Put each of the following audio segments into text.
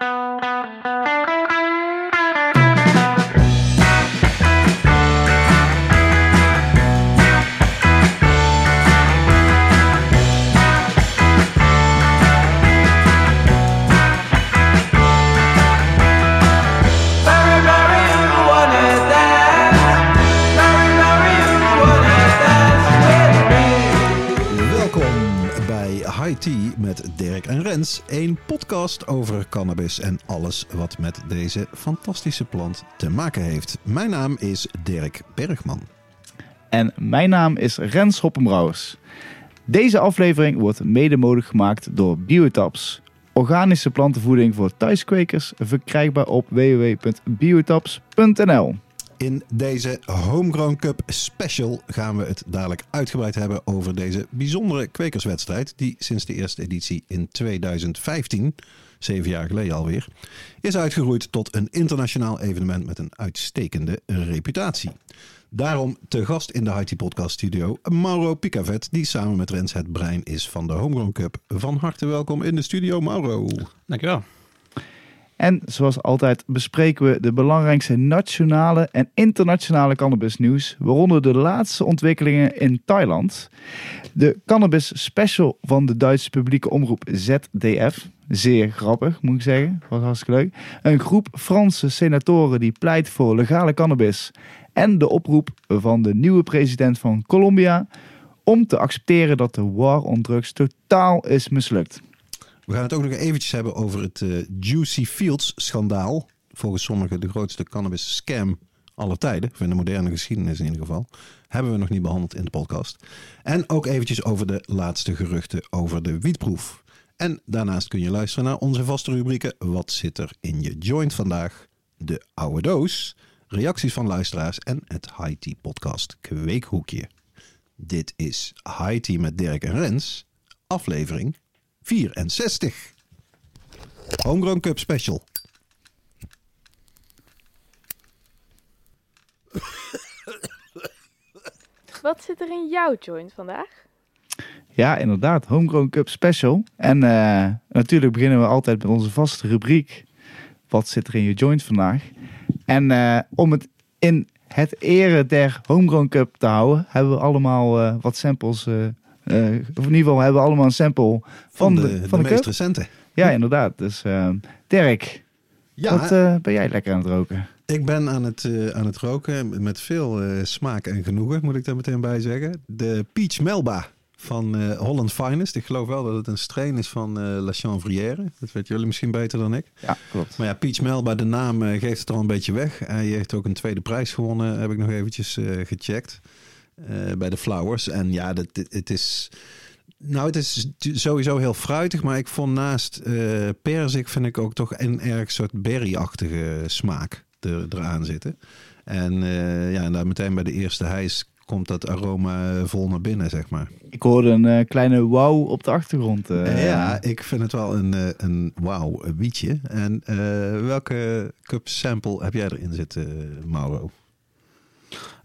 Welkom Tea met Dirk en Rens. Een podcast over cannabis en alles wat met deze fantastische plant te maken heeft. Mijn naam is Dirk Bergman. En mijn naam is Rens Hoppenbrouwers. Deze aflevering wordt mede mogelijk gemaakt door Biotaps. Organische plantenvoeding voor thuiskwekers, verkrijgbaar op www.biotaps.nl. In deze Homegrown Cup Special gaan we het dadelijk uitgebreid hebben over deze bijzondere kwekerswedstrijd. Die sinds de eerste editie in 2015, zeven jaar geleden alweer, is uitgegroeid tot een internationaal evenement met een uitstekende reputatie. Daarom te gast in de Haiti Podcast Studio Mauro Picavet, die samen met Rens het brein is van de Homegrown Cup. Van harte welkom in de studio, Mauro. Dankjewel. En zoals altijd bespreken we de belangrijkste nationale en internationale cannabisnieuws, waaronder de laatste ontwikkelingen in Thailand. De cannabis special van de Duitse publieke omroep ZDF. Zeer grappig, moet ik zeggen. Was hartstikke leuk. Een groep Franse senatoren die pleit voor legale cannabis. En de oproep van de nieuwe president van Colombia om te accepteren dat de war on drugs totaal is mislukt. We gaan het ook nog eventjes hebben over het eh, Juicy Fields schandaal. Volgens sommigen de grootste cannabis scam aller tijden. Of in de moderne geschiedenis in ieder geval. Hebben we nog niet behandeld in de podcast. En ook eventjes over de laatste geruchten over de wietproef. En daarnaast kun je luisteren naar onze vaste rubrieken. Wat zit er in je joint vandaag? De oude doos. Reacties van luisteraars en het High Tea podcast Kweekhoekje. Dit is High Tea met Dirk en Rens. Aflevering 64. Homegrown Cup Special. Wat zit er in jouw joint vandaag? Ja, inderdaad. Homegrown Cup Special. En eh, natuurlijk beginnen we altijd met onze vaste rubriek. Wat zit er in je joint vandaag? En eh, om het in het ere der Homegrown Cup te houden, hebben we allemaal eh, wat samples. Eh, of in ieder geval hebben we allemaal een sample van, de, van de, meest recente. Ja, inderdaad. Dus eh, Dirk, Ja, wat eh, ben jij lekker aan het roken? ik ben aan het, aan het roken met veel smaak en genoegen, moet ik daar meteen bij zeggen. De Peach Melba van Holland Finest. Ik geloof wel dat het een strain is van La Chanvrière. Dat weten jullie misschien beter dan ik. Ja, klopt. Maar ja, Peach Melba, de naam geeft het al een beetje weg. Hij heeft ook een tweede prijs gewonnen, heb ik nog eventjes gecheckt. Eh, bij de Flowers. En ja, dat, het is... Nou, het is sowieso heel fruitig, maar ik vond naast eh perzik vind ik ook toch een erg soort berry-achtige smaak er, eraan zitten. En eh, ja, en daar meteen bij de eerste hijs komt dat aroma vol naar binnen, zeg maar. Ik hoorde een kleine wow op de achtergrond. ja, ik vind het wel een, een wauw wietje. En welke cup sample heb jij erin zitten, Mauro?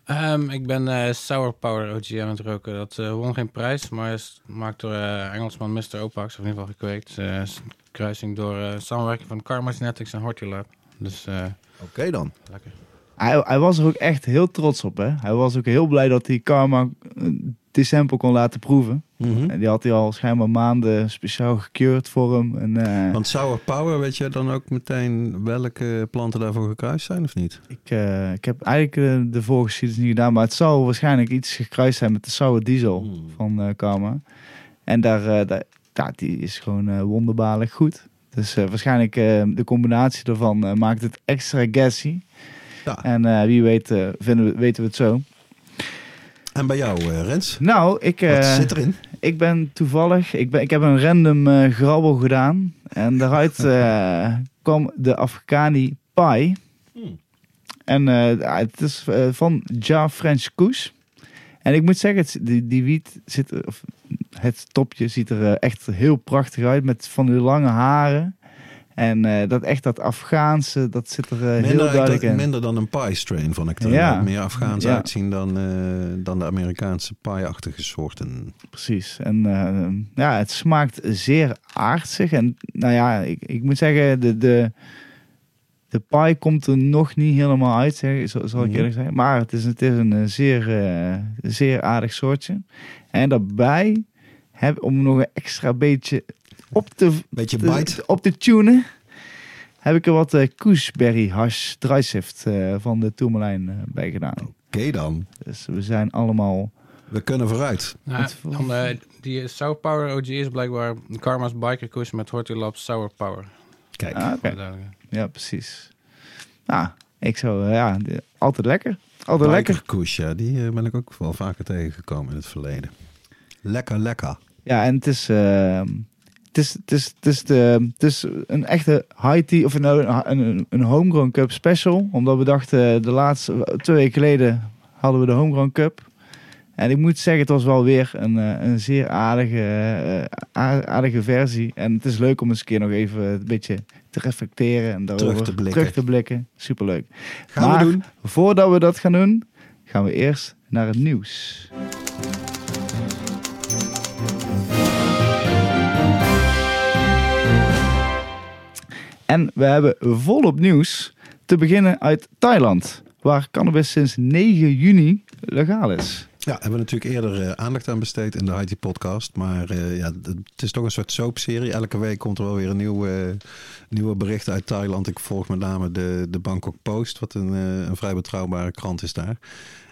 Ehm, ik ben eh, Sour Power OG aan het roken. Dat eh, won geen prijs, maar is gemaakt door eh, Engelsman Mr. Opax. Of in ieder geval gekweekt. Eh, is een kruising door eh, samenwerking van Karma Genetics en Hortilab. Dus eh, Oké dan. lekker. Hij, hij was er ook echt heel trots op. Hè? Hij was ook heel blij dat hij Karma die sample kon laten proeven. Mhm. En die had hij al schijnbaar maanden speciaal gekeurd voor hem. En, eh, Want Sour Power, weet je dan ook meteen welke planten daarvoor gekruist zijn of niet? ik, eh, ik heb eigenlijk eh, de voorgeschiedenis niet gedaan, maar het zal waarschijnlijk iets gekruist zijn met de Sour Diesel Hmm. van eh Karma. En daar, eh, daar, ja, die is gewoon wonderbaarlijk goed. Dus eh, waarschijnlijk eh, de combinatie daarvan maakt het extra gassy. Ja. En eh, wie weet eh, vinden we, weten we het zo. En bij jou, eh, Rens? Nou, ik, Wat eh, zit erin? ik ben toevallig, ik, ben, ik heb een random eh, grabbel gedaan. En daaruit eh, kwam de Afghani Pie. Hmm. En eh, ja, het is van Ja French Koes. En ik moet zeggen, het, die, die wiet zit, er- of het topje ziet er echt heel prachtig uit. Met van die lange haren. En eh, dat echt dat Afghaanse, dat zit er eh, heel Minder, duidelijk eigenlijk- in. minder dan een pie strain vond ik er. Ja. Meer Afghaans Ja. uitzien dan, eh, dan de Amerikaanse pie-achtige soorten. Precies. En ja, het smaakt zeer aardsig. En nou ja, ik, ik moet zeggen, de, de, de pie komt er nog niet helemaal uit, zeg, zo- zal ik Mhm. eerlijk zijn. Maar het is, het is een zeer, zeer aardig soortje. En daarbij, heb, om nog een extra beetje op te, Beetje te- bite. op te tunen, heb ik er wat eh Koosberry hash drysift eh, van de Tourmalijn eh, bij gedaan. Oké dan. Dus we zijn allemaal... We kunnen vooruit. Voor- dan, eh, die Sour Power OG is blijkbaar Karma's Biker Koers met Hortulab Sour Power. Kijk. Ah. Ja, precies. Nou, ik zou, ja, de- altijd lekker. Altijd lekker. Bikerkoes, ja, die ben ik ook wel vaker tegengekomen in het verleden. Lekker, lekker. Ja, en het is, eh, het is, het is, het is, de, het is een echte high tea, of nou, een, een, een homegrown cup special. Omdat we dachten, de laatste, twee weken geleden hadden we de homegrown cup. En ik moet zeggen, het was wel weer een, eh, een zeer aardige, eh, aardige versie. En het is leuk om eens een keer nog even een beetje te reflecteren en daarover Terug te blikken. terug te blikken. Superleuk. Gaan Maar- we doen. Voordat we dat gaan doen, gaan we eerst naar het nieuws. En we hebben volop nieuws. Te beginnen uit Thailand, waar cannabis sinds 9 juni legaal is. Ja, hebben we natuurlijk eerder eh, aandacht aan besteed in de IT podcast. Maar eh, ja, het is toch een soort soapserie. Elke week komt er wel weer een nieuw, eh, nieuwe bericht uit Thailand. Ik volg met name de, de Bangkok Post, wat een, een vrij betrouwbare krant is daar.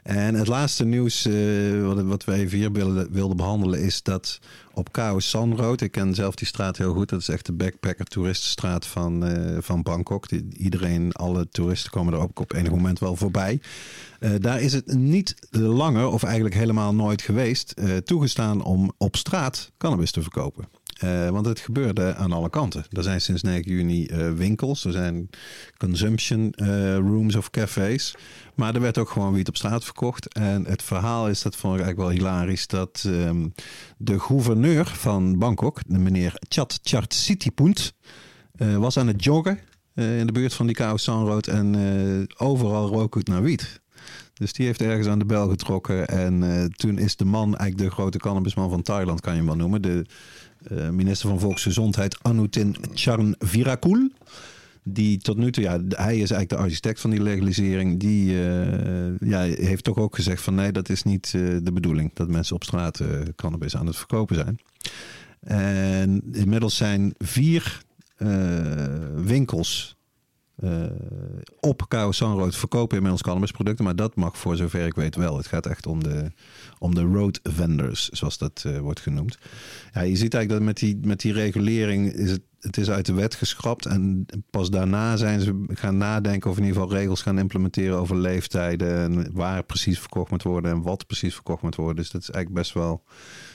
En het laatste nieuws eh, wat, wat we even hier wilden, behandelen is dat op Khao San Road, ik ken zelf die straat heel goed, dat is echt de backpacker toeristenstraat van, eh, van Bangkok. Iedereen, alle toeristen komen er ook op enig moment wel voorbij. Eh, daar is het niet langer, of eigenlijk helemaal nooit geweest, toegestaan om op straat cannabis te verkopen. Eh, want het gebeurde aan alle kanten. Er zijn sinds 9 juni eh, winkels, er zijn consumption eh, rooms of cafés. Maar er werd ook gewoon wiet op straat verkocht. En het verhaal is, dat vond ik eigenlijk wel hilarisch, dat ehm, de gouverneur van Bangkok, de meneer Chat Chart Sitipunt, was aan het joggen in de buurt van die Khao San Road. En overal rook het naar wiet. Dus die heeft ergens aan de bel getrokken. En toen is de man, eigenlijk de grote cannabisman van Thailand, kan je hem wel noemen. De minister van Volksgezondheid, Anutin Charnvirakul. Die tot nu toe, ja, hij is eigenlijk de architect van die legalisering. Die eh, ja, heeft toch ook gezegd van nee, dat is niet eh, de bedoeling. Dat mensen op straat eh, cannabis aan het verkopen zijn. En inmiddels zijn vier eh, winkels eh, op Khao San Road verkopen inmiddels cannabisproducten. Maar dat mag voor zover ik weet wel. Het gaat echt om de, om de road vendors, zoals dat eh, wordt genoemd. Ja, je ziet eigenlijk dat met die, met die regulering is het, het is uit de wet geschrapt. En pas daarna zijn ze gaan nadenken of in ieder geval regels gaan implementeren over leeftijden. En waar precies verkocht moet worden en wat precies verkocht moet worden. Dus dat is eigenlijk best wel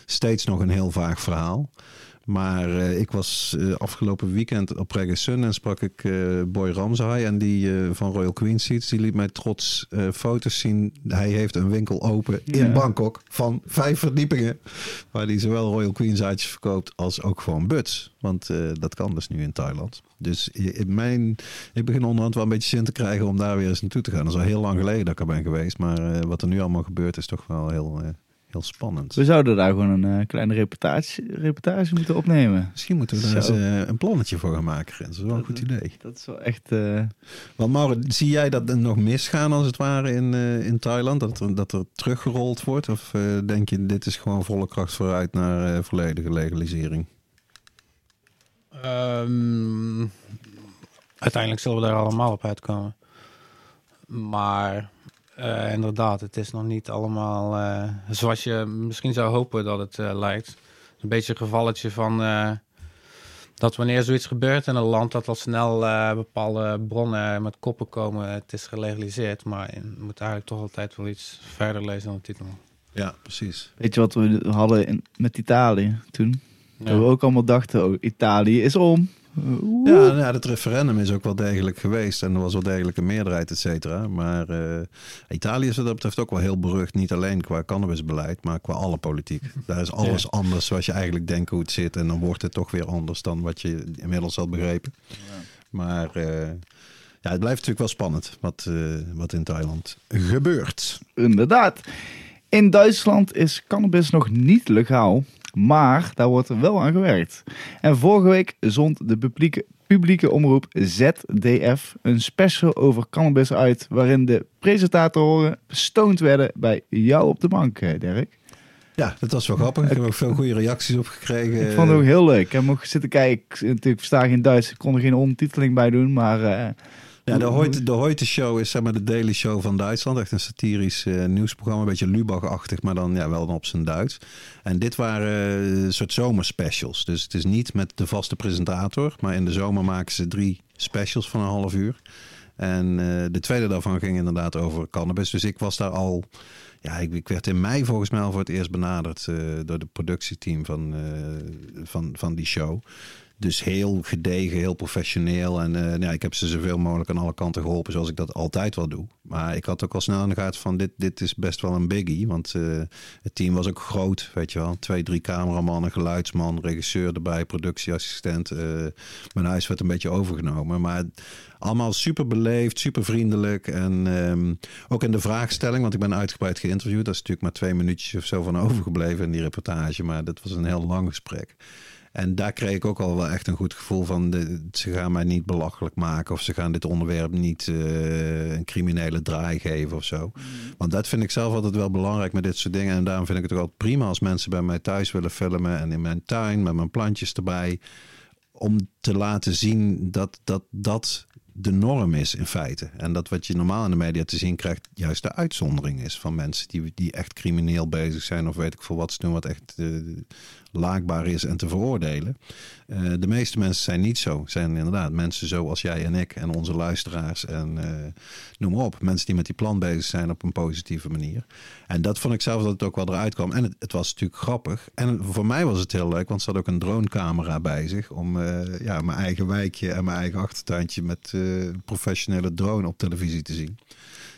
steeds nog een heel vaag verhaal. Maar eh, ik was eh, afgelopen weekend op Reggae Sun en sprak ik eh, Boy Ramsay. En die van Royal Queen Seats, die liet mij trots foto's zien. Hij heeft een winkel open in Ja. Bangkok van vijf verdiepingen. Waar hij zowel Royal Queen zaadjes verkoopt als ook gewoon buds. Want dat kan dus nu in Thailand. Dus in mijn, ik begin onderhand wel een beetje zin te krijgen om daar weer eens naartoe te gaan. Dat is al heel lang geleden dat ik er ben geweest. Maar wat er nu allemaal gebeurt is toch wel heel, heel spannend. We zouden daar gewoon een eh, kleine reportage, reportage moeten opnemen. Misschien moeten we daar eens eh, een plannetje voor gaan maken. Dat is wel een goed idee. Dat is wel echt... eh, Want Maurit, zie jij dat er nog misgaan als het ware in, eh, in Thailand? Dat er, dat er teruggerold wordt? Of eh, denk je, dit is gewoon volle kracht vooruit naar eh, volledige legalisering? Ehm, uiteindelijk zullen we daar allemaal op uitkomen. Maar eh, inderdaad, het is nog niet allemaal eh, zoals je misschien zou hopen dat het eh, lijkt. Een beetje een gevalletje van eh, dat wanneer zoiets gebeurt in een land, dat al snel eh, bepaalde bronnen met koppen komen. Het is gelegaliseerd, maar je moet eigenlijk toch altijd wel iets verder lezen dan de titel. Ja, precies. weet je wat we hadden in, met Italië toen? Dat we ook allemaal dachten, oh, Italië is om. Ja, nou ja, het referendum is ook wel degelijk geweest en er was wel degelijk een meerderheid, et cetera. Maar eh, Italië is wat dat betreft ook wel heel berucht, niet alleen qua cannabisbeleid, maar qua alle politiek. Daar is alles anders zoals je eigenlijk denkt hoe het zit en dan wordt het toch weer anders dan wat je inmiddels had begrepen. Maar eh, ja, het blijft natuurlijk wel spannend wat, eh, wat in Thailand gebeurt. Inderdaad. In Duitsland is cannabis nog niet legaal, maar daar wordt er wel aan gewerkt. En vorige week zond de publieke, publieke omroep ZDF een special over cannabis uit, waarin de presentatoren stoned werden bij jou op de bank, Dirk. Ja, dat was wel grappig. Ik heb ook veel goede reacties op gekregen. Ik vond het ook heel leuk. Ik heb ook zitten kijken. Ik, natuurlijk versta geen Duits, ik kon er geen ondertiteling bij doen, maar... eh, Ja, de Hoyte, de Hoyte Show is zeg maar de Daily Show van Duitsland. Echt een satirisch eh, nieuwsprogramma. Een beetje Lubach-achtig, maar dan ja, wel dan op zijn Duits. En dit waren eh, een soort zomerspecials. Dus het is niet met de vaste presentator. Maar in de zomer maken ze drie specials van een half uur. En eh, de tweede daarvan ging inderdaad over cannabis. Dus ik was daar al... Ja, ik, ik werd in mei volgens mij al voor het eerst benaderd... door het productieteam van, van, van die show. Dus heel gedegen, heel professioneel. En eh, ja, ik heb ze zoveel mogelijk aan alle kanten geholpen, zoals ik dat altijd wel doe. Maar ik had ook al snel in de gaten van dit, dit is best wel een biggie. Want eh, het team was ook groot, weet je wel. Twee, drie cameramannen, geluidsman, regisseur erbij, productieassistent. eh, mijn huis werd een beetje overgenomen. Maar allemaal super beleefd, super vriendelijk. En ehm, ook in de vraagstelling, want ik ben uitgebreid geïnterviewd. Dat is natuurlijk maar twee minuutjes of zo van overgebleven in die reportage. Maar dat was een heel lang gesprek. En daar kreeg ik ook al wel echt een goed gevoel van. De, ze gaan mij niet belachelijk maken. Of ze gaan dit onderwerp niet eh, een criminele draai geven of zo. Want dat vind ik zelf altijd wel belangrijk met dit soort dingen. En daarom vind ik het ook altijd prima als mensen bij mij thuis willen filmen. En in mijn tuin met mijn plantjes erbij. Om te laten zien dat dat, dat de norm is in feite. En dat wat je normaal in de media te zien krijgt, juist de uitzondering is van mensen die, die echt crimineel bezig zijn. Of weet ik veel wat ze doen, wat echt eh, laakbaar is en te veroordelen. Eh, de meeste mensen zijn niet zo. Zijn inderdaad mensen zoals jij en ik en onze luisteraars en eh, noem maar op. Mensen die met die plan bezig zijn op een positieve manier. En dat vond ik zelf dat het ook wel eruit kwam. En het, het was natuurlijk grappig. En voor mij was het heel leuk, want ze had ook een dronecamera bij zich. Om eh, ja, mijn eigen wijkje en mijn eigen achtertuintje met professionele drone op televisie te zien.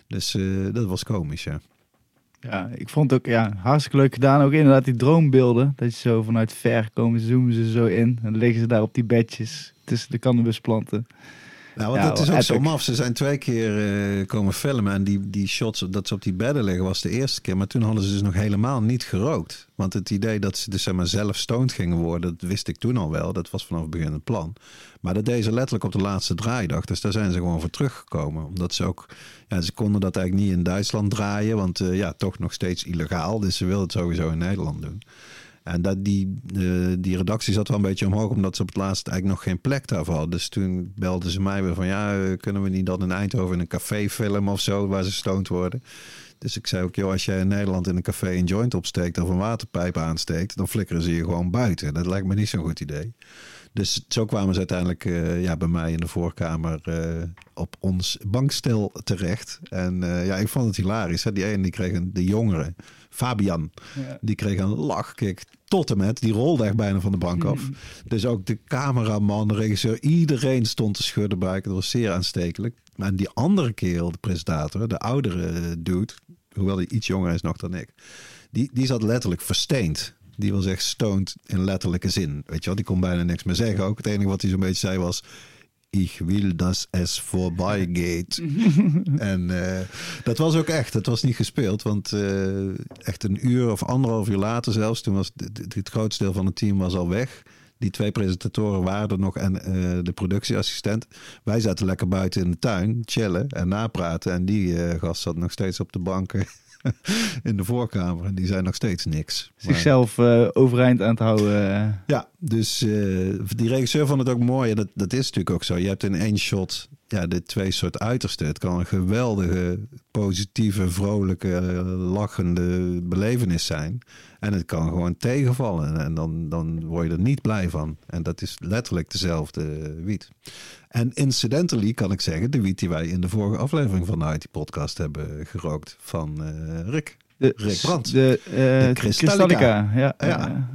Dus dat was komisch, ja. Ja, ik vond het ook ja, hartstikke leuk gedaan. Ook inderdaad die droombeelden. Dat je zo vanuit ver komen, zoomen ze zo in. En dan liggen ze daar op die bedjes tussen de cannabisplanten. Nou, want Ja, dat is ook epic. zo maf. Ze zijn twee keer eh, komen filmen. En die, die shots dat ze op die bedden liggen was de eerste keer. Maar toen hadden ze dus nog helemaal niet gerookt. Want het idee dat ze dus zeg maar, zelf stoned gingen worden, dat wist ik toen al wel. Dat was vanaf het begin het plan. Maar dat deden ze letterlijk op de laatste draaidag. Dus daar zijn ze gewoon voor teruggekomen. Omdat ze ook, ja, ze konden dat eigenlijk niet in Duitsland draaien. Want eh, ja, toch nog steeds illegaal. Dus ze wilden het sowieso in Nederland doen. En dat die, eh, die redactie zat wel een beetje omhoog, omdat ze op het laatst eigenlijk nog geen plek daarvoor hadden. Dus toen belden ze mij weer van, ja, eh, kunnen we niet dan in Eindhoven in een café filmen of zo, waar ze stoned worden. Dus ik zei ook, joh, als jij in Nederland in een café een joint opsteekt of een waterpijp aansteekt, dan flikkeren ze je gewoon buiten. Dat lijkt me niet zo'n goed idee. Dus zo kwamen ze uiteindelijk eh, ja, bij mij in de voorkamer op ons bankstel terecht. En ja, ik vond het hilarisch. Hè? Die ene die kreeg de jongere, Fabian, Ja. die kreeg een lachkick tot en met. Die rolde echt bijna van de bank af. Dus ook de cameraman, de regisseur, iedereen stond te schudden buiken. Dat was zeer aanstekelijk. Maar die andere kerel, de presentator, de oudere dude, hoewel hij iets jonger is nog dan ik, die, die zat letterlijk versteend. Die was echt stoned in letterlijke zin. Weet je wel, die kon bijna niks meer zeggen ook. Het enige wat hij zo'n beetje zei was... Ik wil dat es voorbij gaat. en eh, dat was ook echt. Het was niet gespeeld. Want eh, echt een uur of anderhalf uur later zelfs... toen was het, het, grootste deel van het team was al weg. Die twee presentatoren waren er nog en eh, de productieassistent. Wij zaten lekker buiten in de tuin, chillen en napraten. En die gast zat nog steeds op de banken in de voorkamer. En die zei nog steeds niks. Zichzelf eh, overeind aan het houden. eh. ja, dus eh, die regisseur vond het ook mooi. En dat, dat is natuurlijk ook zo. Je hebt in één shot ja, de twee soort uitersten. Het kan een geweldige, positieve, vrolijke, lachende belevenis zijn. En het kan gewoon tegenvallen. En dan, dan word je er niet blij van. En dat is letterlijk dezelfde wiet. En incidentally kan ik zeggen, de wiet die wij in de vorige aflevering van de IT-podcast hebben gerookt van eh, Rick. De, Rick Brandt. De, eh, De Kristallica. Ja, Ja. ja.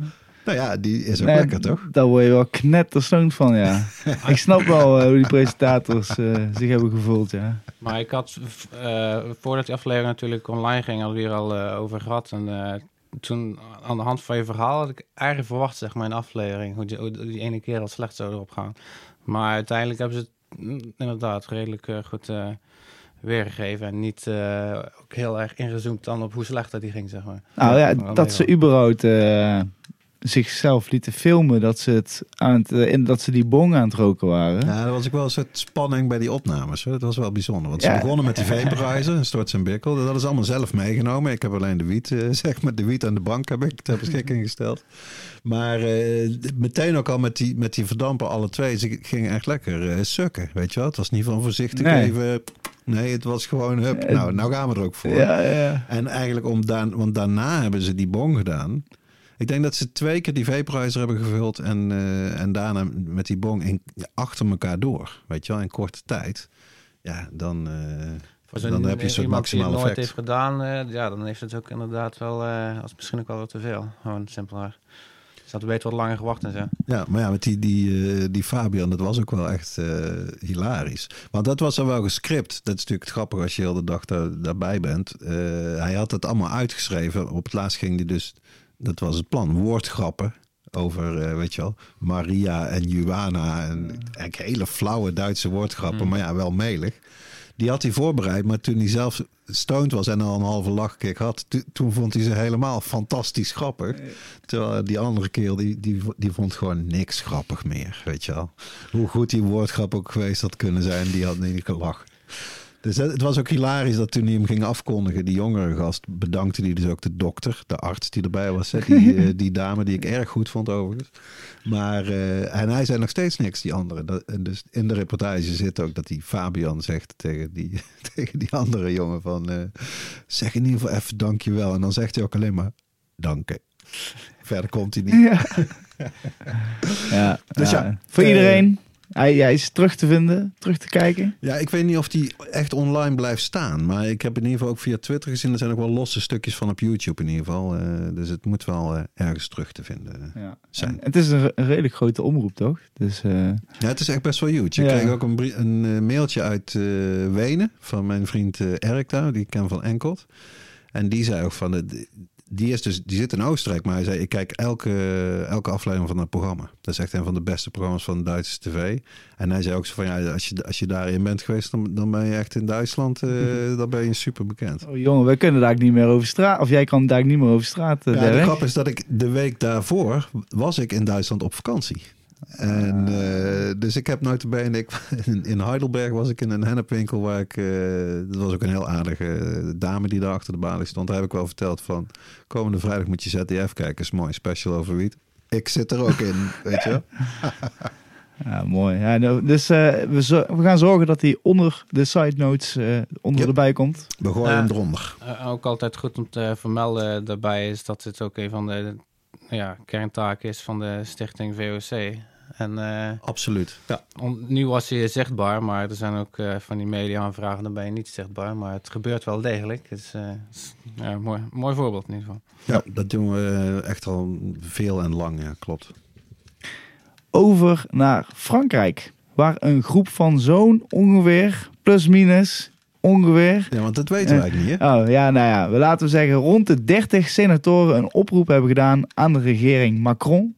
Nou ja, die is ook Nee, lekker, toch? Daar word je wel knetterstoned van, ja. ik snap wel eh, hoe die presentators eh, zich hebben gevoeld, ja. Maar ik had, eh, voordat die aflevering natuurlijk online ging, hadden we hier al eh, over gehad. En eh, toen, aan de hand van je verhaal, had ik eigenlijk verwacht, zeg maar, in de aflevering, hoe die, hoe die ene keer al slecht zou erop gaan. Maar uiteindelijk hebben ze het mm, inderdaad redelijk eh, goed eh, weergegeven. En niet eh, ook heel erg ingezoomd dan op hoe slecht dat die ging, zeg maar. Nou ja, dat ze überhaupt zichzelf lieten filmen dat ze, het aan het, eh, in, dat ze die bong aan het roken waren. Ja, er was ook wel een soort spanning bij die opnames. Dat was wel bijzonder. Want ze Ja. begonnen met die vaporizer, een stort en bikkel. Dat ze allemaal zelf meegenomen. Ik heb alleen de wiet, eh, zeg maar, de wiet aan de bank heb ik ter beschikking gesteld. Maar eh, meteen ook al met die, met die verdampen alle twee. Ze gingen echt lekker eh, sukken, weet je wel. Het was niet van voorzichtig Nee. even... Nee, het was gewoon, hup, nou, nou gaan we er ook voor. Ja, ja. En eigenlijk om daar, want daarna hebben ze die bong gedaan. Ik denk dat ze twee keer die vaporizer hebben gevuld en, eh, en daarna met die bong in, achter elkaar door. Weet je wel, in korte tijd. Ja, dan, zo'n dan heb je een soort maximaal nooit effect. heeft gedaan, eh, ja, dan heeft het ook inderdaad wel, als misschien ook wel wat te veel. Gewoon simpeler. Ze hadden beter wat langer gewacht en zo. Ja, maar ja, met die, die, die Fabian, dat was ook wel echt hilarisch. Want dat was dan wel gescript. Dat is natuurlijk het grappige als je heel de dag daar, daarbij bent. Hij had het allemaal uitgeschreven. Op het laatst ging hij dus, dat was het plan, woordgrappen. Over, eh, weet je wel, Maria en Juana. En eigenlijk hele flauwe Duitse woordgrappen, Mm. maar ja, wel melig. Die had hij voorbereid, maar toen hij zelf stoned was en al een halve lachkick had, to- toen vond hij ze helemaal fantastisch grappig. Terwijl die andere kerel, die, die, die vond gewoon niks grappig meer, weet je wel. Hoe goed die woordgrap ook geweest had kunnen zijn, die had niet gelachen. Dus het was ook hilarisch dat toen hij hem ging afkondigen, die jongere gast, bedankte hij dus ook de dokter, de arts die erbij was. Die, eh, die dame die ik erg goed vond overigens. Maar, eh, en hij zei nog steeds niks, die andere. Dat, en dus in de reportage zit ook dat die Fabian zegt tegen die, tegen die andere jongen van... eh, zeg in ieder geval even dankjewel. En dan zegt hij ook alleen maar danken. Verder komt hij niet. Ja. ja, Dus ja, voor iedereen. Hij, hij is terug te vinden, terug te kijken. Ja, ik weet niet of die echt online blijft staan. Maar ik heb in ieder geval ook via Twitter gezien. Er zijn ook wel losse stukjes van op YouTube in ieder geval. Eh, dus het moet wel eh, ergens terug te vinden Ja. zijn. En het is een, een redelijk grote omroep, toch? Dus eh, Ja, het is echt best wel huge. Ik Ja. kreeg ook een, een eh, mailtje uit eh, Wenen van mijn vriend eh Erik daar, die ik ken van Enkelt. En die zei ook van, de, die, is dus, die zit in Oostenrijk, maar hij zei, ik kijk elke, elke aflevering van het programma. Dat is echt een van de beste programma's van Duitse tv. En hij zei ook zo van, ja, als je, als je daarin bent geweest, dan, dan ben je echt in Duitsland, eh, dan ben je super bekend. oh, jongen, wij kunnen daar niet meer over straat. Of jij kan daar niet meer over straat. eh, Ja, de grap is dat ik de week daarvoor was ik in Duitsland op vakantie. En eh, dus ik heb nooit bij en ik in, Heidelberg was ik in een hennepwinkel waar ik eh, dat was ook een heel aardige eh, dame die daar achter de balie stond. Daar heb ik wel verteld van komende vrijdag moet je ZDF kijken, is mooi special over wiet. Ik zit er ook in, weet je. wel. Ja, mooi. Ja, nou, dus eh, we, zo- we gaan zorgen dat hij onder de side notes eh, onder Ja. erbij komt. We gooien Ja. hem eronder. Ook altijd goed om te vermelden daarbij is dat het ook een van de ja, kerntaken is van de stichting VOC. En eh, Absoluut. Ja. nu was hij zichtbaar, maar er zijn ook eh, van die media-aanvragen, dan ben je niet zichtbaar. Maar het gebeurt wel degelijk. Het is, eh, is, ja, mooi, mooi voorbeeld in ieder geval. ja, dat doen we echt al veel en lang, ja, klopt. Over naar Frankrijk. Waar een groep van zo'n ongeveer, plus minus, ongeveer. Ja, want dat weten we eigenlijk niet, hè? Oh ja, nou ja, we laten we zeggen rond de 30 senatoren een oproep hebben gedaan aan de regering Macron.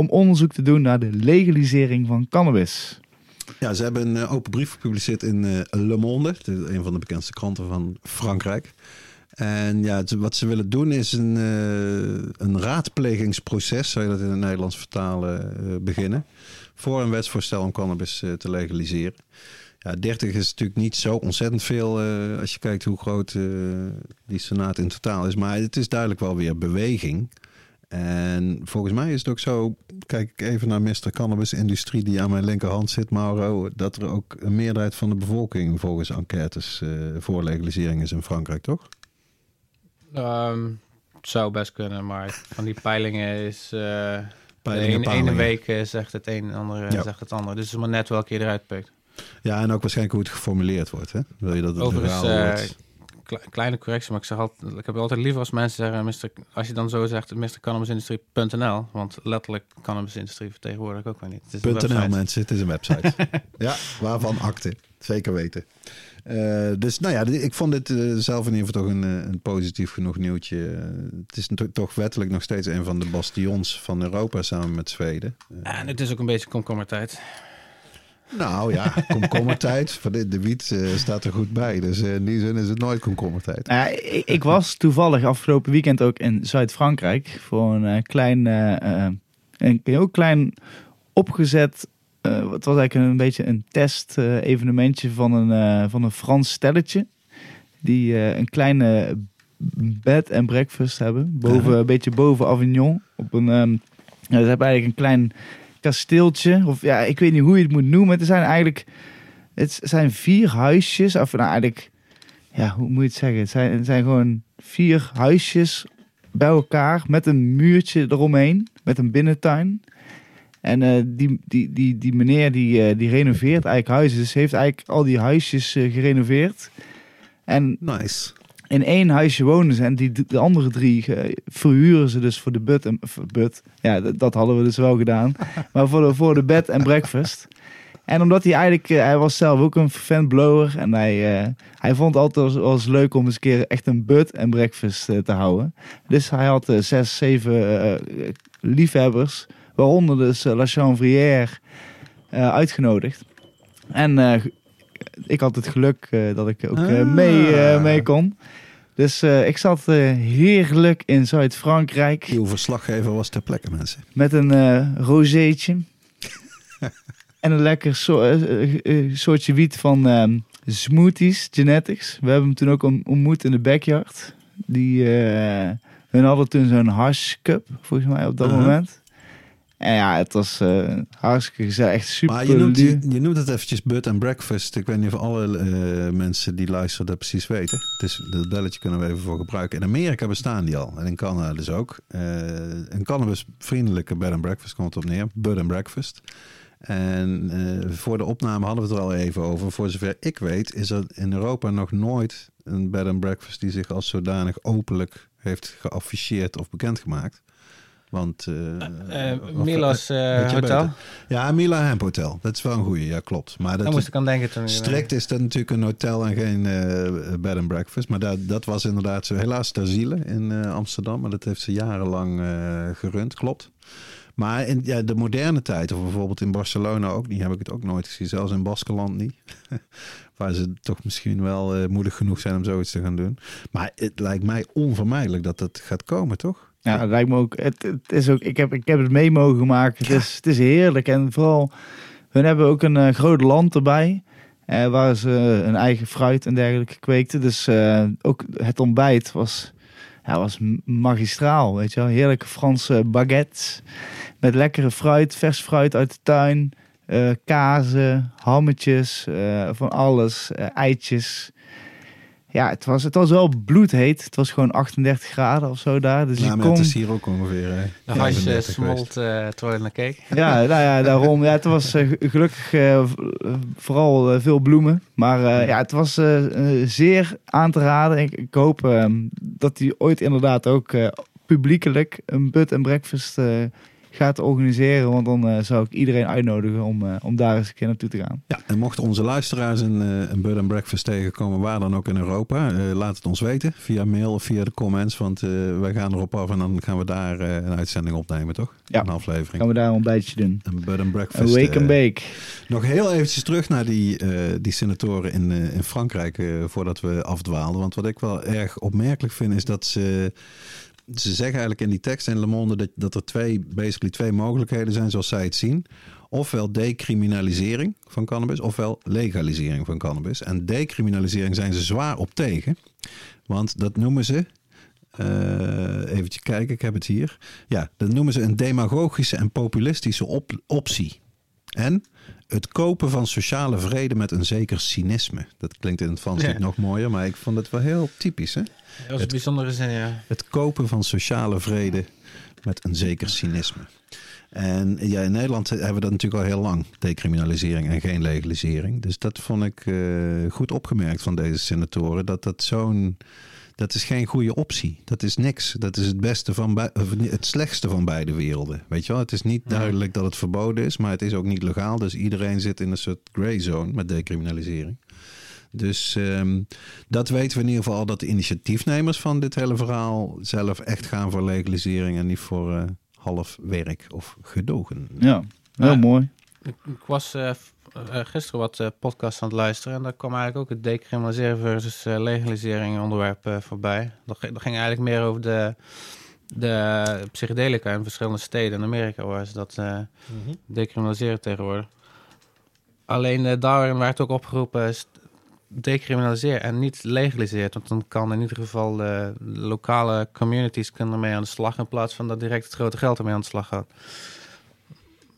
Om onderzoek te doen naar de legalisering van cannabis. Ja, ze hebben een eh, open brief gepubliceerd in eh, Le Monde, de- een van de bekendste kranten van Frankrijk. En ja, wat ze willen doen is een, eh, een raadplegingsproces, zou je dat in het Nederlands vertalen, beginnen. Voor een wetsvoorstel om cannabis te legaliseren. Ja, 30 is natuurlijk niet zo ontzettend veel als je kijkt hoe groot die senaat in totaal is. Maar het is duidelijk wel weer beweging. En volgens mij is het ook zo, kijk ik even naar Mr. Cannabis Industrie die aan mijn linkerhand zit, Mauro, dat er ook een meerderheid van de bevolking volgens enquêtes eh, voor legalisering is in Frankrijk, toch? Ehm, het zou best kunnen, maar van die peilingen is... de Peilingen, ene, ene week eh, zegt het een, de andere Ja. zegt het ander. Dus het is maar net welke je eruit pikt. Ja, en ook waarschijnlijk hoe het geformuleerd wordt. Hè? Wil je dat het Overigens, wordt? Kle- kleine correctie, maar ik zeg altijd, ik heb altijd liever als mensen zeggen, Mr. als je dan zo zegt, mrcannabisindustrie.nl, want letterlijk cannabisindustrie vertegenwoordig ook wel niet. Het is .nl mensen, het is een website. ja, waarvan akte. Zeker weten. Eh, dus nou ja, ik vond dit eh, zelf in ieder geval toch een, eh, een positief genoeg nieuwtje. Het is to- toch wettelijk nog steeds een van de bastions van Europa samen met Zweden. En het is ook een beetje komkommertijd. Nou ja, komkommertijd. Van de, de wiet eh, staat er goed bij. Dus eh, in die zin is het nooit komkommertijd. Nou ik, ik was toevallig afgelopen weekend ook in Zuid-Frankrijk voor een eh, klein, een heel klein opgezet. het was eigenlijk een beetje een test-evenementje van, een, van een Frans stelletje. Die een kleine bed and breakfast hebben. Boven. Een beetje boven Avignon. Op een, ehm, ze hebben eigenlijk een klein kasteeltje. Of ja, ik weet niet hoe je het moet noemen. Het zijn eigenlijk het zijn vier huisjes. Of nou, eigenlijk ja, hoe moet je het zeggen? Het zijn, het zijn gewoon vier huisjes bij elkaar met een muurtje eromheen, met een binnentuin. En eh, die, die, die, die meneer die, eh, die renoveert eigenlijk huizen. Dus heeft eigenlijk al die huisjes eh, gerenoveerd. En Nice. In één huisje wonen ze. En die, de andere drie eh, verhuren ze dus voor de bed. En, bed. Ja, dat, hadden we dus wel gedaan. maar voor de, voor de bed en breakfast. En omdat hij eigenlijk, eh, hij was zelf ook een fan blower. En hij, eh, hij vond het altijd wel eens leuk om eens een keer echt een bed en breakfast te houden. Dus hij had zes, zeven liefhebbers. Waaronder dus La Chanvrière uitgenodigd. En ik had het geluk eh, dat ik ook eh, Ah. mee, eh, mee kon. Dus ik zat eh, heerlijk in Zuid-Frankrijk Uw verslaggever was ter plekke, mensen. met een eh rozeetje. en een lekker so soortje wiet van ehm, smoothies, genetics. We hebben hem toen ook ontmoet in de backyard. Die, hun hadden toen zo'n hash cup, volgens mij, op dat Uh-huh. moment. En ja, het was eh hartstikke gezellig. Echt super Maar je noemt, je, je noemt het eventjes bed and breakfast. Ik weet niet of alle eh, mensen die luisteren dat precies weten. Dus dat belletje kunnen we even voor gebruiken. In Amerika bestaan die al. En in Canada dus ook. Eh, een cannabisvriendelijke bed and breakfast komt op neer. Bed and breakfast. En voor de opname hadden we het er al even over. Voor zover ik weet is er in Europa nog nooit een bed and breakfast... die zich als zodanig openlijk heeft geafficheerd of bekendgemaakt. Want... eh, Eh, eh, je Hotel. Ja, Mila Hemp Hotel. Dat is wel een goeie, ja klopt. Maar Daar dat moest ik aan denken toen. ik- strikt is dat natuurlijk een hotel en geen bed and breakfast. Maar dat, dat was inderdaad zo. Helaas ter ziele in Amsterdam. Maar dat heeft ze jarenlang gerund, klopt. Maar in ja, de moderne tijd, of bijvoorbeeld in Barcelona ook niet, heb ik het ook nooit gezien. Zelfs in Baskeland niet. Waar ze toch misschien wel eh, moedig genoeg zijn om zoiets te gaan doen. Maar het lijkt mij onvermijdelijk dat dat gaat komen, toch? Ja, het lijkt me ook. Het, het is ook ik, heb, ik heb het mee mogen maken. Het, is, het is heerlijk. En vooral, hun hebben ook een eh, groot land erbij. eh, waar ze hun eigen fruit en dergelijke kweekten. Dus eh, ook het ontbijt was, ja, was magistraal. Weet je wel. Heerlijke Franse baguettes. Met lekkere fruit, vers fruit uit de tuin. eh, kazen, hammetjes, eh, van alles. eh, eitjes. Ja, het was, het was wel bloedheet. Het was gewoon 38 graden of zo daar. Dus ja, je maar kon... het is hier ook ongeveer. hè, De hash 35 geweest. smolt eh terwijl je naar keek. Ja, nou ja, daarom. Ja, het was eh, gelukkig eh, vooral veel bloemen. Maar eh, ja, het was zeer aan te raden. Ik, ik hoop eh, dat hij ooit inderdaad ook eh, publiekelijk een bed and breakfast eh, gaat organiseren. Want dan eh, zou ik iedereen uitnodigen om, eh, om daar eens een keer naartoe te gaan. Ja, en mochten onze luisteraars een, eh, een bed and breakfast tegenkomen, waar dan ook in Europa, laat het ons weten via mail of via de comments, want wij gaan erop af en dan gaan we daar een uitzending opnemen, toch? Ja. Een aflevering. Gaan we daar een ontbijtje doen. Een bed and Een breakfast. wake and bake. nog heel eventjes terug naar die, die senatoren in, in Frankrijk, voordat we afdwaalden. Want wat ik wel erg opmerkelijk vind, is dat ze... Ze zeggen eigenlijk in die tekst in Le Monde dat, dat er twee, basically twee mogelijkheden zijn zoals zij het zien. Ofwel decriminalisering van cannabis, ofwel legalisering van cannabis. En decriminalisering zijn ze zwaar op tegen. Want dat noemen ze. eh eventjes kijken, ik heb het hier. Ja, dat noemen ze een demagogische en populistische op- optie. En het kopen van sociale vrede met een zeker cynisme. Dat klinkt in het Frans Ja. niet nog mooier, maar ik vond het wel heel typisch. Hè? Dat was een Het- bijzondere zin, ja. Het kopen van sociale vrede met een zeker cynisme. En ja, in Nederland hebben we dat natuurlijk al heel lang, decriminalisering en geen legalisering. Dus dat vond ik eh, goed opgemerkt van deze senatoren. Dat dat zo'n. Dat is geen goede optie. Dat is niks. Dat is het beste van het slechtste van beide werelden. Weet je wel? Het is niet duidelijk dat het verboden is, maar het is ook niet legaal. Dus iedereen zit in een soort gray zone met decriminalisering. Dus ehm, dat weten we in ieder geval al dat de initiatiefnemers van dit hele verhaal zelf echt gaan voor legalisering en niet voor eh, half werk of gedogen. Ja, heel Ja. mooi. Ik, ik was eh, gisteren wat eh, podcasts aan het luisteren. En daar kwam eigenlijk ook het decriminaliseren versus eh, legalisering onderwerp eh, voorbij. Dat, ging- dat ging eigenlijk meer over de, de psychedelica in verschillende steden in Amerika waar ze dat eh, decriminaliseren tegenwoordig. Alleen eh, daarin werd ook opgeroepen is decriminaliseer en niet legaliseer. Want dan kan in ieder geval de lokale communities kunnen ermee aan de slag in plaats van dat direct het grote geld ermee aan de slag gaat.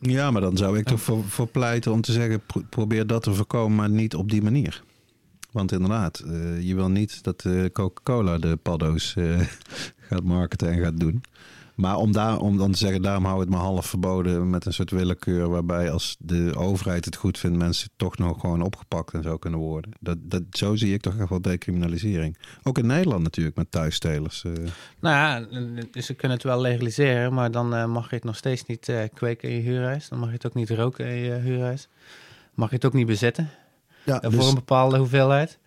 Ja, maar dan zou ik toch voor, voor pleiten om te zeggen: pro- probeer dat te voorkomen, maar niet op die manier. Want inderdaad, eh, je wil niet dat eh, Coca-Cola de paddo's eh, gaat marketen en gaat doen. Maar om, daar, om dan te zeggen, daarom hou het maar half verboden met een soort willekeur. Waarbij als de overheid het goed vindt, mensen toch nog gewoon opgepakt en zo kunnen worden. Dat, dat, zo zie ik toch echt wel decriminalisering. Ook in Nederland natuurlijk met thuisstelers. eh. Nou ja, eh, ze kunnen het wel legaliseren, maar dan eh, mag je het nog steeds niet eh, kweken in je huurhuis. Dan mag je het ook niet roken in je huurhuis. Mag je het ook niet bezitten ja, dus- voor een bepaalde hoeveelheid.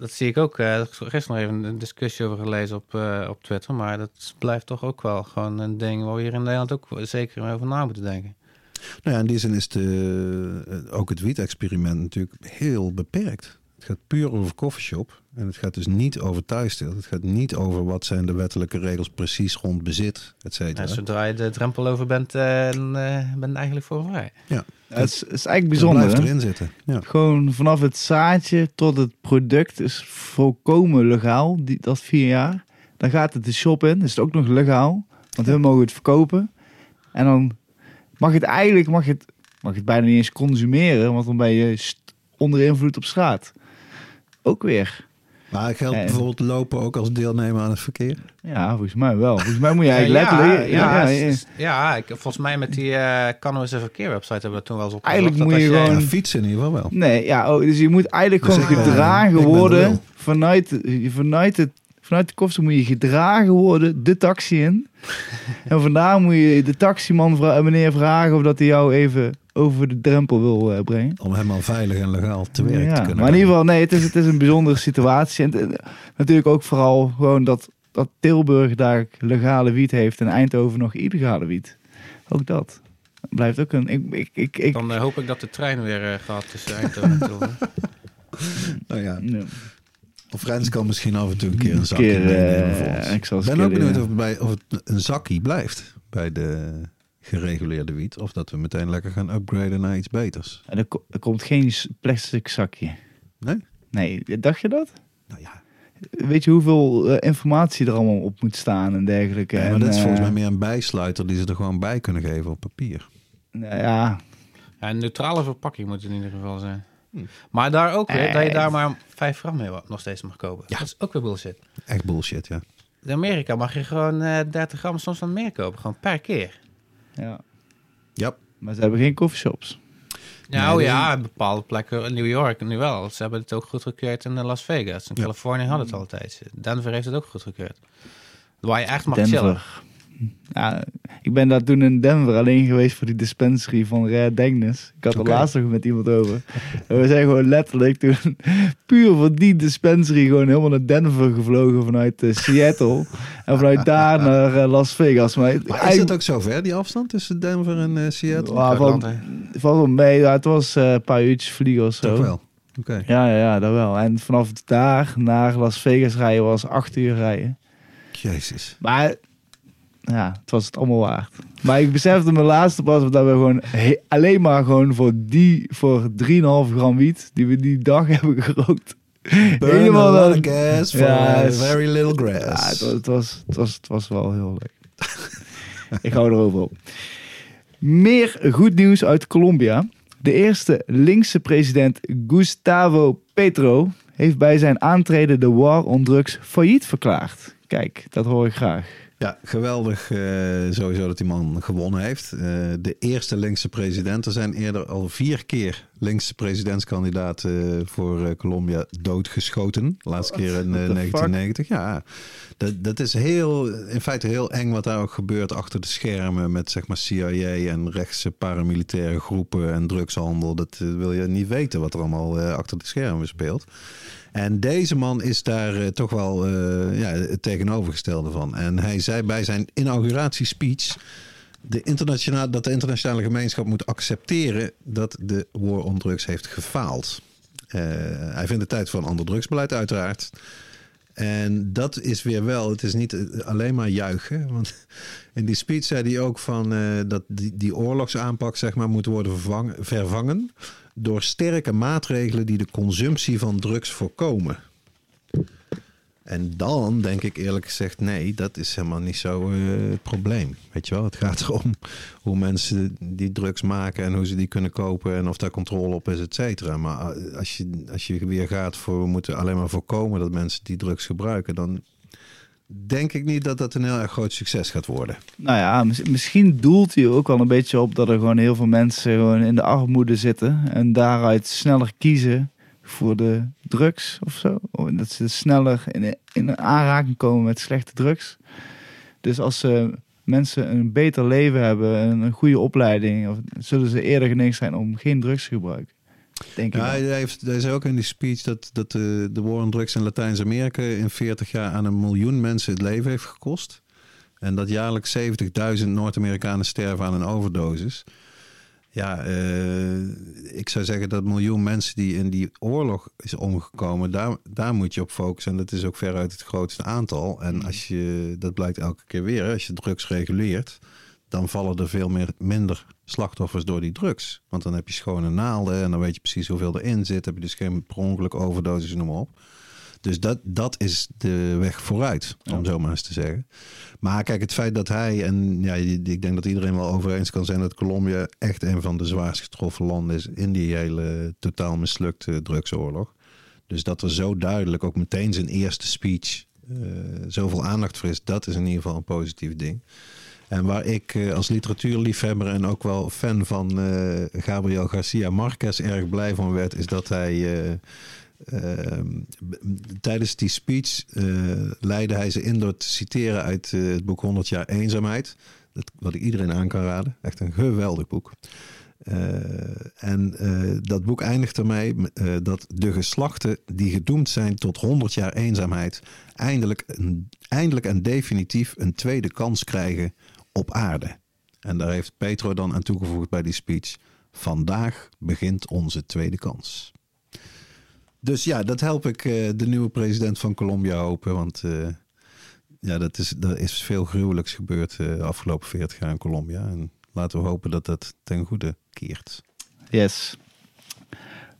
Dat zie ik ook. eh, ik gisteren nog even een discussie over gelezen op, eh, op Twitter. Maar dat blijft toch ook wel gewoon een ding waar we hier in Nederland ook zeker over na moeten denken. Nou ja, in die zin is de, eh, ook het wiet-experiment natuurlijk heel beperkt. Het gaat puur over coffeeshop. En het gaat dus niet over thuissteel. Het gaat niet over wat zijn de wettelijke regels precies rond bezit, et cetera. Zodra je de drempel over bent, eh, ben je eigenlijk voor vrij. Het is, het is eigenlijk Het bijzonder. blijft hè? erin zitten. Ja. Gewoon vanaf het zaadje tot het product is volkomen legaal, die, dat vier jaar. Dan gaat het de shop in, is het ook nog legaal. Want we mogen het verkopen. En dan mag het eigenlijk mag het, mag het bijna niet eens consumeren, want dan ben je onder invloed op straat. Ook weer. Maar geldt En- bijvoorbeeld lopen ook als deelnemer aan het verkeer? Ja, volgens mij wel. Volgens mij moet je eigenlijk ja, letterlijk... ja, ja, ja, ja. s- ja, ik, volgens mij met die uh, Cannabis en Verkeer website hebben we dat toen wel eens op. Eigenlijk moet je gewoon- Ja, fietsen in ieder geval wel. Nee, ja, oh, dus je moet eigenlijk Dus gewoon ben- gedragen ben worden. Vanuit, vanuit, het, vanuit de koffer moet je gedragen worden, de taxi in. en vandaar moet je de taximan meneer vragen of dat hij jou even over de drempel wil eh, brengen. Om helemaal veilig en legaal te werk Ja, te kunnen maar in ieder geval, nee, het is, het is een bijzondere situatie. En het- natuurlijk ook vooral gewoon dat, dat Tilburg daar legale wiet heeft en Eindhoven nog illegale wiet. Ook dat. Blijft ook een... Ik, ik, ik, ik, Dan eh, hoop ik dat de trein weer eh, gaat tussen Eindhoven en Tilburg. Nou ja, ja. of Rens kan misschien af en toe een keer een zakje keer, eh, ik ben ook benieuwd eh, of, het bij, of het een zakkie blijft bij de gereguleerde wiet. Of dat we meteen lekker gaan upgraden naar iets beters. En er, ko- er komt geen plastic zakje. Nee? Nee, dacht je dat? Nou ja, Weet je hoeveel eh, informatie er allemaal op moet staan en dergelijke? Ja, maar En, dat is volgens eh, mij meer een bijsluiter die ze er gewoon bij kunnen geven op papier. nou ja, Ja, een neutrale verpakking moet het in ieder geval zijn. Hm. Maar daar ook weer, dat je Eh. daar maar 5 gram mee nog steeds mag kopen. Ja. Dat is ook weer bullshit. Echt bullshit, ja. In Amerika mag je gewoon eh 30 gram, soms wat meer kopen. Gewoon per keer. Ja. Ja. Maar ze hebben geen coffeeshops. Ja, Nee, oh ja, bepaalde plekken in New York nu wel. Ze hebben het ook goedgekeurd in eh, Las Vegas. In Ja. Californië had het altijd. Denver heeft het ook goedgekeurd. Waar je echt mag chillen. Ja, ik ben daar toen in Denver alleen geweest voor die dispensary van Rare Denkness. Ik had er laatst nog met iemand over. En we zijn gewoon letterlijk toen puur voor die dispensary gewoon helemaal naar Denver gevlogen vanuit eh, Seattle. en vanuit daar naar eh, Las Vegas. Maar, Maar is het ook zo ver, die afstand tussen Denver en eh, Seattle? Ja, van, wel mee. Ja, het was een paar uurtjes vliegen of zo. Toch wel. Ja, ja, ja, dat wel. En vanaf daar naar Las Vegas rijden was acht uur rijden. Jezus. Maar ja, het was het allemaal waard. Maar ik besefte mijn laatste pas dat we gewoon alleen maar gewoon voor die, voor 3,5 gram wiet die we die dag hebben gerookt. Burn Helemaal gas for Ja, very little Ja, grass. het, was, het, was, het, was, het was wel heel leuk. ik hou erover op. Meer goed nieuws uit Colombia. De eerste linkse president Gustavo Petro heeft bij zijn aantreden de war on drugs failliet verklaard. Kijk, dat hoor ik graag. Ja, geweldig eh, sowieso dat die man gewonnen heeft. Eh, de eerste linkse president. Er zijn eerder al vier keer linkse presidentskandidaten voor eh, Colombia doodgeschoten. De laatste keer in eh, What the fuck? 1990. Ja, dat, dat is heel, in feite heel eng wat daar ook gebeurt achter de schermen met zeg maar CIA en rechtse paramilitaire groepen en drugshandel. Dat wil je niet weten wat er allemaal achter de schermen speelt. En deze man is daar eh, toch wel eh, ja, het tegenovergestelde van. En hij zei bij zijn inauguratiespeech de dat de internationale gemeenschap moet accepteren dat de war on drugs heeft gefaald. Eh, hij vindt het tijd voor een ander drugsbeleid, uiteraard. En dat is weer wel, het is niet alleen maar juichen. Want in die speech zei hij ook van dat die, die oorlogsaanpak zeg maar, moet worden vervangen, vervangen door sterke maatregelen die de consumptie van drugs voorkomen. En dan denk ik eerlijk gezegd, nee, dat is helemaal niet zo eh, het probleem. Weet je wel, het gaat erom hoe mensen die drugs maken en hoe ze die kunnen kopen en of daar controle op is, et cetera. Maar als je, als je weer gaat voor we moeten alleen maar voorkomen dat mensen die drugs gebruiken, dan denk ik niet dat dat een heel erg groot succes gaat worden. Nou ja, mis- misschien doelt hij ook wel een beetje op dat er gewoon heel veel mensen gewoon in de armoede zitten en daaruit sneller kiezen voor de drugs of zo. Dat ze sneller in, in aanraking komen met slechte drugs. Dus als mensen een beter leven hebben en een goede opleiding, zullen ze eerder geneigd zijn om geen drugs te gebruiken. Denk. Ja, hij, heeft, hij zei ook in die speech dat, dat de, de war on drugs in Latijns-Amerika in 40 jaar aan een miljoen mensen het leven heeft gekost. En dat jaarlijks 70.000 Noord-Amerikanen sterven aan een overdosis. Ja, eh, ik zou zeggen dat miljoen mensen die in die oorlog is omgekomen, daar, daar moet je op focussen. En dat is ook veruit het grootste aantal. En als je, dat blijkt elke keer weer, als je drugs reguleert, dan vallen er veel meer, minder slachtoffers door die drugs. Want dan heb je schone naalden en dan weet je precies hoeveel erin zit. Heb je dus geen per ongeluk overdosis, noem maar op. Dus dat, dat is de weg vooruit, om zo maar eens te zeggen. Maar kijk, het feit dat hij, en ja, ik denk dat iedereen wel over eens kan zijn dat Colombia echt een van de zwaarst getroffen landen is in die hele totaal mislukte drugsoorlog. Dus dat er zo duidelijk ook meteen zijn eerste speech eh, zoveel aandacht voor is, dat is in ieder geval een positief ding. En waar ik eh, als literatuurliefhebber en ook wel fan van eh, Gabriel Garcia Marquez erg blij van werd, is dat hij eh, eh, b- tijdens die speech eh, leidde hij ze in door te citeren uit het boek 100 jaar eenzaamheid. Dat, wat ik iedereen aan kan raden. Echt een geweldig boek. En dat boek eindigt ermee dat de geslachten die gedoemd zijn tot 100 jaar eenzaamheid eindelijk, eindelijk en definitief een tweede kans krijgen op aarde. En daar heeft Petro dan aan toegevoegd bij die speech. Vandaag begint onze tweede kans. Dus ja, dat help ik eh, de nieuwe president van Colombia hopen. Want eh, ja, dat is, er is veel gruwelijks gebeurd eh, de afgelopen 40 jaar in Colombia. En laten we hopen dat dat ten goede keert. Yes.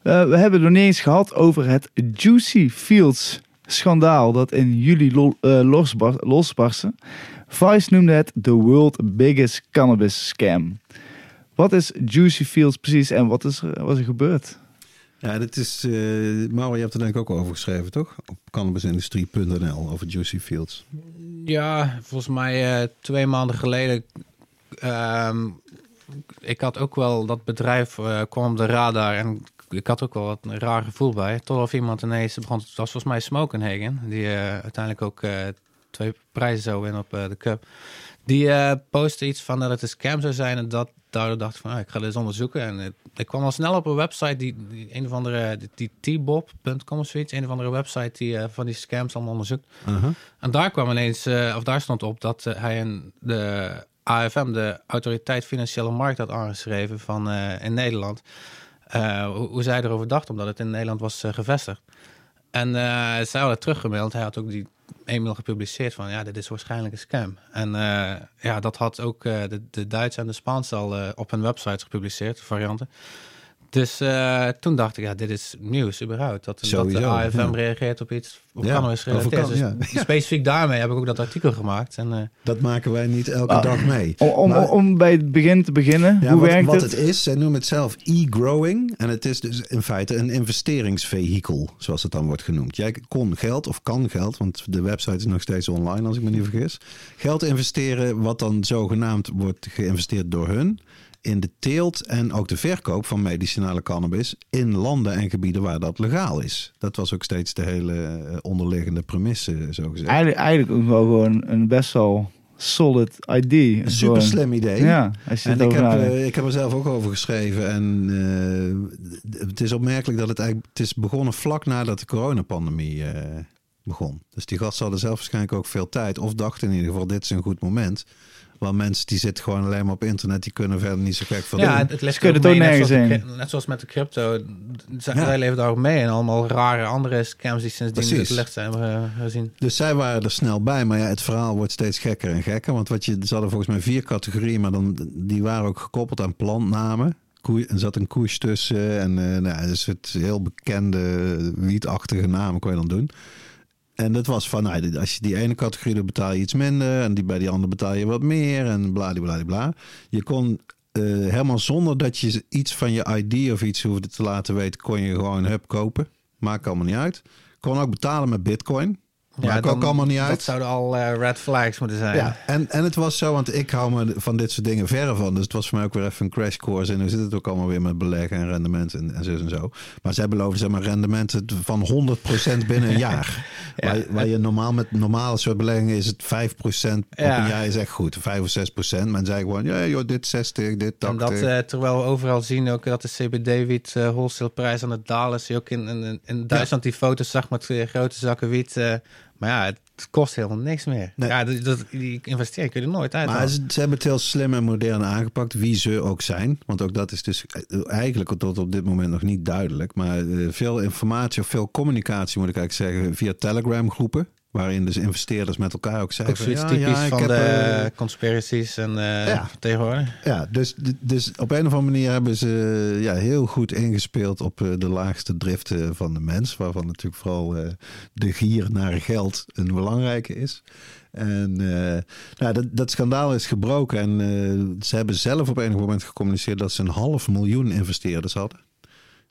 Eh, we hebben het nog niet eens gehad over het Juicy Fields schandaal dat in juli lo- eh, losbar- losbarstte. Vice noemde het the world biggest cannabis scam. Wat is Juicy Fields precies en wat is er, wat is er gebeurd? Ja, dat is. eh Mauro, je hebt er denk ik ook over geschreven, toch? Op cannabisindustrie.nl over Juicy Fields. Ja, volgens mij eh, twee maanden geleden. ehm, ik had ook wel dat bedrijf eh, kwam op de radar en ik had ook wel wat een raar gevoel bij. Totdat iemand ineens begon. Het was volgens mij Smokenhagen, die eh, uiteindelijk ook eh, twee prijzen zou winnen op eh, de Cup. Die eh postte iets van dat het een scam zou zijn en dat daardoor dacht ik van, ah, ik ga dit eens onderzoeken. En ik kwam al snel op een website die, die een of andere, die, tbob.com of zoiets, een of andere website die eh, van die scams allemaal onderzoekt. Aha. En daar kwam ineens, eh, of daar stond op dat eh, hij een, de AFM, de Autoriteit Financiële Markt, had aangeschreven van eh, in Nederland. eh, hoe, hoe zij erover dacht, omdat het in Nederland was eh, gevestigd. En eh zij hadden teruggemaild. Hij had ook die e-mail gepubliceerd van ja, dit is waarschijnlijk een scam. En eh, ja, dat had ook eh, de, de Duitse en de Spaanse al eh, op hun websites gepubliceerd, varianten. Dus eh, toen dacht ik, ja, dit is nieuws überhaupt. Dat, dat de AFM ja. reageert op iets op Ja, cannabis over gerelateerd. kan- Dus ja. specifiek daarmee heb ik ook dat artikel gemaakt. En, eh, Dat maken wij niet elke Ah. dag mee. Om, om, Maar- om bij het begin te beginnen, Ja, hoe wat, werkt wat het? het is, zij noemen het zelf e-growing. En het is dus in feite een investeringsvehikel, zoals het dan wordt genoemd. Jij kon geld, of kan geld, want de website is nog steeds online als ik me niet vergis. Geld investeren, wat dan zogenaamd wordt geïnvesteerd door hun. In de teelt en ook de verkoop van medicinale cannabis in landen en gebieden waar dat legaal is. Dat was ook steeds de hele eh, onderliggende premisse, zo gezegd. Eigenlijk, eigenlijk ook wel gewoon een best wel solid idea. Een super slim idee. Ja, als je En ik heb, eh, ik heb er zelf ook over geschreven. En eh, het is opmerkelijk dat het eigenlijk... Het is begonnen vlak nadat de coronapandemie eh, begon. Dus die gasten hadden zelf waarschijnlijk ook veel tijd. Of dachten in ieder geval, dit is een goed moment Waar mensen die zitten gewoon alleen maar op internet, die kunnen verder niet zo gek van Ja, doen. het, het ligt kunnen ook het ook mee, net nergens zoals de heen. cri- Net zoals met de crypto. Zij, Ja. leven daar ook mee. En allemaal rare andere scams die sindsdien Precies. het licht zijn eh, gezien. Dus zij waren er snel bij. Maar ja, het verhaal wordt steeds gekker en gekker. Want wat je, ze hadden volgens mij vier categorieën, maar dan, die waren ook gekoppeld aan plantnamen. Koei, er zat een koers tussen. En eh nou, dus het heel bekende wietachtige namen kon je dan doen. En dat was van, nou, als je die ene categorie betaal je iets minder. En die, bij die andere betaal je wat meer. En bladibladibla. Je kon eh, helemaal zonder dat je iets van je ID of iets hoefde te laten weten, kon je gewoon hup kopen. Maakt allemaal niet uit. Kon ook betalen met bitcoin. Maakt ook dan- allemaal niet Dat uit. zouden al eh, red flags moeten zijn. Ja, en, en het was zo, want ik hou me van dit soort dingen verre van. Dus het was voor mij ook weer even een crash course. En hoe zit het ook allemaal weer met beleggen en rendement en, en zo en zo. Maar zij beloven zeg maar rendementen van 100% binnen een jaar. Ja. Waar, waar je normaal met normale soort beleggingen is het 5% op Ja. een jaar is echt goed. 5 of 6%. Men zei gewoon, ja joh, dit 60, dit 80. En dat, eh, terwijl we overal zien ook dat de CBD-wiet eh wholesaleprijs aan het dalen is. Je ook in, in, in Duitsland die foto's zag met grote zakken wiet. Maar ja, het kost helemaal niks meer. Nee. Ja, dat, dat, die investering kun je er nooit uit Maar ze, ze hebben het heel slim en modern aangepakt, wie ze ook zijn. Want ook dat is dus eigenlijk tot op dit moment nog niet duidelijk. Maar eh, veel informatie of veel communicatie, moet ik eigenlijk zeggen, via Telegram groepen. Waarin dus investeerders met elkaar ook zeggen Ook zoiets van, ja, typisch ja, ik van heb, de eh, conspiracies en eh Ja. tegenwoordig. Ja, dus, dus op een of andere manier hebben ze ja, heel goed ingespeeld op eh, de laagste driften van de mens. Waarvan natuurlijk vooral eh, de gier naar geld een belangrijke is. En eh, nou, dat, dat schandaal is gebroken. En eh, ze hebben zelf op enig moment gecommuniceerd dat ze een half miljoen investeerders hadden.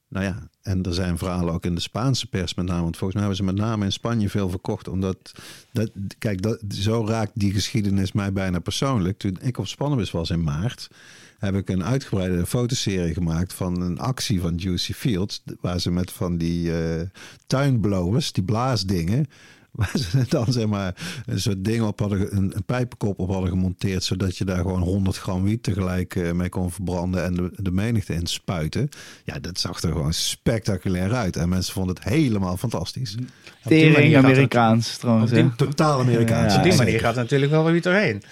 Nou ja, en er zijn verhalen ook in de Spaanse pers met name. Want volgens mij hebben ze met name in Spanje veel verkocht. Omdat, dat, kijk, dat, zo raakt die geschiedenis mij bijna persoonlijk. Toen ik op Spannenbus was in maart, heb ik een uitgebreide fotoserie gemaakt van een actie van Juicy Fields. Waar ze met van die eh tuinblowers, die blaasdingen, waar ze dan zeg maar een soort ding op hadden, een, een pijpenkop op hadden gemonteerd, zodat je daar gewoon 100 gram wiet tegelijk eh, mee kon verbranden en de, de menigte in spuiten. Ja, dat zag er gewoon spectaculair uit. En mensen vonden het helemaal fantastisch. Tering het- Amerikaans trouwens. op die- hè? Totaal Amerikaans. Ja, Op die manier gaat natuurlijk wel weer doorheen.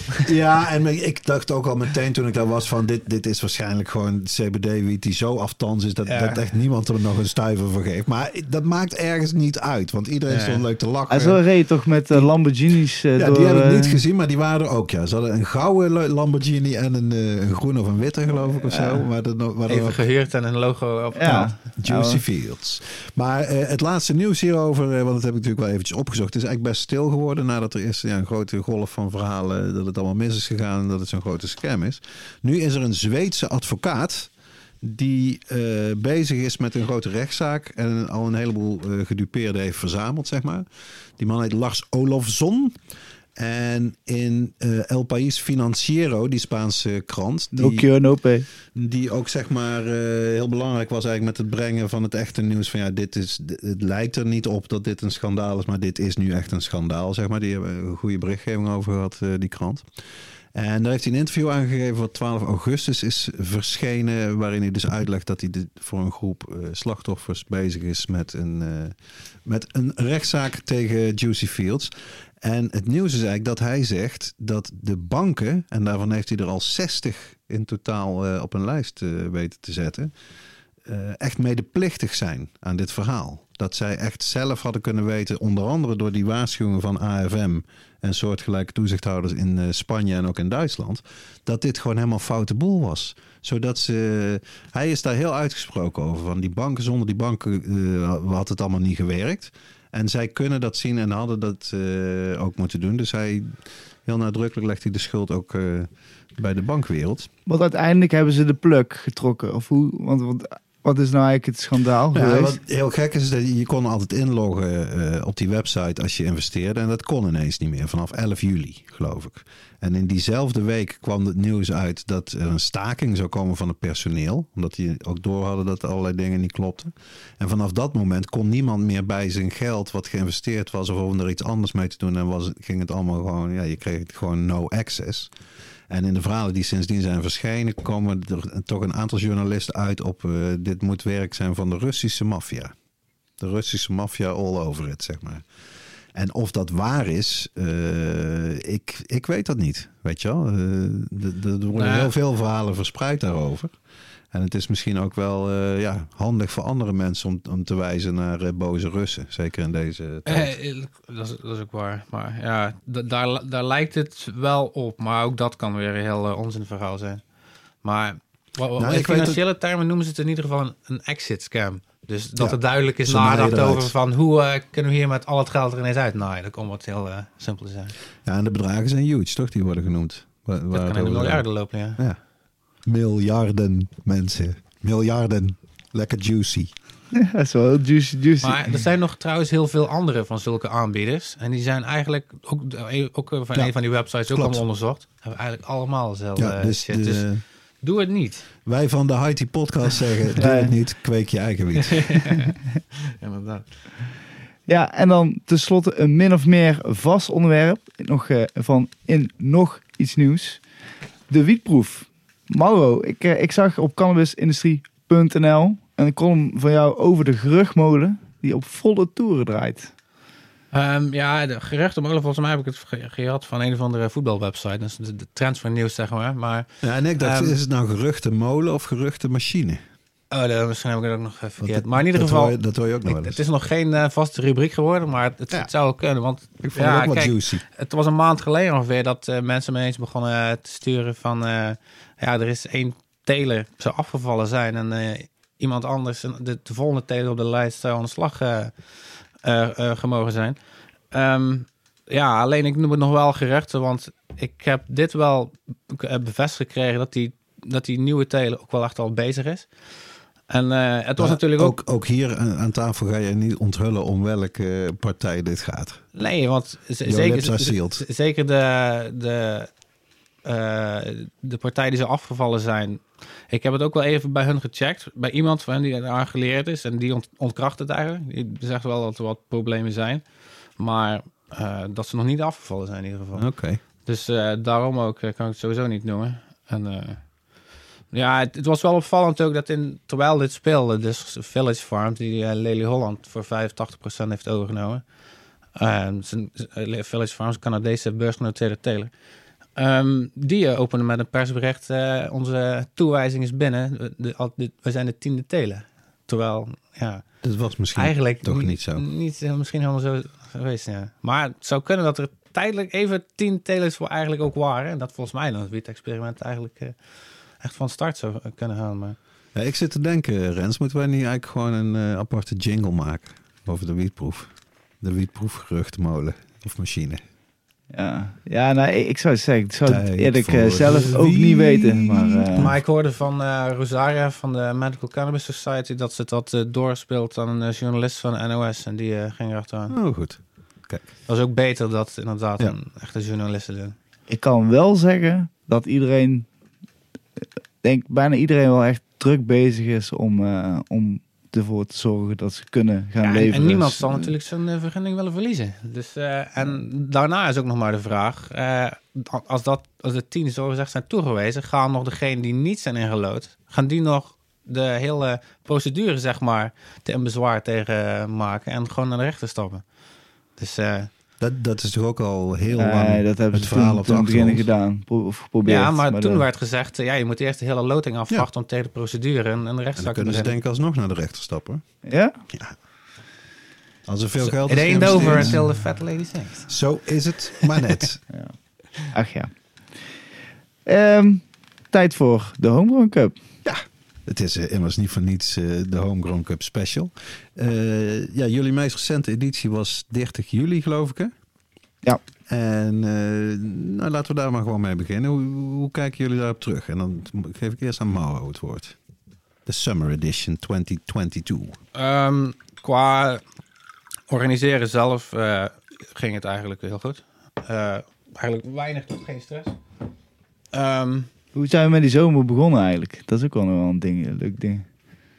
Ja, en ik dacht ook al meteen toen ik daar was van dit, dit is waarschijnlijk gewoon CBD-wiet die zo aftans is dat, Ja. dat echt niemand er nog een stuiver voor geeft. Maar dat maakt ergens niet uit, want iedereen Ja. stond leuk te lachen. Hij zo reed toch met eh, Lamborghinis eh, Ja, door... die heb ik eh, niet gezien, maar die waren er ook. Ja. Ze hadden een gouden Lamborghini en een, eh, een groene of een witte, geloof ik, of zo. Maar dat, waar er Even ook gehuurd en een logo op Ja. Juicy. Fields. Maar eh, het laatste nieuws hierover, want dat heb ik natuurlijk wel eventjes opgezocht, het is eigenlijk best stil geworden nadat er eerst ja, een grote golf van verhalen dat het allemaal mis is gegaan en dat het zo'n grote scam is. Nu is er een Zweedse advocaat die eh, bezig is met een grote rechtszaak en al een heleboel eh, gedupeerden heeft verzameld, zeg maar. Die man heet Lars Olofsson. En in eh, El País Financiero, die Spaanse krant, die, No die ook zeg maar eh, heel belangrijk was eigenlijk met het brengen van het echte nieuws. Van ja, dit is, het lijkt er niet op dat dit een schandaal is, maar dit is nu echt een schandaal. Zeg maar. Die hebben een goede berichtgeving over gehad, eh, die krant. En daar heeft hij een interview aangegeven wat 12 augustus is verschenen. Waarin hij dus uitlegt dat hij voor een groep slachtoffers bezig is met een, met een rechtszaak tegen Juicy Fields. En het nieuws is eigenlijk dat hij zegt dat de banken, en daarvan heeft hij er al 60 in totaal eh, op een lijst eh, weten te zetten, eh, echt medeplichtig zijn aan dit verhaal. Dat zij echt zelf hadden kunnen weten, onder andere door die waarschuwingen van AFM en soortgelijke toezichthouders in Spanje en ook in Duitsland, dat dit gewoon helemaal foute boel was. Zodat ze, hij is daar heel uitgesproken over. Van die banken, zonder die banken had het allemaal niet gewerkt. En zij kunnen dat zien en hadden dat eh, ook moeten doen. Dus hij, heel nadrukkelijk legt hij de schuld ook eh, bij de bankwereld. Want uiteindelijk hebben ze de plug getrokken. Of hoe? Want, want wat is nou eigenlijk het schandaal Ja, geweest? wat heel gek is, dat je je kon altijd inloggen eh, op die website als je investeerde. En dat kon ineens niet meer, vanaf 11 juli, geloof ik. En in diezelfde week kwam het nieuws uit dat er een staking zou komen van het personeel. Omdat die ook door hadden dat allerlei dingen niet klopten. En vanaf dat moment kon niemand meer bij zijn geld wat geïnvesteerd was... of om er iets anders mee te doen. En was, ging het allemaal gewoon, ja, je kreeg het gewoon no access. En in de verhalen die sindsdien zijn verschenen, komen er toch een aantal journalisten uit op eh, dit moet werk zijn van de Russische maffia. De Russische maffia all over it, zeg maar. En of dat waar is, eh, ik, ik weet dat niet. Weet je wel? Eh, er worden Nou. heel veel verhalen verspreid daarover. En het is misschien ook wel eh, ja, handig voor andere mensen om, om te wijzen naar eh, boze Russen. Zeker in deze tijd. Eh, eh, dat, is, dat is ook waar. Maar ja, da- daar, daar lijkt het wel op. Maar ook dat kan weer een heel eh, onzin verhaal zijn. Maar Nou, in financiële termen noemen ze het in ieder geval een, een exit scam. Dus dat Ja, het duidelijk is nagedacht over van hoe eh, kunnen we hier met al het geld er ineens uit naaien. Dat komt wat heel eh, simpel te zijn. Ja, en de bedragen zijn huge, toch? Die worden genoemd. Waar, Dat kan in de miljarden lopen, ja. Ja. Miljarden mensen. Miljarden. Lekker juicy. dat is wel heel juicy, juicy. Maar er zijn nog trouwens heel veel andere van zulke aanbieders. En die zijn eigenlijk ook, ook van Ja, een van die websites ook allemaal onderzocht. Hebben eigenlijk allemaal dezelfde Ja, dus, shit. de- Dus doe het niet. wij van de Haiti podcast zeggen, doe Ja. het niet, kweek je eigen wiet. Inderdaad. Ja, en dan tenslotte een min of meer vast onderwerp. Nog eh, van in nog iets nieuws. De wietproef. Mauro, ik, eh, ik zag op cannabisindustrie.nl een column van jou over de geruchtmolen die op volle toeren draait. Ehm, ja, de geruchtenmolen, volgens mij heb ik het ge- gehad van een of andere voetbalwebsite. Dat is de, de transfernieuws, zeg maar. Maar Ja, en ik dacht, Ehm, is het nou geruchte molen of geruchte machine? oh, dat, misschien heb ik het ook nog even verkeerd. Maar in ieder dat geval, Hoor je, dat hoor je ook nog ik- wel het is nog geen eh, vaste rubriek geworden, maar het, het, Ja. het zou wel kunnen. Want Ik vond ja, het ook wat kijk, juicy. Het was een maand geleden ongeveer dat eh, mensen me eens begonnen te sturen van... eh, ja, er is één teler zou afgevallen zijn en eh, iemand anders, de, de volgende teler op de lijst zou aan de slag eh, eh, gemogen zijn. Ehm, ja, alleen ik noem het nog wel geruchten, want ik heb dit wel bevestigd gekregen dat die, dat die nieuwe teler ook wel echt al bezig is. En het was natuurlijk ook... ook... Ook hier aan, tafel ga je niet onthullen om welke partij dit gaat. Nee, want zeker, zeker de, de, eh, de partijen die zo afgevallen zijn. Ik heb het ook wel even bij hun gecheckt. Bij iemand van hen die eraan geleerd is. En die ont, ontkracht het eigenlijk. Die zegt wel dat er wat problemen zijn. Maar eh, dat ze nog niet afgevallen zijn in ieder geval. Oké. Dus eh, daarom ook kan ik het sowieso niet noemen. En ja, het, het was wel opvallend ook dat in, terwijl dit speelde, dus Village Farm, die Lely Holland voor 85% heeft overgenomen. Zijn, Village Farms, Canadese beursgenoteerde teler. Ehm, die eh, openen met een persbericht, eh, onze toewijzing is binnen. De, de, al- de- we zijn de tiende teler. Terwijl, ja, Dat was misschien eigenlijk toch niet zo. Niet heel- misschien helemaal zo geweest, ja. Maar het zou kunnen dat er tijdelijk even tien telers voor eigenlijk ook waren. En dat volgens mij dan het wiet-experiment eigenlijk eh, echt van start zou kunnen gaan. Maar Ja, ik zit te denken, Rens, moeten wij niet eigenlijk gewoon een eh, aparte jingle maken over de wietproef? De wietproefgeruchtenmolen of machine. Ja, ja nou, ik zou zeggen, ik zou het Tijd eerlijk eh, zelf ook niet weten. Maar, eh, Maar ik hoorde van eh, Rosaria van de Medical Cannabis Society dat ze dat doorspeelt aan een journalist van de NOS en die ging erachteraan. Oh, goed. Dat is ook beter dat inderdaad Ja. een echte journalisten doen. ik kan wel zeggen dat iedereen, ik denk bijna iedereen wel echt druk bezig is om, eh, om ervoor te zorgen dat ze kunnen gaan Ja, en, leveren. en niemand Dus, zal eh, natuurlijk zijn eh, vergunning willen verliezen. Dus, eh, en daarna is ook nog maar de vraag: als, dat, als de tien zo gezegd zijn toegewezen, gaan nog degenen die niet zijn ingelood, gaan die nog de hele procedure, zeg maar, te een bezwaar tegen maken en gewoon naar de rechter stappen? Dus Dat, dat is toch ook al heel nee, lang dat hebben het ze verhaal toen, op de toen beginnen gedaan. Of geprobeerd. ja, maar, toen werd gezegd: ja, je moet eerst de hele loting afwachten om tegen de procedure en, en de rechtszaak te kunnen ze beginnen. denk ik alsnog naar de rechter stappen. Ja? Als er veel geld It is ain't over until the fat lady sings. Zo is het maar net. Ach ja. Ehm, tijd voor de Homegrown Cup. Het is eh, immers niet voor niets eh, de Homegrown Cup Special. Eh, ja, jullie meest recente editie was 30 juli, geloof ik, hè? Ja. En eh, nou, laten we daar maar gewoon mee beginnen. Hoe, hoe kijken jullie daarop terug? En dan geef ik eerst aan Mauro het woord. De Summer Edition 2022. Ehm, qua organiseren zelf eh, ging het eigenlijk heel goed. Eh, eigenlijk weinig tot geen stress. Ehm, Hoe zijn we met die zomer begonnen eigenlijk? Dat is ook wel een ding, een leuk ding.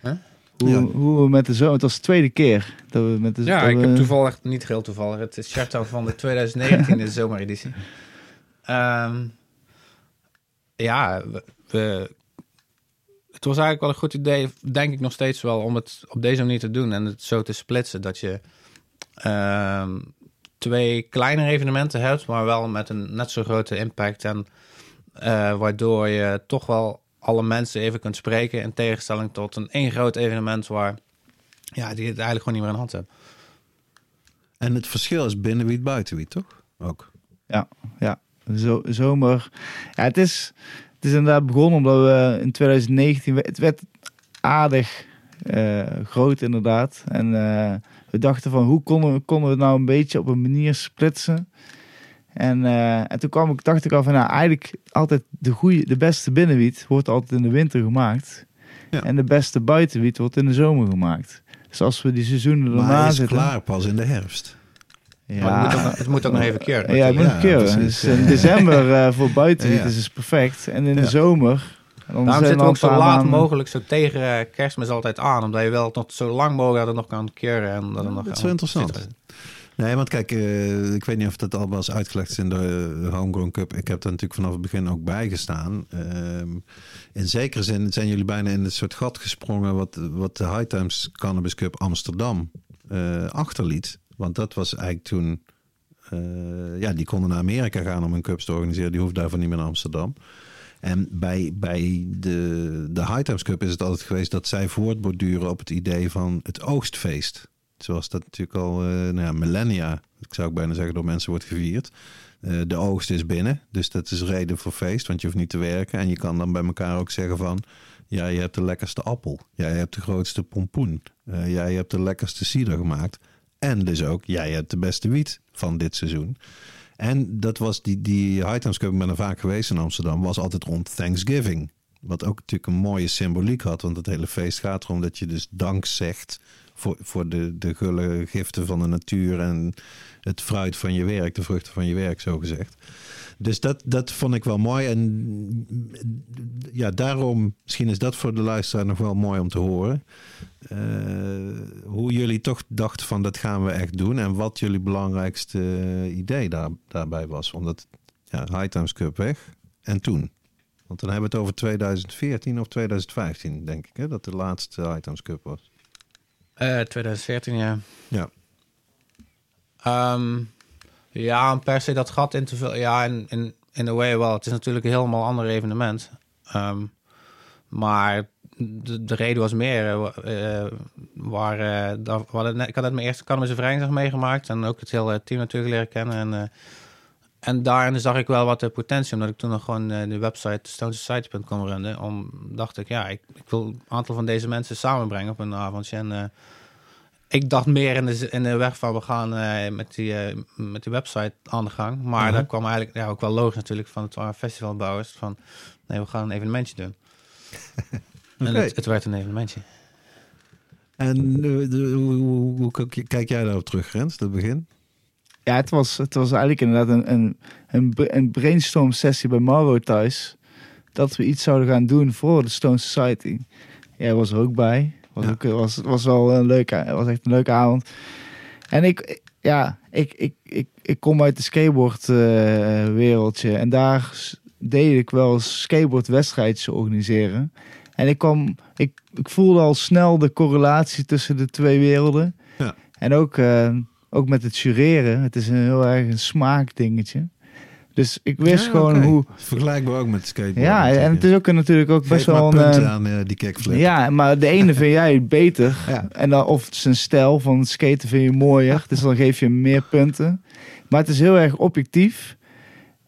Huh? Hoe, Ja. hoe we met de zomer... Het was de tweede keer dat we met de ja, dat ik we- heb toevallig, niet heel toevallig, het is Shutdown van de 2019 de zomereditie. Ehm, ja, we, we- het was eigenlijk wel een goed idee, denk ik nog steeds wel, om het op deze manier te doen en het zo te splitsen dat je ehm, twee kleinere evenementen hebt, maar wel met een net zo grote impact. En waardoor je toch wel alle mensen even kunt spreken. In tegenstelling tot een één groot evenement waar ja, die het eigenlijk gewoon niet meer in hand hebben. En het verschil is binnenwiet, buitenwiet, toch? Ook. Ja, ja. Zo, zomer. Ja, het is, het is inderdaad begonnen omdat we in 2019... Het werd aardig eh, groot inderdaad. En eh, we dachten van hoe konden konden we het nou een beetje op een manier splitsen. En, eh, en toen kwam ik, dacht ik al van nou eigenlijk altijd de, goede, de beste binnenwiet wordt altijd in de winter gemaakt. Ja. En de beste buitenwiet wordt in de zomer gemaakt. Dus als we die seizoenen Maar erna hij is zitten... klaar pas in de herfst. Maar het moet ook, het moet ook nog even keren. Ja, ik moet Ja, precies. Dus in december eh, voor buitenwiet Ja. is het perfect. En in de Ja. zomer... Dan Daarom zitten we ook zo laat mogelijk, zo tegen eh, kerstmis altijd aan. Omdat je wel tot zo lang mogelijk dat het nog kan keren. En dat, het nog dat is wel interessant. zit. Nee, want kijk, eh, ik weet niet of dat al was uitgelegd is in de eh, Homegrown Cup. Ik heb daar natuurlijk vanaf het begin ook bij gestaan. Ehm, in zekere zin zijn jullie bijna in het soort gat gesprongen wat, wat de High Times Cannabis Cup Amsterdam eh, achterliet. Want dat was eigenlijk toen... ja, die konden naar Amerika gaan om hun cups te organiseren. Die hoefden daarvoor niet meer naar Amsterdam. En bij, bij de, de High Times Cup is het altijd geweest dat zij voortborduren op het idee van het oogstfeest. Zoals dat natuurlijk al eh, nou ja, millennia, ik zou ook bijna zeggen, door mensen wordt gevierd. Eh, de oogst is binnen, dus dat is reden voor feest, want je hoeft niet te werken. En je kan dan bij elkaar ook zeggen van, ja, je hebt de lekkerste appel. Jij hebt de grootste pompoen. Eh, jij hebt de lekkerste cider gemaakt. En dus ook, jij hebt de beste wiet van dit seizoen. En dat was die, die High Times Cup, ik ben er vaak geweest in Amsterdam, was altijd rond Thanksgiving. Wat ook natuurlijk een mooie symboliek had, want het hele feest gaat erom dat je dus dank zegt voor, voor de, de gulle giften van de natuur en het fruit van je werk, de vruchten van je werk, zo gezegd. Dus dat, dat vond ik wel mooi. En ja, daarom, misschien is dat voor de luisteraar nog wel mooi om te horen. Eh, hoe jullie toch dachten van dat gaan we echt doen. En wat jullie belangrijkste idee daar, daarbij was. Omdat ja, High Times Cup weg. En toen. Want dan hebben we het over 2014 of 2015, denk ik. Hè, dat de laatste High Times Cup was. Eh, 2014, ja. Ja. Ehm, ja, om per se dat gat in te vullen. Ja, in, in, in a way wel. Het is natuurlijk een helemaal ander evenement. Ehm, maar de, de reden was meer. eh, eh, waar, eh, dat, ik had net mijn eerste Cannabis Vereniging meegemaakt. En ook het hele team natuurlijk leren kennen. En, eh, en daarin zag ik wel wat de potentie. Omdat ik toen nog gewoon eh, de website stonesociety.com runde. Om, dacht ik, ja, ik, ik wil een aantal van deze mensen samenbrengen op een avondje. En eh, ik dacht meer in de, in de weg van we gaan eh, met, die, met die website aan de gang. Maar Mhm. dat kwam eigenlijk ja, ook wel logisch natuurlijk van het festivalbouwers. Van nee, we gaan een evenementje doen. En het, het werd een evenementje. En de- hoe, hoe, hoe kijk- jij daarop terug, Rens, dat begin? Ja, het was, het was eigenlijk inderdaad een, een, een, een brainstorm sessie bij Mauro thuis. Dat we iets zouden gaan doen voor de Stone Society. Jij was er ook bij. Was, Ja. ook, was, was wel een leuke, was echt een leuke avond. En ik, ja, ik, ik, ik, ik kom uit de skateboard eh, wereldje. En daar deed ik wel skateboardwedstrijdjes organiseren. En ik kwam, ik, ik voelde al snel de correlatie tussen de twee werelden. Ja. En ook, eh, ook met het jureren. Het is een heel erg een smaakdingetje. Dus ik wist Ja, gewoon hoe. Vergelijkbaar ook met skateboard. Ja, en het is ook natuurlijk ook best Geef wel een. punten eh, aan eh, die kickflip. ja, maar de ene vind jij beter. Ja. En dan, of zijn stijl van skaten vind je mooier. Dus dan geef je meer punten. Maar het is heel erg objectief.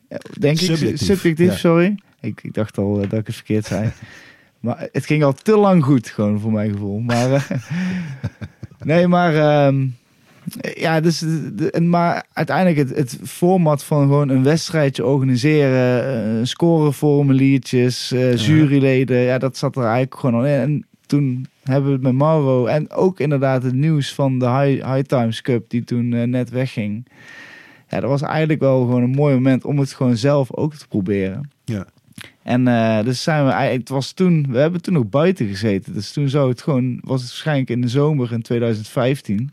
Eh, Denk ik. Subjectief, Subjectief, ja. sorry. Ik, ik dacht al dat ik het verkeerd zei. maar het ging al te lang goed, gewoon voor mijn gevoel. Maar, eh, nee, maar... ehm, ja, dus, de, de- en maar uiteindelijk het, het format van gewoon een wedstrijdje organiseren, eh, scoreformuliertjes, eh, juryleden, ja, dat zat er eigenlijk gewoon al in. En toen hebben we het met Mauro en ook inderdaad het nieuws van de High, High Times Cup die toen eh, net wegging. Ja, dat was eigenlijk wel gewoon een mooi moment om het gewoon zelf ook te proberen. Ja. En eh, dus zijn we het was toen, we hebben toen nog buiten gezeten. Dus toen zou het gewoon, was het waarschijnlijk in de zomer in 2015.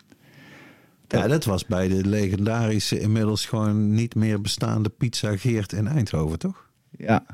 Ja, dat was bij de legendarische, inmiddels gewoon niet meer bestaande Pizza Geert in Eindhoven, toch? Ja,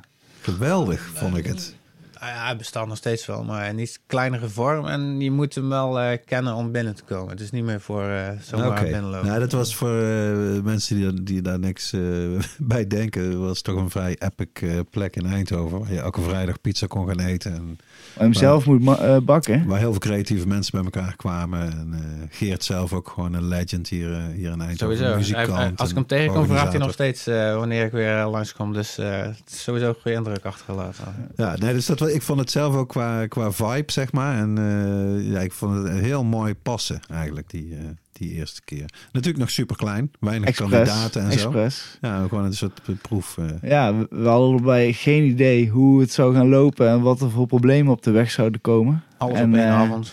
Geweldig, vond ik het. Ah ja, hij bestaat nog steeds wel, maar in iets kleinere vorm. En je moet hem wel eh, kennen om binnen te komen. Het is niet meer voor eh zomaar Oké. binnenlopen. Nou, dat was voor eh, mensen die, die daar niks eh, bij denken. Dat was toch een vrij epic eh, plek in Eindhoven. Waar je elke vrijdag pizza kon gaan eten. En hem zelf moet eh, bakken. waar heel veel creatieve mensen bij elkaar kwamen. En eh, Geert zelf ook gewoon een legend hier, eh, hier in Eindhoven. Sowieso. Muzikant Hij- hij- als ik hem tegenkom, vraagt hij nog steeds wanneer ik weer langskom. Dus eh, het is sowieso een goede indruk achtergelaten. Ja, nee, dus dat, wel- ik vond het zelf ook qua, qua vibe, zeg maar. En eh, ja, ik vond het heel mooi passen eigenlijk, die, eh, die eerste keer. Natuurlijk nog super klein, weinig Express. kandidaten en zo. Ja, gewoon een soort proef. eh. Ja, we, we hadden erbij geen idee hoe het zou gaan lopen en wat er voor problemen op de weg zouden komen. Alles En, op één eh, avond.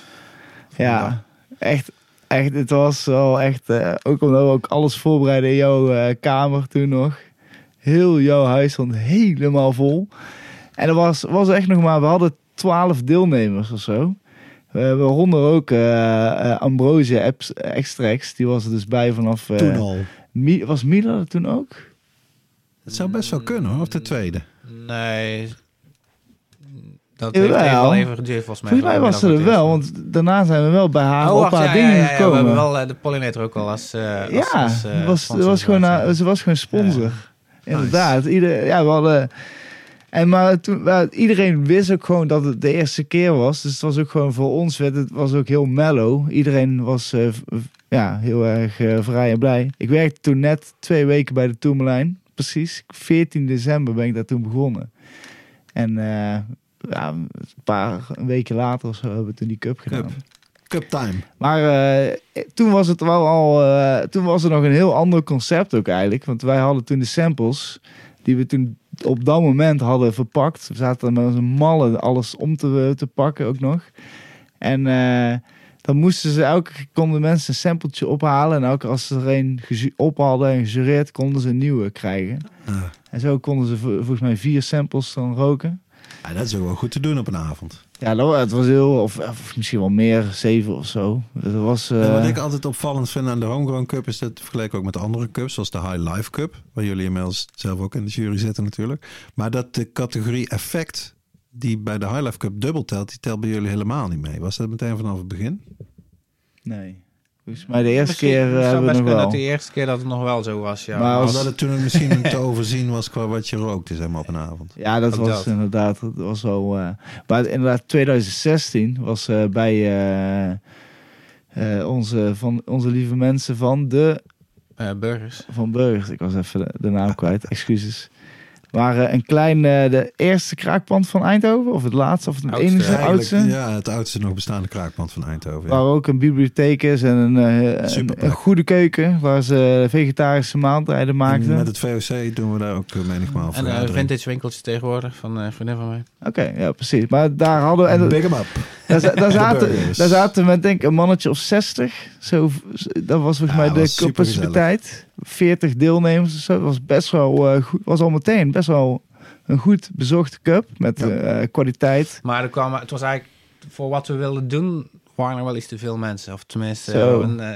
Ja, echt, echt, het was wel echt, eh, ook omdat we ook alles voorbereiden in jouw kamer toen nog. Heel jouw huis stond helemaal vol. En er was, was echt nog maar, we hadden twaalf deelnemers of zo. We waaronder ook eh eh, Ambrosia Extracts, die was er dus bij vanaf... eh, Toen al. Mi- was Mila er toen ook? Het zou best wel kunnen hoor, of de tweede. Nee. Dat heeft even wel even geduurd volgens mij. Volgens mij was ze er wel, want daarna zijn we wel bij haar Oh, op wacht, haar ja, dingen ja, ja, ja, we gekomen. hebben wel de pollinator ook al als... eh, als- ja, als, was, was gewoon, ze was gewoon sponsor. Ja. Inderdaad. Ieder, ja, we hadden... En maar toen, iedereen wist ook gewoon dat het de eerste keer was. Dus het was ook gewoon voor ons, werd het was ook heel mellow. Iedereen was eh, ja, heel erg eh, vrij en blij. Ik werkte toen net twee weken bij de Tourmalijn. Precies, 14 december ben ik daar toen begonnen. En eh, ja, een paar weken later of zo hebben we toen die cup gedaan. Cup. Cup time. Maar toen was het wel al. toen was er nog een heel ander concept ook eigenlijk. Want wij hadden toen de samples. Die we toen op dat moment hadden verpakt. We zaten met een malle alles om te, te pakken ook nog. En eh, dan moesten ze elke keer konden mensen een sampletje ophalen. En elke keer als ze er een op hadden en gejureerd, konden ze een nieuwe krijgen. Ah. En zo konden ze vo- volgens mij vier samples dan roken. Ja, dat is ook wel goed te doen op een avond. Ja, het was heel, of, of misschien wel meer, zeven of zo. Dat was. En eh, wat ik altijd opvallend vind aan de Homegrown Cup is dat vergeleken ook met de andere cups, zoals de High Life Cup, waar jullie inmiddels zelf ook in de jury zitten natuurlijk. Maar dat de categorie effect die bij de High Life Cup dubbel telt, die telt bij jullie helemaal niet mee. Was dat meteen vanaf het begin? Nee. Volgens mij de eerste Misschien- keer het eh, hebben best we nog wel. dat de eerste keer dat het nog wel zo was, ja. Maar als- Omdat het toen misschien te overzien was qua wat je rookte, zeg maar, op een avond. Ja, dat Ook was dat. inderdaad, dat was wel. eh, maar inderdaad, 2016 was eh, bij eh, eh, onze, van, onze lieve mensen van de Eh, burgers. van Burgers. Ik was even de, de naam kwijt, excuses. Maar eh, een klein, eh, de eerste kraakpand van Eindhoven, of het laatste, of het Oudste, enige eigenlijk, oudste. Ja, het oudste nog bestaande kraakpand van Eindhoven. ja. Waar ook een bibliotheek is en een, eh, een, goede keuken, waar ze vegetarische maaltijden En maakten. met het VOC doen we daar ook eh, menigmaal En een vergaderingen. vintage winkeltje tegenwoordig van eh, vriendin van mij. Oké, ja, precies. Maar daar hadden we... En, Big 'em up. Daar, za- daar, zaten, daar zaten we met denk ik een mannetje of 60. Zo, dat was volgens Ja, mij de capaciteit. 40 deelnemers zo. Dat was best wel eh, goed. Was al meteen best wel een goed bezochte cup. Met Ja. eh, kwaliteit. Maar er kwam, het was eigenlijk, voor wat we wilden doen, waren er wel iets te veel mensen. Of tenminste, een, eh,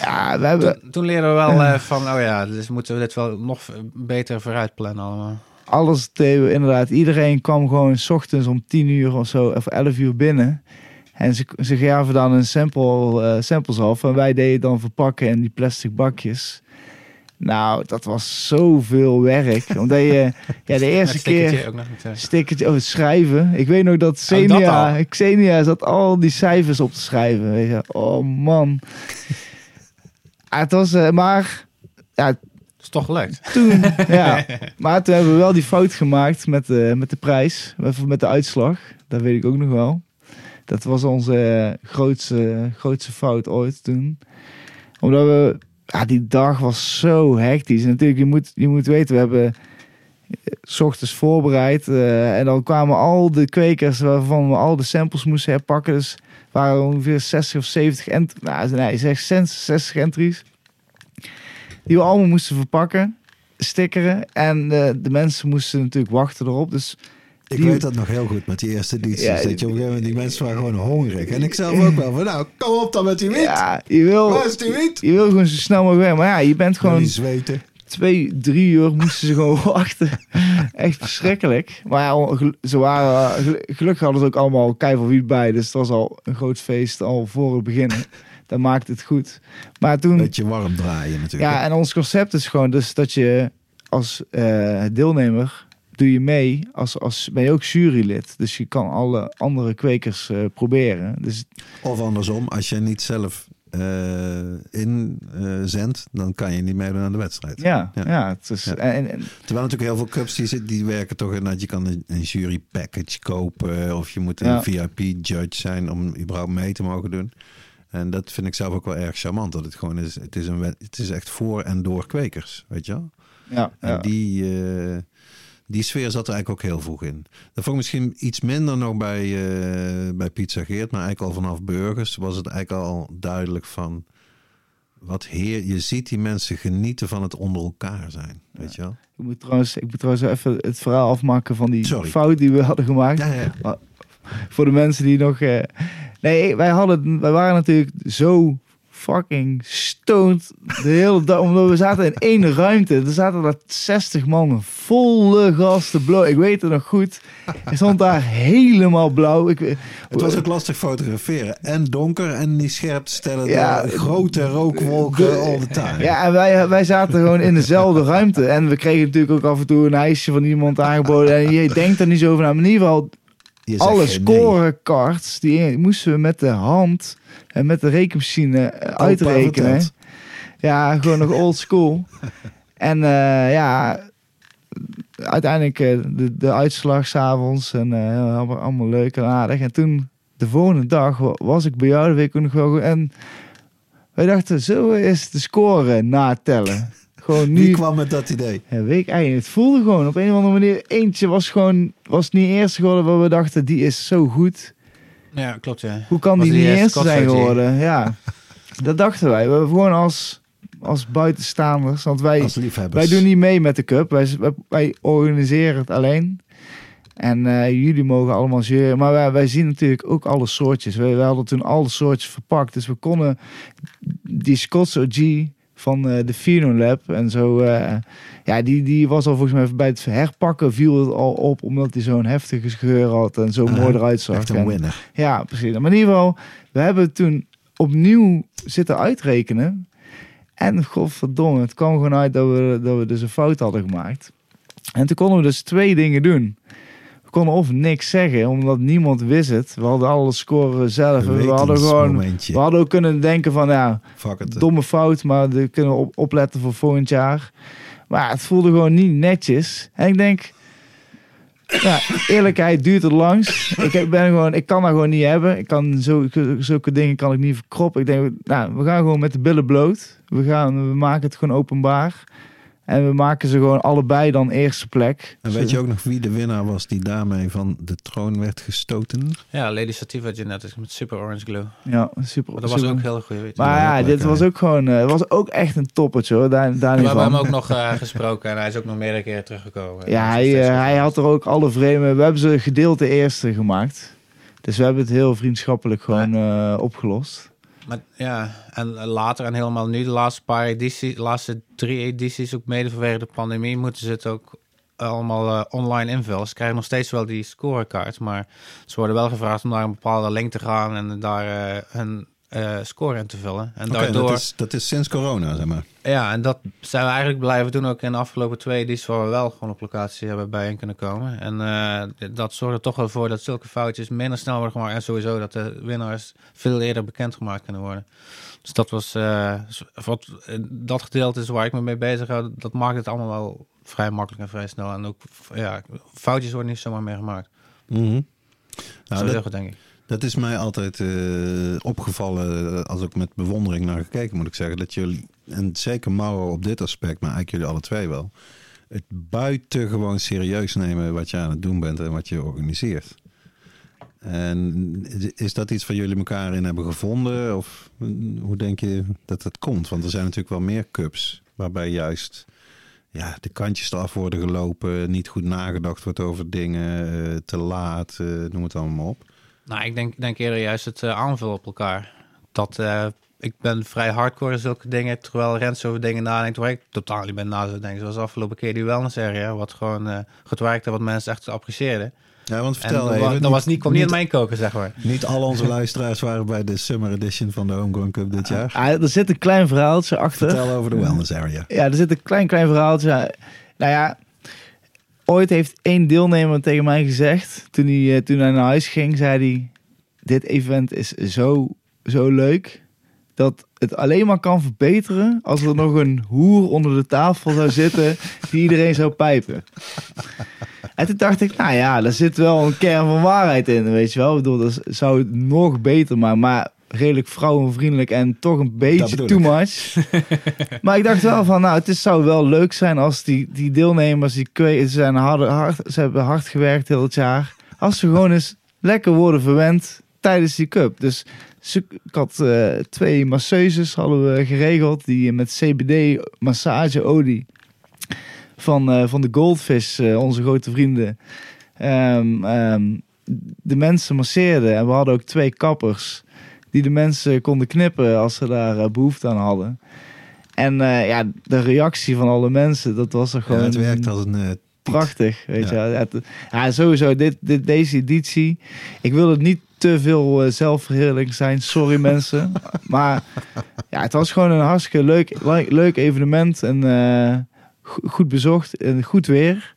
Ja, we hebben toen, toen leerden we wel van, oh ja, dus moeten we dit wel nog beter vooruit plannen allemaal. alles deden we inderdaad. Iedereen kwam gewoon s ochtends om 10 uur of zo. Of 11 uur binnen. En ze, ze gaven dan een sample, eh, samples af. En wij deden dan verpakken in die plastic bakjes. Nou, dat was zoveel werk. Omdat je ja, de eerste keer... ook nog stickertje het schrijven. Ik weet nog dat Oh, dat Xenia? Xenia zat al die cijfers op te schrijven. Weet je. Oh man. Ah, het was, eh, maar ja, Dat is toch gelukt. toen, ja. Maar toen hebben we wel die fout gemaakt met de, met de prijs, met, met de uitslag. Dat weet ik ook nog wel. Dat was onze grootste, grootste fout ooit toen. Omdat we, ja, die dag was zo hectisch. Natuurlijk, je moet, je moet weten, we hebben eh, s ochtends voorbereid. eh, en dan kwamen al de kwekers waarvan we al de samples moesten herpakken. Dus waren er ongeveer 60 of 70 ent nou, nee, zeg 60 entries. Die we allemaal moesten verpakken, stickeren. En eh, de mensen moesten natuurlijk wachten erop. Dus Ik Die- weet dat nog heel goed met die eerste edities. Ja, dat je op een gegeven moment, die mensen waren gewoon hongerig. En ik zelf ook wel. Van, nou, kom op dan met die wiet. ja, je wil, Waar is die wiet? je wil gewoon zo snel mogelijk weg. Maar ja, je bent Gewoon zweten. twee, drie uur moesten ze gewoon wachten. Echt verschrikkelijk. Maar ja, ze waren, gel- gelukkig hadden ze ook allemaal keiveel wiet bij. Dus het was al een groot feest al voor het beginnen. Dat maakt het goed. Maar toen... Beetje warm draaien natuurlijk. Ja, en ons concept is gewoon dus dat je als eh, deelnemer doe je mee, als, als ben je ook jurylid. Dus je kan alle andere kwekers eh, proberen. Dus Of andersom, als je niet zelf eh in eh, dan kan je niet meedoen aan de wedstrijd. ja, Ja. ja. het is, Ja. En, en, Terwijl natuurlijk heel veel clubs die, die werken toch in dat je kan een, een jury package kopen of je moet een Ja. VIP judge zijn om überhaupt mee te mogen doen. En dat vind ik zelf ook wel erg charmant. Dat het gewoon is, het is, een, het is echt voor en door kwekers, weet je wel? ja, En die, die sfeer zat er eigenlijk ook heel vroeg in. Dat vond ik misschien iets minder nog bij, eh, bij Pizza Geert. Maar eigenlijk al vanaf Burgers was het eigenlijk al duidelijk van... Wat heer, je ziet die mensen genieten van het onder elkaar zijn. Weet je wel? Ik moet trouwens, ik moet trouwens even het verhaal afmaken van die Sorry. fout die we hadden gemaakt. Ja, ja. Voor de mensen die nog. eh, Nee, wij hadden, wij waren natuurlijk zo fucking stoned de hele dag, omdat we zaten in één ruimte. Er zaten daar 60 man, volle gasten blauw. Ik weet het nog goed. Hij stond daar helemaal blauw. Ik, Het was ook lastig fotograferen. En donker en niet scherp te stellen. Ja. door grote rookwolken all the time. Ja, en wij, wij zaten gewoon in dezelfde ruimte. En we kregen natuurlijk ook af en toe een ijsje van iemand aangeboden. En je denkt er niet zo over na. Maar in ieder geval, alle nee. scorecards, die moesten we met de hand en met de rekenmachine eh, Opa uitrekenen. Ja, gewoon nog old school. en eh, ja, uiteindelijk eh, de, de uitslag s'avonds en eh, allemaal, allemaal leuk en aardig. En toen, de volgende dag, wa- was ik bij jou, ik ook nog wel goed. En wij dachten, zo is de score natellen. Gewoon Wie nu, kwam met dat idee? ja, weet ik eigenlijk. Het voelde gewoon op een of andere manier. Eentje was gewoon, was niet eerst geworden waar we dachten, die is zo goed. Ja, klopt ja. Hoe kan Was die niet eerst zijn geworden? Ja, dat dachten wij. We hebben gewoon als, als buitenstaanders, want wij, Als liefhebbers. wij doen niet mee met de cup. Wij, wij, wij organiseren het alleen. En eh, jullie mogen allemaal jureren. Maar wij, wij zien natuurlijk ook alle soortjes. Wij, wij hadden toen alle soortjes verpakt. Dus we konden die Scots OG van eh, de Fino Lab en zo. eh, ja, die, die was al volgens mij bij het herpakken viel het al op. Omdat hij zo'n heftige geur had en zo mooi eruit zag. Echt een En- winner. ja, precies. Maar in ieder geval, we hebben toen opnieuw zitten uitrekenen. En godverdomme, het kwam gewoon uit dat we, dat we dus een fout hadden gemaakt. En toen konden we dus twee dingen doen. We konden of niks zeggen, omdat niemand wist het. We hadden alle scoren zelf. We hadden gewoon... Wetensmomentje. We hadden ook kunnen denken van, ja, it. domme fout, maar daar kunnen we op, opletten voor volgend jaar. Maar het voelde gewoon niet netjes. En ik denk, ja, eerlijkheid duurt het langs. Ik ben gewoon, ik kan dat gewoon niet hebben. Ik kan zo, zulke dingen kan ik niet verkroppen. Ik denk, nou, we gaan gewoon met de billen bloot. We gaan, we maken het gewoon openbaar. En we maken ze gewoon allebei dan eerste plek. En weet je ook nog wie de winnaar was die daarmee van de troon werd gestoten? Ja, Lady Sativa Genetics met Super Orange Glow. Ja, super. Maar dat was super. ook heel goed. Weet je. Maar ja, dit was ook gewoon, eh, was ook echt een toppertje hoor. Daar, daar we hebben hem ook nog eh, gesproken en hij is ook nog meerdere keren teruggekomen. Ja, is hij, eh, hij had er ook alle vreemde. We hebben ze gedeelte eerste gemaakt. Dus we hebben het heel vriendschappelijk gewoon eh, opgelost. Maar ja, en later en helemaal nu, de laatste paar edities, de laatste drie edities, ook mede vanwege de pandemie, moeten ze het ook allemaal eh, online invullen. Ze krijgen nog steeds wel die scorekaart, maar ze worden wel gevraagd om naar een bepaalde link te gaan en daar eh, hun eh, score in te vullen. En daardoor, dat, is, dat is sinds corona, zeg maar. ja, en dat zijn we eigenlijk blijven doen ook in de afgelopen twee edities, waar we wel gewoon op locatie hebben bijeen kunnen komen. En eh, dat zorgt er toch wel voor dat zulke foutjes minder snel worden gemaakt en sowieso dat de winnaars veel eerder bekendgemaakt kunnen worden. Dus dat was, eh, wat, dat gedeelte is waar ik me mee bezig hou. Dat maakt het allemaal wel vrij makkelijk en vrij snel. En ook, ja, foutjes worden niet zomaar meer gemaakt. Mhm. dat Nou, dat, goed, denk ik. Dat is mij altijd eh, opgevallen, eh, als ook met bewondering naar gekeken moet ik zeggen. Dat jullie, en zeker Mauro op dit aspect, maar eigenlijk jullie alle twee wel, het buitengewoon serieus nemen wat je aan het doen bent en wat je organiseert. En is dat iets waar jullie elkaar in hebben gevonden? Of hoe denk je dat het komt? Want er zijn natuurlijk wel meer cups waarbij juist ja, de kantjes eraf worden gelopen, niet goed nagedacht wordt over dingen, eh, te laat, noem het allemaal op. Nou, ik denk, denk eerder juist het eh, aanvullen op elkaar. Dat, eh, ik ben vrij hardcore in zulke dingen. Terwijl Rens over dingen nadenkt waar ik totaal niet ben na zou denken. Zoals de afgelopen keer die wellness area. Wat gewoon eh goed werkte, wat mensen echt apprecieerden. Ja, want En vertel even. wa- dat was niet, kwam niet in mijn koken, zeg maar. Niet al onze luisteraars waren bij de Summer Edition van de Homegrown Cup dit jaar. Ah, er zit een klein verhaaltje achter. Vertel over de wellness area. Ja, er zit een klein, klein verhaaltje. Nou ja, ooit heeft één deelnemer tegen mij gezegd, toen hij, eh, toen naar huis ging, zei hij, dit event is zo, zo leuk, dat het alleen maar kan verbeteren als er nog een hoer onder de tafel zou zitten die iedereen zou pijpen. En toen dacht ik, nou ja, daar zit wel een kern van waarheid in, weet je wel. Ik bedoel, dat zou het nog beter maken, maar redelijk vrouwenvriendelijk en toch een beetje too much. maar ik dacht wel van, nou, het is, zou wel leuk zijn als die, die deelnemers, die ze, zijn harde, hard, ze hebben hard gewerkt heel het jaar, als ze gewoon eens lekker worden verwend tijdens die cup. Dus ik had eh, twee masseuses hadden we geregeld, die met CBD massageolie van, eh, van de Goldfish, eh, onze grote vrienden, ehm, ehm, de mensen masseerden. En we hadden ook twee kappers die de mensen konden knippen als ze daar eh, behoefte aan hadden. En eh, ja, de reactie van alle mensen, dat was er Ja, gewoon het werkt als een... eh, prachtig. Weet Ja. je. Ja, sowieso, dit, dit, deze editie. Ik wil het niet te veel eh, zelfverheerlijk zijn. Sorry mensen. Maar ja, het was gewoon een hartstikke leuk, le- leuk evenement. En go- goed bezocht. En goed weer.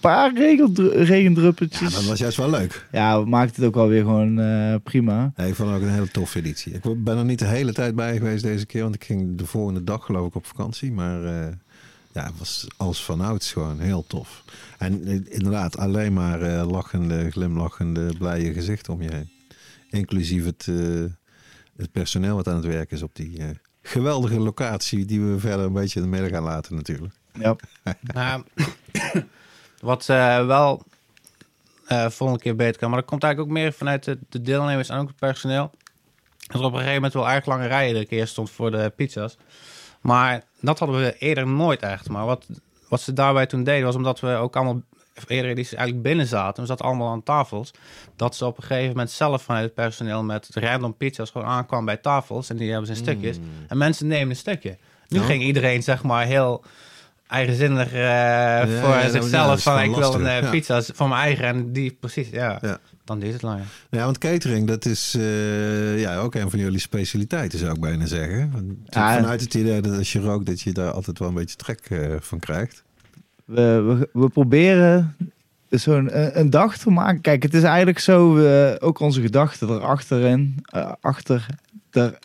Een paar regendru- ja, regendruppeltjes. dat was juist wel leuk. Ja, we maakten het ook wel weer gewoon eh, prima. Nee, ik vond het ook een hele toffe editie. Ik ben er niet de hele tijd bij geweest deze keer, want ik ging de volgende dag geloof ik op vakantie. Maar eh, ja, het was als vanouds gewoon heel tof. En eh, inderdaad, alleen maar eh, lachende, glimlachende, blije gezichten om je heen. Inclusief het, eh, het personeel wat aan het werk is op die eh, geweldige locatie die we verder een beetje in de midden gaan laten natuurlijk. Ja. Nou, wat eh, wel eh volgende keer beter kan. Maar dat komt eigenlijk ook meer vanuit de, de deelnemers en ook het personeel. Dat er op een gegeven moment wel erg lange rijen de keer stond voor de pizza's. Maar dat hadden we eerder nooit echt. Maar wat, wat ze daarbij toen deden was omdat we ook allemaal eerder edities eigenlijk binnen zaten. We zaten allemaal aan tafels. Dat ze op een gegeven moment zelf vanuit het personeel met random pizza's gewoon aankwam bij tafels. En die hebben ze in stukjes. En mensen nemen een stukje. Nu Ja. ging iedereen zeg maar heel eigenzinnig eh, voor ja, zichzelf van ik wil een eh, ja. pizza van mijn eigen en die precies ja, Ja. dan duurt het langer. Ja, want catering, dat is eh, ja, ook een van jullie specialiteiten, zou ik bijna zeggen. Vanuit het idee dat als je rookt, dat je daar altijd wel een beetje trek eh, van krijgt. We, we, we proberen zo'n een, een dag te maken. Kijk, het is eigenlijk zo, we, ook onze gedachten erachterin, eh achter, der,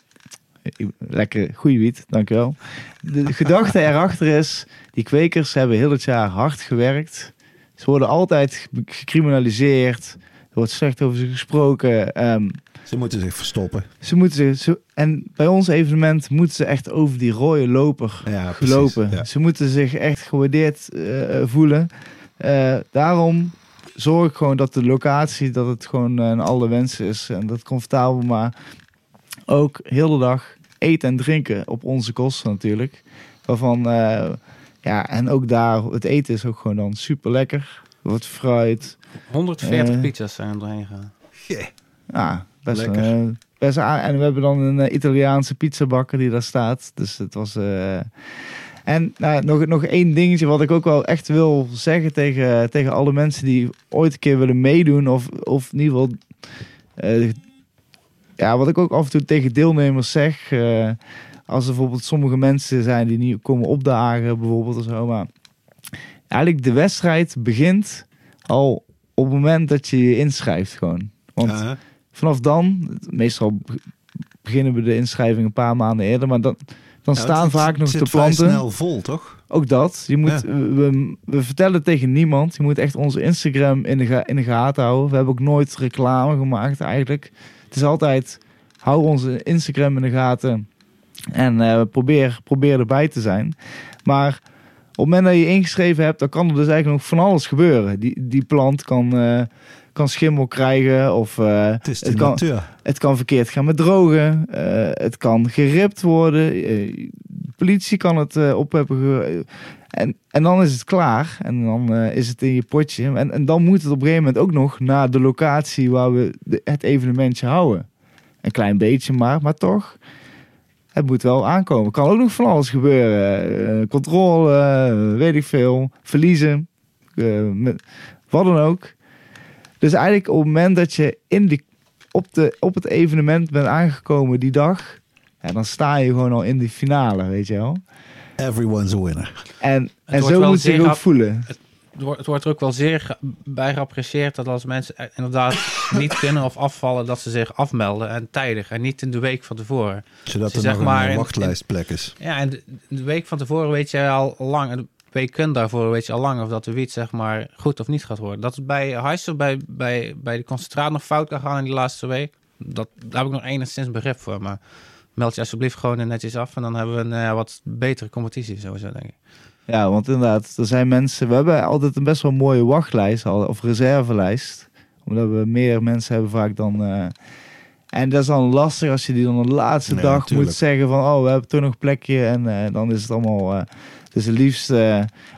lekker goeie wiet, dankjewel. De gedachte erachter is, die kwekers hebben heel het jaar hard gewerkt. Ze worden altijd gecriminaliseerd, er wordt slecht over ze gesproken. ehm, Ze moeten zich verstoppen. ze moeten zich, ze, en bij ons evenement moeten ze echt over die rode loper Ja, precies, ja. Ze moeten zich echt gewaardeerd eh, voelen. Eh, daarom zorg ik gewoon dat de locatie, dat het gewoon eh, een alle wens is en dat comfortabel, maar ook heel de dag eten en drinken op onze kosten natuurlijk. Waarvan, eh, ja, en ook daar, het eten is ook gewoon dan super lekker. Er wordt fruit. 140 Eh. pizza's zijn er doorheen gegaan. Ja, best, Lekker. eh, best En we hebben dan een eh, Italiaanse pizzabakker die daar staat. Dus het was. eh, En nou, nog, nog één dingetje wat ik ook wel echt wil zeggen tegen, tegen alle mensen die ooit een keer willen meedoen. Of, of in ieder geval. eh, ja, wat ik ook af en toe tegen deelnemers zeg. eh, als er bijvoorbeeld sommige mensen zijn die niet komen opdagen, bijvoorbeeld of zo. Maar eigenlijk de wedstrijd begint al op het moment dat je je inschrijft gewoon. Want vanaf dan, meestal beginnen we de inschrijving een paar maanden eerder, maar dan, dan Ja, staan het- vaak het nog zit de planten. snel vol, toch? Ook dat. Je moet, Ja. we, we vertellen tegen niemand. Je moet echt onze Instagram in de, in de gaten houden. We hebben ook nooit reclame gemaakt eigenlijk. Het is altijd, hou onze Instagram in de gaten. En eh, probeer, probeer erbij te zijn. Maar op het moment dat je ingeschreven hebt, dan kan er dus eigenlijk nog van alles gebeuren. Die, die plant kan, eh, kan schimmel krijgen of eh, Het is het kan, natuur. het kan verkeerd gaan met drogen. het kan geript worden. de politie kan het op hebben. en, en dan is het klaar. En dan is het in je potje. En, en dan moet het op een gegeven moment ook nog naar de locatie waar we de- het evenementje houden. Een klein beetje maar, maar toch. Het moet wel aankomen. Kan ook nog van alles gebeuren. Eh, controle, eh, weet ik veel, verliezen, eh, met, wat dan ook. Dus eigenlijk op het moment dat je in die, op, de, op het evenement bent aangekomen die dag, ja, dan sta je gewoon al in die finale, weet je wel. Everyone's a winner. En, en zo moet je je ook voelen. Het het wordt er ook wel zeer bij geapprecieerd dat als mensen inderdaad niet kunnen of afvallen, dat ze zich afmelden en tijdig en niet in de week van tevoren. Zodat er zeg nog een maar eh, wachtlijstplek is. Ja, en de, de week van tevoren weet je al lang, en de week daarvoor weet je al lang of dat de wiet zeg maar goed of niet gaat worden. Dat is bij Heisel, bij, bij, bij de concentraat nog fout kan gaan in die laatste week. Dat, daar heb ik nog enigszins begrip voor, maar meld je alsjeblieft gewoon netjes af en dan hebben we een eh, wat betere competitie sowieso, denk ik. Ja, want inderdaad, er zijn mensen. We hebben altijd een best wel mooie wachtlijst of reservelijst. Omdat we meer mensen hebben vaak dan. eh, en dat is dan lastig als je die dan de laatste dag natuurlijk. moet zeggen van oh, we hebben toch nog een plekje. En eh, dan is het allemaal. eh dus het liefst.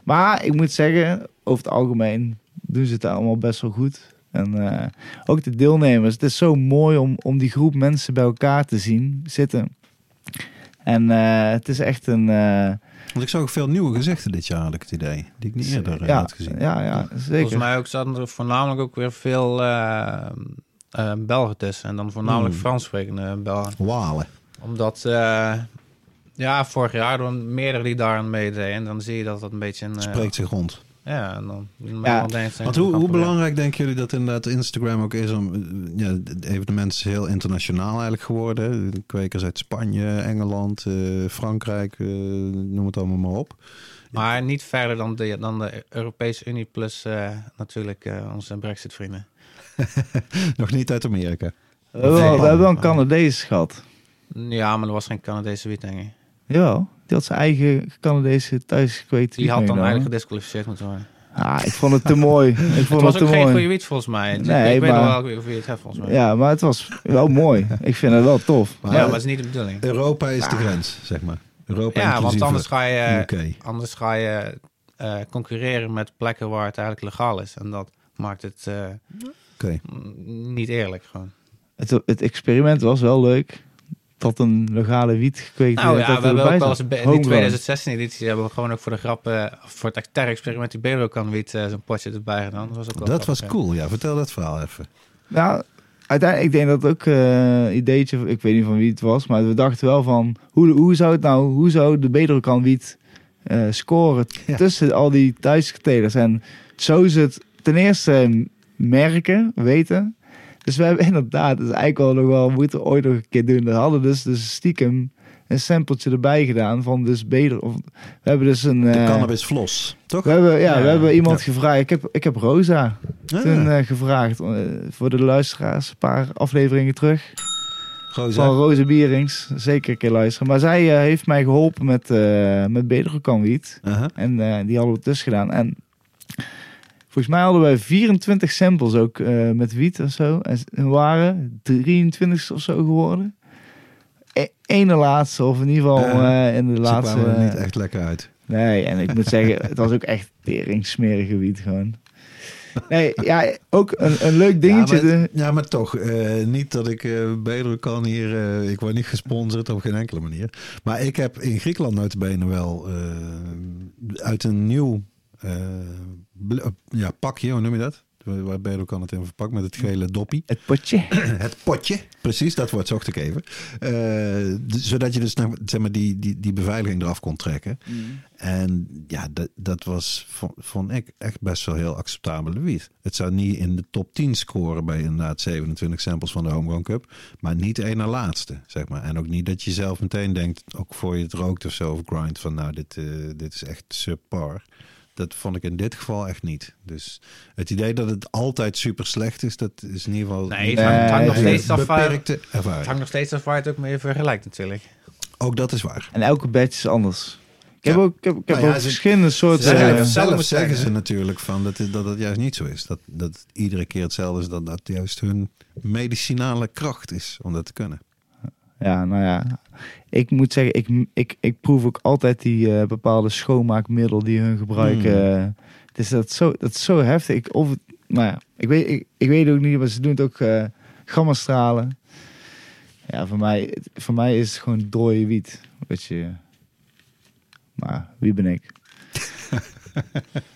maar ik moet zeggen, over het algemeen doen ze het allemaal best wel goed. En ook de deelnemers. Het is zo mooi om, om die groep mensen bij elkaar te zien zitten. En het is echt een. Want ik zag ook veel nieuwe gezichten dit jaar, had ik het idee. Die ik niet eerder eh, ja, had gezien. ja, ja, zeker. Volgens mij ook zaten er voornamelijk ook weer veel eh, Belgen tussen. En dan voornamelijk Hmm. Frans sprekende Belgen. Walen. Omdat, eh, ja, vorig jaar door meerdere die daar aan meededen. En dan zie je dat dat een beetje een... Spreekt zich rond. Ja, en dan... Ja, Want hoe, hoe belangrijk denken jullie dat inderdaad Instagram ook is om... Ja, het evenement is heel internationaal eigenlijk geworden. De Kwekers uit Spanje, Engeland, eh, Frankrijk, eh, noem het allemaal maar op. Maar niet verder dan de, dan de Europese Unie plus eh, natuurlijk eh, onze Brexit-vrienden. Nog niet uit Amerika. We hebben, wel- Nee. we hebben wel een Canadees gehad. Ja, maar er was geen Canadese wiet, denk ik. Ja, die had zijn eigen Canadese thuisgekweekt Die had dan eigenlijk gedisqualificeerd moeten worden. Ah, ik vond het te mooi. Ik Het vond was het, te ook geen mooi. goede wiet volgens mij. Ik- Nee, ik weet nog maar- wel of je het hebt volgens mij. Ja, maar het was wel mooi. Ik vind het wel tof. Maar- ja, maar is niet de bedoeling. Europa is de grens, zeg maar. Europa Ja, want anders ga je, UK. anders ga je eh, concurreren met plekken waar het eigenlijk legaal is. En dat maakt het eh, Oké. mm, niet eerlijk gewoon. Het, het experiment was wel leuk. Dat een legale wiet gekweekt Nou werd, ja, dat we hebben ook wel eens in die Homegrown. 2016 editie hebben we gewoon ook voor de grap, eh, voor het ter experiment die Berokan wiet eh, zo'n potje erbij gedaan. Dat was ook wel Dat was cool, ja. Vertel dat verhaal even. Nou, uiteindelijk, ik denk dat het ook eh, een ideetje, ik weet niet van wie het was, maar we dachten wel van, hoe, hoe zou het nou, hoe zou de Bedrokan wiet eh, scoren Ja. tussen al die thuistelers? En zo ze het ten eerste merken, weten. Dus we hebben inderdaad, dus eigenlijk wel nog wel, moeten ooit nog een keer doen. We hadden dus, dus stiekem een sampletje erbij gedaan van dus beter. Of, we hebben dus een... De eh, cannabis floss, toch? we hebben, ja, Ja. we hebben iemand Ja. gevraagd. Ik heb, ik heb Rosa Ah, toen eh, gevraagd eh, voor de luisteraars, een paar afleveringen terug. Rosa. Van Roze Bierings, zeker een keer luisteren. Maar zij heeft mij geholpen met, eh met Beterkan wiet. Aha. En die hadden we dus gedaan. En volgens mij hadden wij 24 samples ook eh, met wiet of zo. En waren 23 of zo geworden. E Ene laatste, of in ieder geval eh, in de laatste... er niet echt lekker uit. Nee, en ik moet zeggen, het was ook echt tering smerige wiet gewoon. Nee, ja, ook een, een leuk dingetje. Ja, maar, de- ja, maar toch. niet dat ik eh beter kan hier. ik word niet gesponsord op geen enkele manier. Maar ik heb in Griekenland notabene wel uit een nieuw ja, pakje, hoe noem je dat? Waar Bedo kan het in verpakt met het gele doppie. het potje. Het potje, precies, dat woord zocht ik even. Eh, zodat je dus nou, zeg maar, die, die, die beveiliging eraf kon trekken. En ja, dat, dat was, vond, vond ik echt best wel heel acceptabele wiet. Het zou niet in de top 10 scoren bij inderdaad 27 samples van de Homegrown Cup. Maar niet één na laatste, zeg maar. En ook niet dat je zelf meteen denkt, ook voor je het rookt of zo, of grind, van nou, dit, eh, dit is echt subpar. Dat vond ik in dit geval echt niet. Dus het idee dat het altijd super slecht is, dat is in ieder geval Nee, niet het hangt, het hangt nog steeds af waar, beperkte het ervaring. hangt nog steeds af waar het ook mee vergelijkt natuurlijk. Ook dat is waar. En elke batch is anders. Ik heb Ja. ook, ik heb, ik heb Nou ja, ook ze- verschillende soorten... ze zeggen eh, het zelf zeggen zeggen. ze natuurlijk van dat het, dat het juist niet zo is. Dat, dat het iedere keer hetzelfde is. Dat dat juist hun medicinale kracht is om dat te kunnen. Ja, nou ja. Ik moet zeggen, ik, ik, ik proef ook altijd die eh, bepaalde schoonmaakmiddel die hun gebruiken. Hmm. Het is dat, zo, dat is zo heftig. Ik, of, nou ja, ik weet, ik, ik weet ook niet, maar ze doen het ook eh gammastralen. Ja, voor mij, voor mij is het gewoon dode wiet. Weet je. Maar wie ben ik?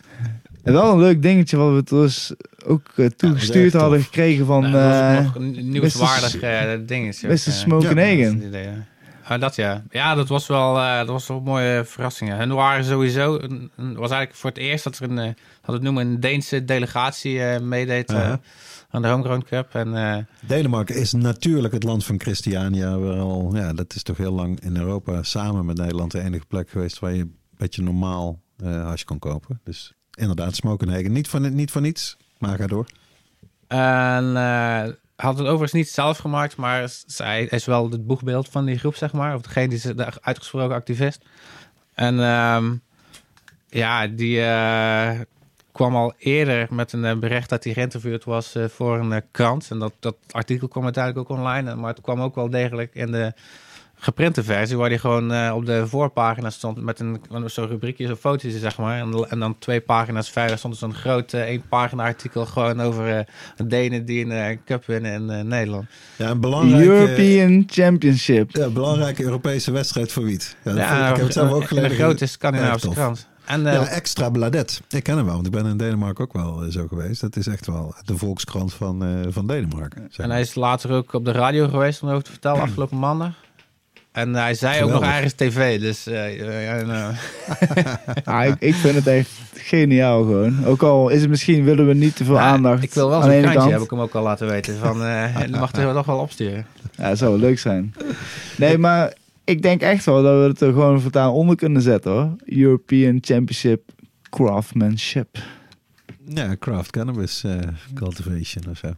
en wel een leuk dingetje wat we dus ook eh, toegestuurd hadden tof. gekregen van Nou, dat was eh nog een nieuwswaardig eh, dingetje. Het idee, ja. Ah, dat ja. Ja, dat was wel, eh, dat was wel een mooie verrassing. ja. Hun waren sowieso, een, een- was eigenlijk voor het eerst dat er een, had het noemen, een Deense delegatie meedeed aan de Homegrown Cup. En eh, Denemarken is natuurlijk het land van Christiania. Waar al, ja, dat is toch heel lang in Europa samen met Nederland de enige plek geweest waar je een beetje normaal eh hash kon kopen. Dus inderdaad, Smokenhagen. Niet van, niet van niets, maar ga door. En eh had het overigens niet zelf gemaakt, maar zij is wel het boegbeeld van die groep, zeg maar. Of degene die is de uitgesproken activist. En ehm, ja, die eh, kwam al eerder met een eh, bericht dat hij geïnterviewd was voor een krant. En dat, dat artikel kwam uiteindelijk ook online. Maar het kwam ook wel degelijk in de geprinte versie, waar die gewoon eh, op de voorpagina stond met een zo'n rubriekje, zo'n fotootje, zeg maar. En, en dan twee pagina's verder stond zo'n groot eh, één pagina artikel gewoon over eh Denen die een eh, cup winnen in eh, Nederland. Ja, een belangrijke, European Championship. ja, belangrijke Europese wedstrijd voor wiet. Ja, ik, ik heb het zelf ook gelezen. de grote Scandinavische krant. En eh, Ja, extra bladet. Ik ken hem wel, want ik ben in Denemarken ook wel zo geweest. Dat is echt wel de volkskrant van, eh, van Denemarken. zeg En maar. hij is later ook op de radio geweest om erover te vertellen afgelopen maandag. En hij zei ook nog ergens tv, dus eh, ja, en, eh, Ah, ik, ik vind het echt geniaal gewoon. Ook al is het misschien, willen we niet te veel ja, aandacht Ik wil wel zo'n kant. heb ik hem ook al laten weten. Van, eh en mag er toch wel opsturen. Ja, dat zou wel leuk zijn. Nee, maar ik denk echt wel dat we het er gewoon voortaan onder kunnen zetten hoor. European Championship Craftsmanship. Ja, craft cannabis eh, cultivation of zo.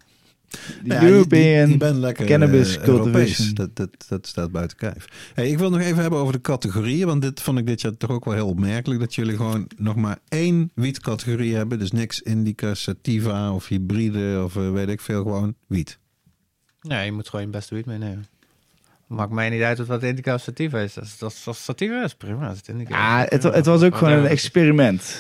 Nou ja, European je, je bent lekker Cannabis eh, Europees. Cultivation. Dat, dat, dat staat buiten kijf. Hey, ik wil nog even hebben over de categorieën. Want dit vond ik dit jaar toch ook wel heel opmerkelijk. Dat jullie gewoon nog maar één wietcategorie hebben. Dus niks indica, sativa of hybride of eh, weet ik veel. Gewoon wiet. Ja, je moet gewoon je beste wiet meenemen. Maakt mij niet uit wat indica of sativa is. Als dat als sativa is, prima. Als het indica Ja, het, prima. het was ook gewoon een experiment.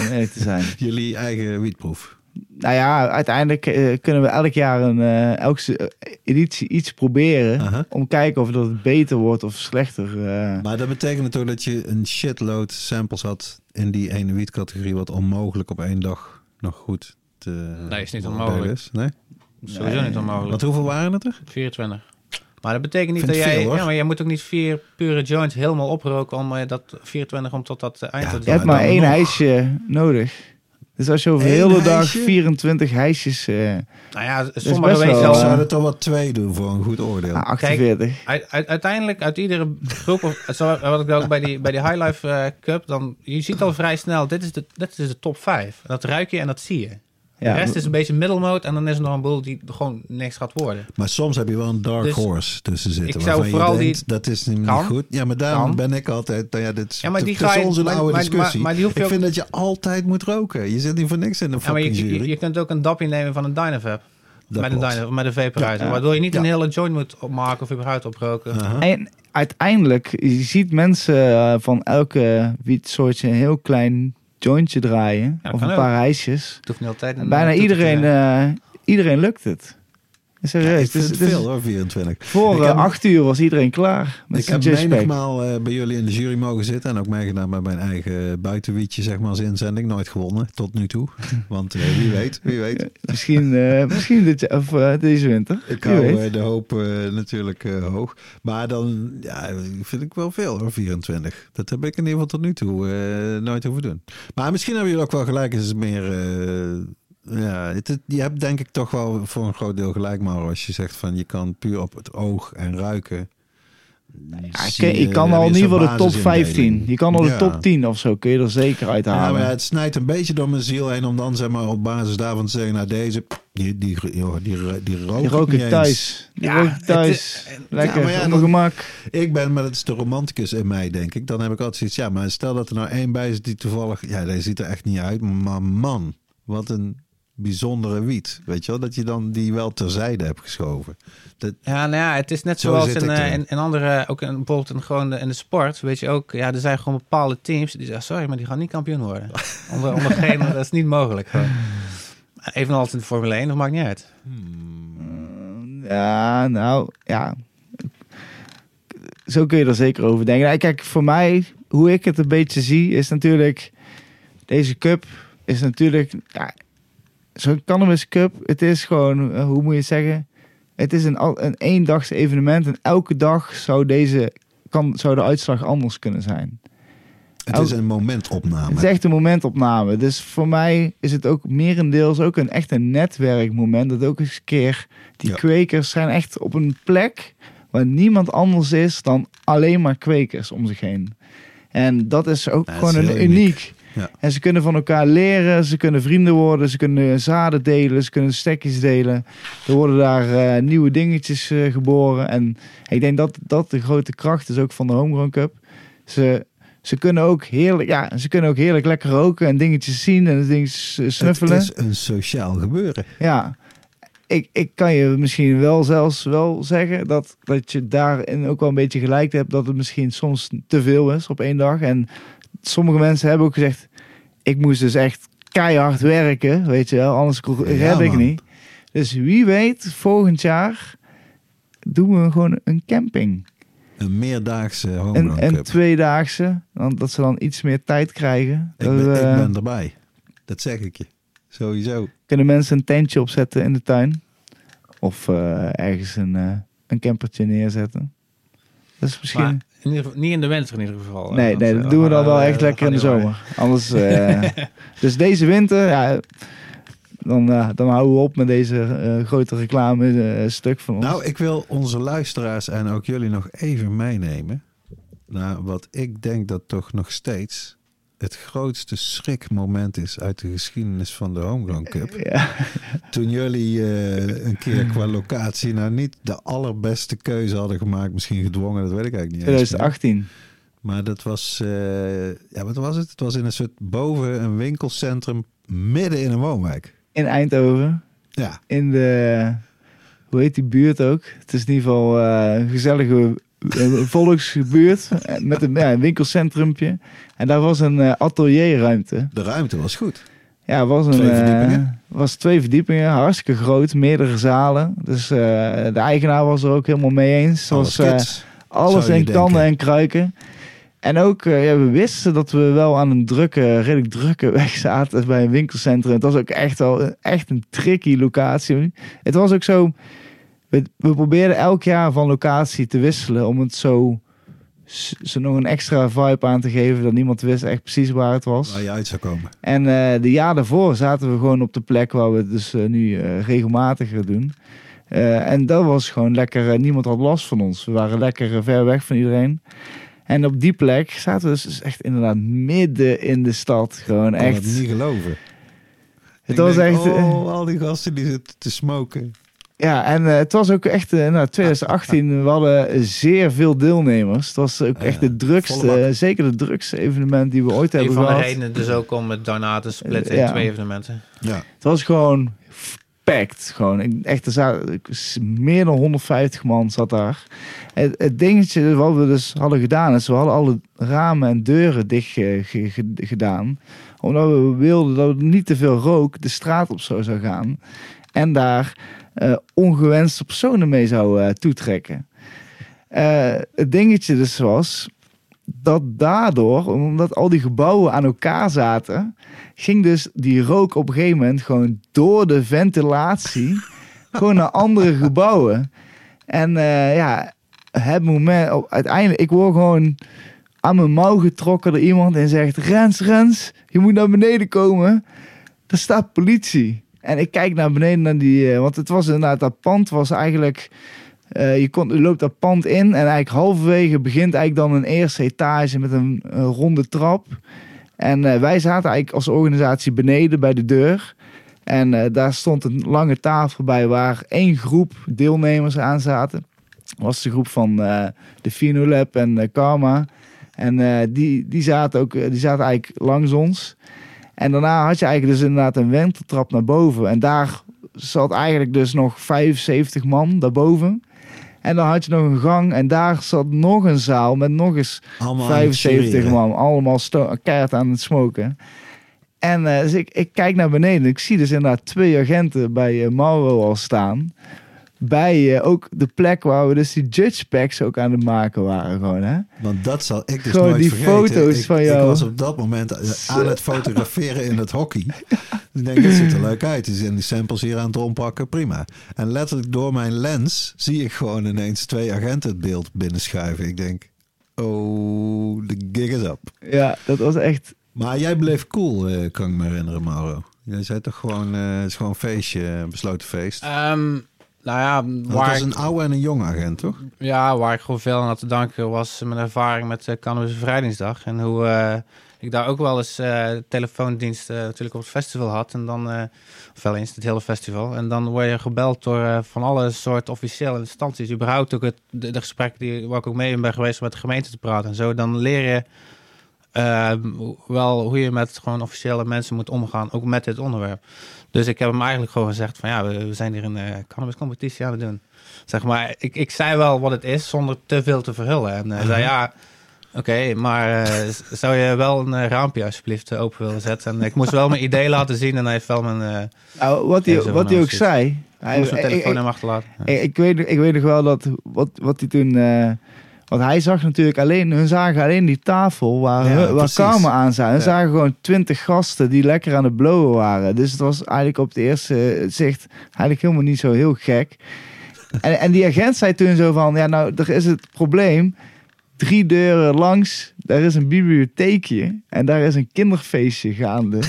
Om eerlijk te zijn. Jullie eigen wietproef. Nou ja, uiteindelijk eh, kunnen we elk jaar een, eh, elke eh, editie iets proberen. Om te kijken of dat het beter wordt of slechter. eh. Maar dat betekent toch dat je een shitload samples had in die ene wietcategorie. Wat onmogelijk op één dag nog goed te Nee, is niet onmogelijk. Is. Nee? Sowieso Nee. niet onmogelijk. Want hoeveel waren het er? 24. Maar dat betekent niet dat jij... veel, ja, maar jij moet ook niet vier pure joints helemaal oproken om dat 24 om tot dat eind Ja, te je doen. hebt maar één nog. hijsje nodig. Dus als je over de hele dag hijsje? 24 hijsjes... eh Nou ja, best sommige zelfs... zouden er toch wat twee doen voor een goed oordeel. ah, 48. Uit, uit- uiteindelijk uit iedere groep, of, zo, wat ik ook bij die, bij die High Life eh, Cup, dan je ziet al vrij snel, dit is de, dit is de top 5. Dat ruik je en dat zie je. Ja, de rest is een beetje middelmoot en dan is er nog een boel die gewoon niks gaat worden. Maar soms heb je wel een dark Dus horse tussen zitten. ik zou waarvan vooral je denkt, die- dat is niet Kan. goed. Ja, maar daarom Kan. ben ik altijd... Nou ja, dit is, Ja, maar die het is ga je- onze maar- oude maar- discussie. maar- maar die hoef je ik ook- vind dat je altijd moet roken. Je zit niet voor niks in de Ja, maar je, jury. je, je kunt ook een dapje nemen van een Dynavap. Dat Met een. Dyna, met een vaporizer. Ja. Waardoor je niet Ja. een hele joint moet opmaken of überhaupt oproken. Aha. En uiteindelijk, je ziet mensen eh, van elke wietsoortje een heel klein jointje draaien. Ja, of een ook. paar ijsjes. Het hoeft niet altijd En een bijna iedereen, eh, iedereen lukt het. Serieus. Dus- het dus veel hoor, 24. Voor eh, heb- acht uur was iedereen klaar. Met ik heb menigmaal eh bij jullie in de jury mogen zitten. En ook meegedaan met mijn eigen buitenwietje, zeg maar, als inzending. Nooit gewonnen, tot nu toe. Want eh, wie weet, wie weet. Misschien, misschien dit, of, deze winter. Ik Wie hou weet. de hoop natuurlijk hoog. Maar dan ja, vind ik wel veel hoor, 24. Dat heb ik in ieder geval tot nu toe nooit hoeven doen. Maar misschien hebben jullie ook wel gelijk. Is het meer... ja, het, het- je hebt denk ik toch wel voor een groot deel gelijk, maar als je zegt van je kan puur op het oog en ruiken. Ja, je, zie kan- al ieder geval de top basisindeling. 15. Je kan al de Ja. top 10 of zo. Kun je er zeker Ja, uithalen. maar het snijdt een beetje door mijn ziel heen om dan zeg maar op basis daarvan te zeggen, nou deze, die, die, joh, die, die, die rook die ik rook niet ik thuis. Die Ja, rook ik thuis. is- Lekker, Ja, maar ja, dan- gemak. Ik ben, maar dat is de romanticus in mij, denk ik. Dan heb ik altijd zoiets, ja, maar stel dat er nou één bij is die toevallig, ja, deze ziet er echt niet uit, maar man, wat een bijzondere wiet. Weet je wel, dat je dan die wel terzijde hebt geschoven. Dat, Ja, nou ja, het is net Zo zoals in, eh, in, in andere, ook in, bijvoorbeeld in, gewoon de- in de sport, weet je ook, ja, er zijn gewoon bepaalde teams die zeggen, sorry, maar die gaan niet kampioen worden. onder, onder geen, dat is niet mogelijk. Gewoon. Evenals in de Formule 1, dat maakt niet uit. Ja, nou, ja. zo kun je er zeker over denken. Nou, kijk, voor mij, hoe ik het een beetje zie, is natuurlijk... Deze cup is natuurlijk... Ja, Zo'n Cannabis Cup, het is gewoon, eh, hoe moet je het zeggen? Het is een, al- een eendags evenement en elke dag zou, deze, kan, zou de uitslag anders kunnen zijn. Het is een momentopname. Het is echt een momentopname. Dus voor mij is het ook merendeels ook een echt een netwerkmoment. Dat ook eens een keer, die Ja. kwekers zijn echt op een plek waar niemand anders is dan alleen maar kwekers om zich heen. En dat is ook dat gewoon is een uniek. uniek. Ja. En ze kunnen van elkaar leren, ze kunnen vrienden worden, ze kunnen zaden delen, ze kunnen stekjes delen. Er worden daar eh, nieuwe dingetjes eh, geboren. En ik denk dat dat de grote kracht is ook van de Homegrown Cup. Ze, ze kunnen ook heerlijk, ja, ze kunnen ook heerlijk lekker roken en dingetjes zien en dingetjes snuffelen. Het is een sociaal gebeuren. Ja, ik, ik kan je misschien wel zelfs wel zeggen dat, dat je daarin ook wel een beetje gelijk hebt dat het misschien soms te veel is op één dag. En sommige mensen hebben ook gezegd, ik moest dus echt keihard werken, weet je wel, anders Ja, red ik man. niet. Dus wie weet, volgend jaar doen we gewoon een camping. Een meerdaagse Een, homegrown een cup. tweedaagse, dan, dat ze dan iets meer tijd krijgen. Ik Dat, ben, ik ben erbij. Dat zeg ik je. Sowieso. kunnen mensen een tentje opzetten in de tuin. Of eh, ergens een, eh, een campertje neerzetten. Dat is misschien... Maar in ieder geval, niet in de winter in ieder geval. nee, Dat, nee, eh, dat doen we dan eh, wel dat echt lekker in de zomer. Anders... eh, dus deze winter, ja... Dan, eh, dan houden we op met deze eh, grote reclame eh, stuk van ons. Nou, ik wil onze luisteraars en ook jullie nog even meenemen. Naar wat ik denk dat toch nog steeds het grootste schrikmoment is uit de geschiedenis van de Homegrown Cup. ja, Toen jullie eh, een keer qua locatie nou niet de allerbeste keuze hadden gemaakt. Misschien gedwongen, dat weet ik eigenlijk niet eens meer. 2018. Maar dat was, eh, ja, wat was het? Het was in een soort boven een winkelcentrum midden in een woonwijk. In Eindhoven. Ja, In de... Hoe heet die buurt ook? Het is in ieder geval eh, een gezellige volksbuurt. eh, Met een, ja, een winkelcentrumpje. En daar was een eh, atelierruimte. de ruimte was goed. Ja, was een, Twee eh, verdiepingen? was twee verdiepingen, hartstikke groot, meerdere zalen. Dus eh, de eigenaar was er ook helemaal mee eens. Alles eh, kids. alles in kannen denken. en kruiken. En ook, eh, ja, we wisten dat we wel aan een drukke, redelijk drukke weg zaten bij een winkelcentrum. Het was ook echt wel een- echt een tricky locatie. Het was ook zo, we, we probeerden elk jaar van locatie te wisselen om het zo, zo nog een extra vibe aan te geven dat niemand wist echt precies waar het was. Waar je uit zou komen. En eh, de jaar daarvoor zaten we gewoon op de plek waar we het dus eh, nu eh, regelmatiger doen. En dat was gewoon lekker, niemand had last van ons. We waren lekker ver weg van iedereen. En op die plek zaten we dus echt inderdaad midden in de stad. Gewoon Ik kan echt. het niet geloven. Het Ik was denk, echt. Oh, al die gasten die zitten te smoken. Ja, en eh, het was ook echt, eh, nou, 2018, we hadden zeer veel deelnemers. Het was ook echt de drukste, eh, zeker de drukste evenement die we ooit Een hebben van de gehad. redenen dus ook om het daarna te splitten in Ja. twee evenementen. Ja. Het was gewoon packed. Gewoon. Ik- Echt, er zaten meer dan 150 man zat daar. Het, het dingetje wat we dus hadden gedaan is, we hadden alle ramen en deuren dicht ge- ge- ge- gedaan. Omdat we wilden dat er niet te veel rook de straat op zo zou gaan. En daar eh, ongewenste personen mee zou eh, toetrekken. Eh, het dingetje dus was dat daardoor, omdat al die gebouwen aan elkaar zaten, ging dus die rook op een gegeven moment gewoon door de ventilatie gewoon naar andere gebouwen. En ja, het moment, op- uiteindelijk, ik word gewoon aan mijn mouw getrokken door iemand en zegt: Rens, Rens, je moet naar beneden komen. Er staat politie. En ik kijk naar beneden naar die, eh, want het was inderdaad, dat pand was eigenlijk. eh, je, kon, loopt dat pand in en eigenlijk halverwege begint eigenlijk dan een eerste etage met een, ronde trap. En eh, wij zaten eigenlijk als organisatie beneden bij de deur. En daar stond een lange tafel bij waar één groep deelnemers aan zaten. Dat was de groep van de Fino Lab en Karma. En die, die, zaten ook, die zaten eigenlijk langs ons. En daarna had je eigenlijk dus inderdaad een wenteltrap naar boven. En daar zat eigenlijk dus nog 75 man daarboven. En dan had je nog een gang en daar zat nog een zaal met nog eens Allemaal aan het 75 chireren. man, allemaal keihard aan het smoken. En eh, dus ik, ik kijk naar beneden. Ik zie dus inderdaad twee agenten bij eh, Mauro al staan. Bij eh, ook de plek waar we dus die judge packs ook aan het maken waren gewoon, hè? Want dat zal ik dus Gewoon nooit die vergeten. foto's ik, van Ik jou. was op dat moment eh, aan het fotograferen in het hockey. ik denk, dat ziet er leuk uit. Dus in die samples hier aan het rondpakken, prima. En letterlijk door mijn lens zie ik gewoon ineens twee agenten het beeld binnenschuiven. Ik denk, oh, de gig is up. Ja, dat was echt... Maar jij bleef cool, eh, kan ik me herinneren, Mauro. Jij zei toch gewoon, eh, het is gewoon een feestje, een besloten feest. Ehm, nou ja, waar was een oude en een jonge agent, toch? ja, waar ik gewoon veel aan had te danken was mijn ervaring met uh, Cannabis Bevrijdingsdag. En hoe eh, ik daar ook wel eens eh telefoondienst eh, natuurlijk op het festival had. En dan, eh, of wel eens het hele festival. En dan word je gebeld door eh, van alle soort officiële instanties. Überhaupt ook het, de, de gesprekken die, waar ik ook mee ben geweest om met de gemeente te praten en zo. Dan leer je eh, wel hoe je met gewoon officiële mensen moet omgaan, ook met dit onderwerp. Dus ik heb hem eigenlijk gewoon gezegd van ja, we, we zijn hier een uh, cannabiscompetitie aan het doen. Zeg maar, ik, ik zei wel wat het is zonder te veel te verhullen. En hij zei ja, oké, maar eh, zou je wel een eh, raampje alsjeblieft eh, open willen zetten? En ik moest wel mijn idee laten zien en hij heeft wel mijn, eh Nou, wat hij, wat hij ook zei... Hij, moest mijn ik- telefoonnummer achterlaten. Ik, weet, ik weet nog wel dat wat, wat hij toen. Want hij zag natuurlijk alleen, hun zagen alleen die tafel waar, Ja, waar. Karma aan zijn. Ja. zagen gewoon twintig gasten die lekker aan het blowen waren. Dus het was eigenlijk op het eerste zicht eigenlijk helemaal niet zo heel gek. En, en die agent zei toen zo van, ja nou, er is het probleem. Drie deuren langs, daar is een bibliotheekje en daar is een kinderfeestje gaande.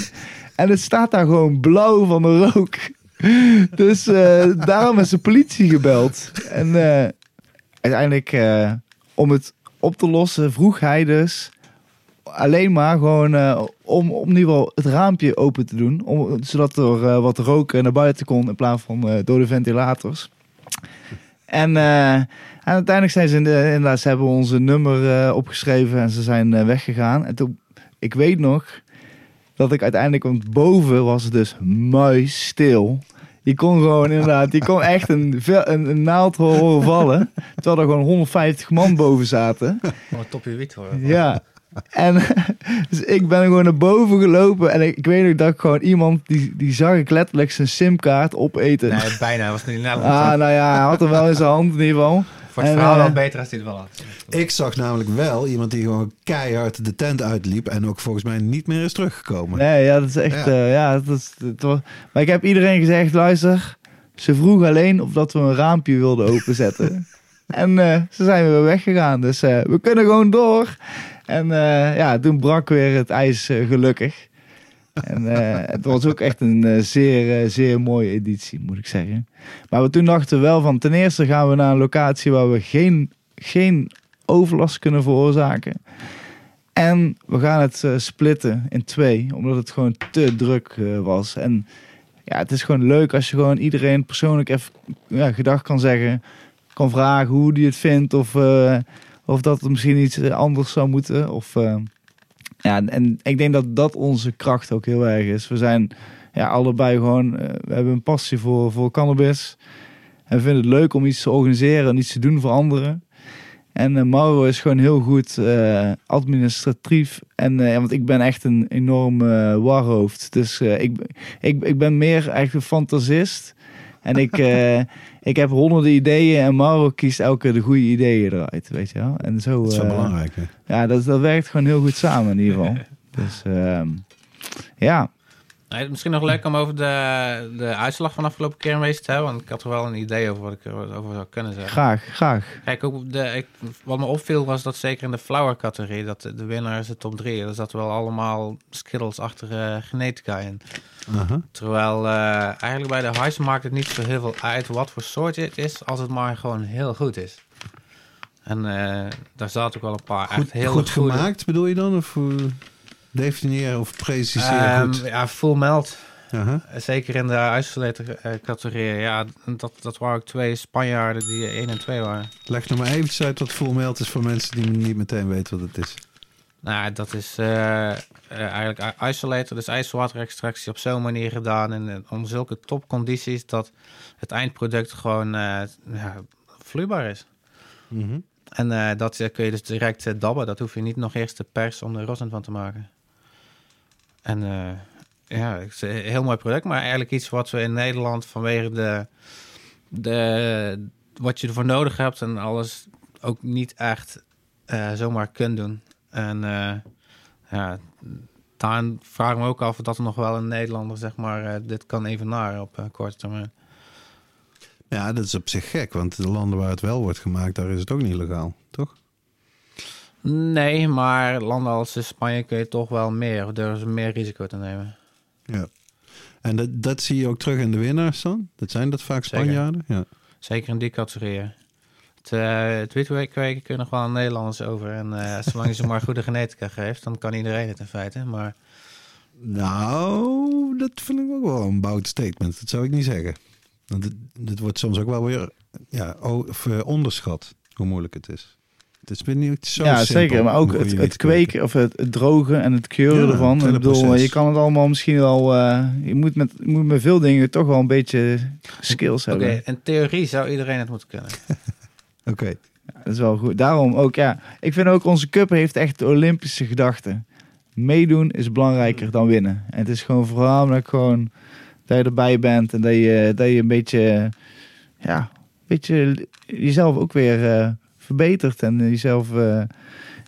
En het staat daar gewoon blauw van de rook. Dus eh, daarom is de politie gebeld. En eh, uiteindelijk, eh, om het op te lossen, vroeg hij dus alleen maar gewoon eh, om, om geval het raampje open te doen. Om, zodat er eh, wat rook naar buiten kon in plaats van eh, door de ventilators. En, uiteindelijk zijn ze in de, inderdaad, ze hebben onze nummer opgeschreven en ze zijn weggegaan. En toen, ik weet nog dat ik uiteindelijk, want boven was het dus muisstil. Je kon gewoon inderdaad, je kon echt een, een, een naald horen vallen. Terwijl er gewoon 150 man boven zaten. Oh, topje wit hoor. Ja. En dus ik ben gewoon naar boven gelopen. En ik, ik weet nog dat ik gewoon iemand, die, die zag ik letterlijk zijn simkaart opeten. Nee, bijna. Hij was niet net Ah, nou ja, hij had hem wel in zijn hand in ieder geval. Voor het en, verhaal eh, wel beter als het wel had. Ik zag namelijk wel iemand die gewoon keihard de tent uitliep en ook volgens mij niet meer is teruggekomen. Nee, ja, dat is echt... Ja. Ja, ja dat is, het was, maar ik heb iedereen gezegd, luister, ze vroeg alleen of dat we een raampje wilden openzetten. en eh, ze zijn weer weggegaan, dus eh, we kunnen gewoon door. En eh, ja, toen brak weer het ijs eh, gelukkig. En eh, het was ook echt een eh, zeer, eh, zeer mooie editie, moet ik zeggen. Maar we toen dachten we wel van, ten eerste gaan we naar een locatie waar we geen, geen overlast kunnen veroorzaken. En we gaan het splitten in twee, omdat het gewoon te druk was. En ja, het is gewoon leuk als je gewoon iedereen persoonlijk even ja, gedag kan zeggen. Kan vragen hoe die het vindt of, of dat het misschien iets anders zou moeten. Of, ja, en ik denk dat dat onze kracht ook heel erg is. We zijn ja, allebei gewoon, eh, we hebben een passie voor, voor cannabis. En we vinden het leuk om iets te organiseren en iets te doen voor anderen. En eh, Mauro is gewoon heel goed eh, administratief. En, want ik ben echt een enorm eh, warhoofd. Dus ik, ik, ik ben meer echt een fantasist. En ik, eh, ik heb honderden ideeën en Mauro kiest elke de goede ideeën eruit, weet je wel. En zo, Dat is wel eh, belangrijk. Hè? ja, dat, dat werkt gewoon heel goed samen in ieder geval. Dus ehm, ja, Nee, misschien nog leuk om over de, de uitslag van de afgelopen keer een beetje te hebben. Want ik had er wel een idee over wat ik erover zou kunnen zeggen. graag, graag. Kijk, ook de, ik, wat me opviel was dat zeker in de flower categorie, dat de, de winnaar is de top 3. Er zat wel allemaal skittles achter genetica in. Aha. Terwijl eh, eigenlijk bij de highs maakt het niet zo heel veel uit wat voor soort het is, als het maar gewoon heel goed is. En eh, daar zaten ook wel een paar Goed, echt heel goed goede- gemaakt bedoel je dan? Of uh, definiëren of preciseren Ehm, goed? ja, full melt. Aha. Zeker in de isolator eh, categorie. Ja, dat, dat waren ook twee Spanjaarden die 1 en 2 waren. Leg nog maar eventjes uit wat full melt is voor mensen die niet meteen weten wat het is. Nou, dat is eh, eh, eigenlijk isolator, dus ijswaterextractie op zo'n manier gedaan. En om zulke topcondities dat het eindproduct gewoon ja, vloeibaar is. Mhm. En dat kun je dus direct dabben. Dat hoef je niet nog eerst te persen om er rosin van te maken. En eh, ja, het is een heel mooi product. Maar eigenlijk iets wat we in Nederland vanwege de de, wat je ervoor nodig hebt en alles ook niet echt eh, zomaar kunt doen. En eh, ja, daar vraag ik ook af of dat er nog wel een Nederlander zeg maar dit kan evenaren op eh, korte termijn. Ja, dat is op zich gek, want de landen waar het wel wordt gemaakt, daar is het ook niet legaal, toch? Nee, maar landen als Spanje kun je toch wel meer, of durven ze meer risico te nemen. Ja. En dat, dat zie je ook terug in de winnaars dan? Dat zijn dat vaak Zeker. Spanjaarden? Ja. Zeker in die categorieën. Het, uh, het wietkweken kunnen nog wel Nederlanders over. En eh, zolang je ze maar goede genetica geeft, dan kan iedereen het in feite. Maar Nou, dat vind ik ook wel een bout statement. Dat zou ik niet zeggen. Want het, het wordt soms ook wel weer ja, eh, onderschat hoe moeilijk het is. Is niet zo ja, simpel zeker. Maar ook het, kweken. of het, het drogen en het keuren Ja, het ervan. Ik bedoel, proces. je kan het allemaal misschien wel... eh, je, moet met, je moet met veel dingen toch wel een beetje skills oké, hebben. in theorie zou iedereen het moeten kunnen. Oké. Ja, dat is wel goed. Daarom ook, ja. Ik vind ook onze cup heeft echt de Olympische gedachte. Meedoen is belangrijker dan winnen. En het is gewoon voornamelijk gewoon dat je erbij bent en dat je, dat je een beetje, ja, een beetje jezelf ook weer eh, verbetert en jezelf eh,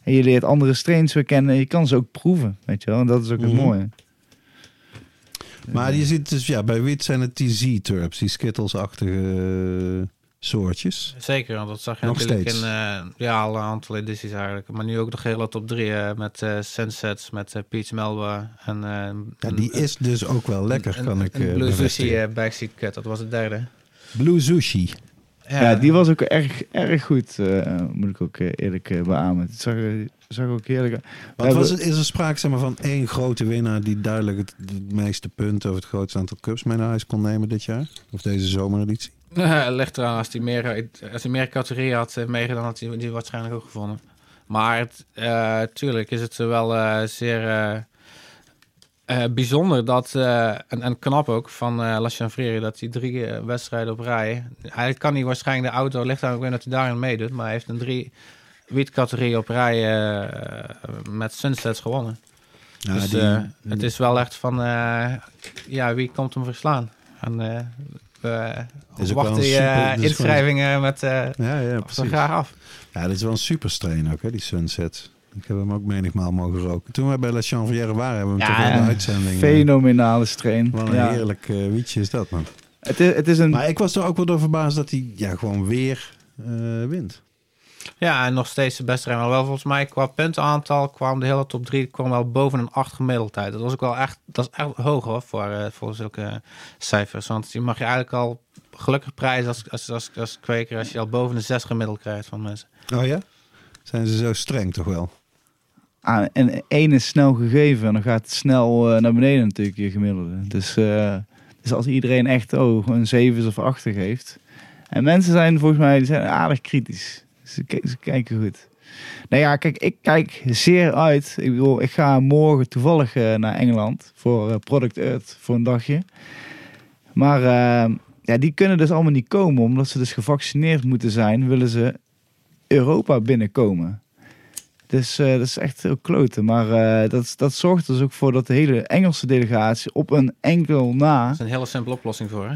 en je leert andere strains weer kennen. Je kan ze ook proeven, weet je wel. En dat is ook het Mhm. mooie. Maar je ziet dus, ja, bij wit zijn het die Z-turps, die Skittles-achtige eh, soortjes. Zeker, want dat zag je Nog natuurlijk steeds. in eh, ja, alle aantal edities eigenlijk. Maar nu ook de hele top 3 met eh Sunsets, met eh, Peach Melba en... eh, Ja, een- die is dus ook wel lekker, een- kan een- ik eh, Blue Sushi eh, Backseat Cut, dat was het derde. Blue Sushi. Ja, die was ook erg, erg goed, eh, moet ik ook eh, eerlijk eh, beamen. Het zag, zag ook heerlijk uit. Wat was het, is er sprake zeg maar, van één grote winnaar die duidelijk het, het meeste punten of het grootste aantal cups mee naar huis kon nemen dit jaar? Of deze zomereditie? Ja, ligt eraan, als hij meer, als hij meer categorieën had meegedaan, had hij die waarschijnlijk ook gevonden. Maar het, eh, tuurlijk is het wel eh, zeer eh, bijzonder dat, eh, en, en knap ook, van eh La Chanvrerie, dat hij drie wedstrijden op rij... Hij kan niet waarschijnlijk de auto, ligt aan ook weer dat hij daarin meedoet, maar hij heeft een drie wietcategorie op rij met Sunsets gewonnen. Ja, dus die- het is wel echt van, ja, wie komt hem verslaan? En we wachten je inschrijvingen met ja, ja, graag af. Ja, dit is wel een super strain ook, hè, die Sunset. Ik heb hem ook menigmaal mogen roken. Toen we bij La Chanvrière waren, hebben we hem toch wel in de uitzending. eh, Fenomenale strain. Wat een Ja. heerlijk eh, wietje is dat, man. Het is, het is een... Maar ik was er ook wel door verbaasd dat hij ja, gewoon weer eh, wint. Ja, en nog steeds de beste renner. Wel volgens mij qua puntenaantal kwam de hele top 3 kwam wel boven een 8 gemiddeld uit. Dat was ook wel echt, dat is echt hoog hoor, voor, eh, voor zulke cijfers. Want je mag je eigenlijk al gelukkig prijzen als, als, als, als kweker als je al boven de 6 gemiddeld krijgt van mensen. Oh ja? Zijn ze zo streng toch wel? Ah, en één is snel gegeven en dan gaat het snel eh, naar beneden natuurlijk, je gemiddelde. Dus, dus als iedereen echt oh, een 7 of 8 geeft. En mensen zijn volgens mij zijn aardig kritisch. Ze, ki- ze kijken goed. Nou ja, kijk, ik kijk zeer uit. Ik bedoel, ik ga morgen toevallig eh, naar Engeland voor Product Earth voor een dagje. Maar ja, die kunnen dus allemaal niet komen, omdat ze dus gevaccineerd moeten zijn, willen ze Europa binnenkomen. Dus eh, dat is echt heel kloten. Maar eh, dat, dat zorgt er dus ook voor dat de hele Engelse delegatie op een enkel na. Dat is een hele simpele oplossing voor, hè?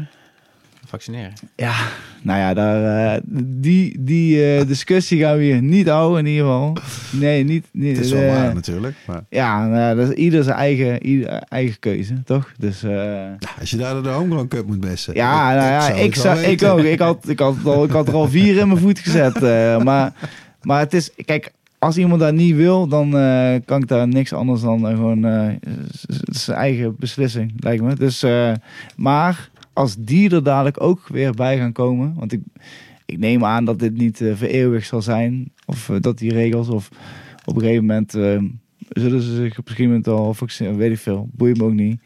Vaccineren. Ja, nou ja, daar, eh, die, die eh, discussie gaan we hier niet houden in ieder geval. Nee, niet. niet Het is wel waar natuurlijk. Maar Ja, nou, ja, dat is ieder zijn eigen, ieder eigen keuze, toch? Dus eh, als je daar de Homegrown Cup moet bessen. ja, nou ja, zou ik, zou, ik ook. Ik had, ik, had al, ik had er al vier in mijn voet gezet. eh, maar, maar het is, kijk, als iemand dat niet wil, dan eh, kan ik daar niks anders dan eh, gewoon eh, zijn eigen beslissing, lijkt me. Dus, maar als die er dadelijk ook weer bij gaan komen, want ik, ik neem aan dat dit niet vereeuwigd zal zijn, of dat die regels, of op een gegeven moment zullen ze zich op een gegeven moment al vaccineren, weet ik veel, boeit me ook niet.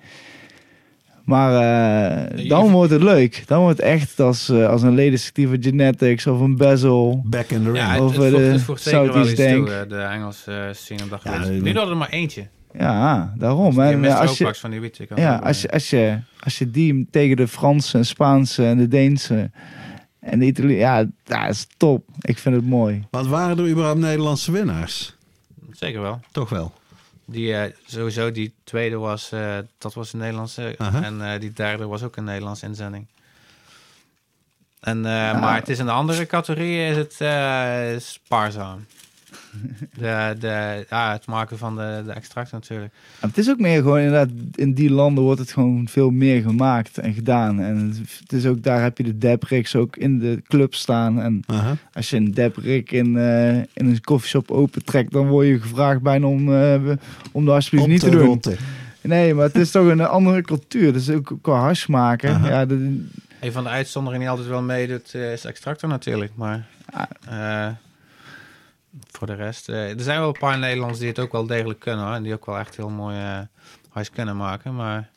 Maar eh, dan wordt het leuk. Dan wordt het echt als, eh, als een ledenstieve genetics of een bezel. Back in the ring. Ja, het, Over het, voegt, de het voegt zeker wel Southeast Tank. toe, eh, de Engelse scene op dat Ja, gebied. Nu hadden er maar eentje. Ja, daarom. Je En mist er als ook je, van die kan ja, als je, als, je, als je die tegen de Franse en Spaanse en de Deense en de Italië, ja, dat is top. Ik vind het mooi. Want waren er überhaupt Nederlandse winnaars? Zeker wel. Toch wel. Die, eh, sowieso, die tweede was, eh, dat was een Nederlandse. En eh, die derde was ook een Nederlandse inzending. En, Maar het is in de andere categorieën is het spaarzaam. De, de, ja, het maken van de, de extract natuurlijk. En het is ook meer gewoon inderdaad, in die landen wordt het gewoon veel meer gemaakt en gedaan. En het is ook, daar heb je de debrigs ook in de club staan. En als je een debrig in, eh, in een koffieshop opentrekt, dan word je gevraagd bijna om, eh, om dat alsjeblieft niet te de doen. Nee, maar het is toch een andere cultuur. Dus ook qua hash maken. Ja, de, Een van de uitzonderingen die altijd wel meedoet eh, is extractor natuurlijk. Maar eh, voor de rest, eh, er zijn wel een paar Nederlanders die het ook wel degelijk kunnen. Hoor, en die ook wel echt heel mooi eh hash kunnen maken. Maar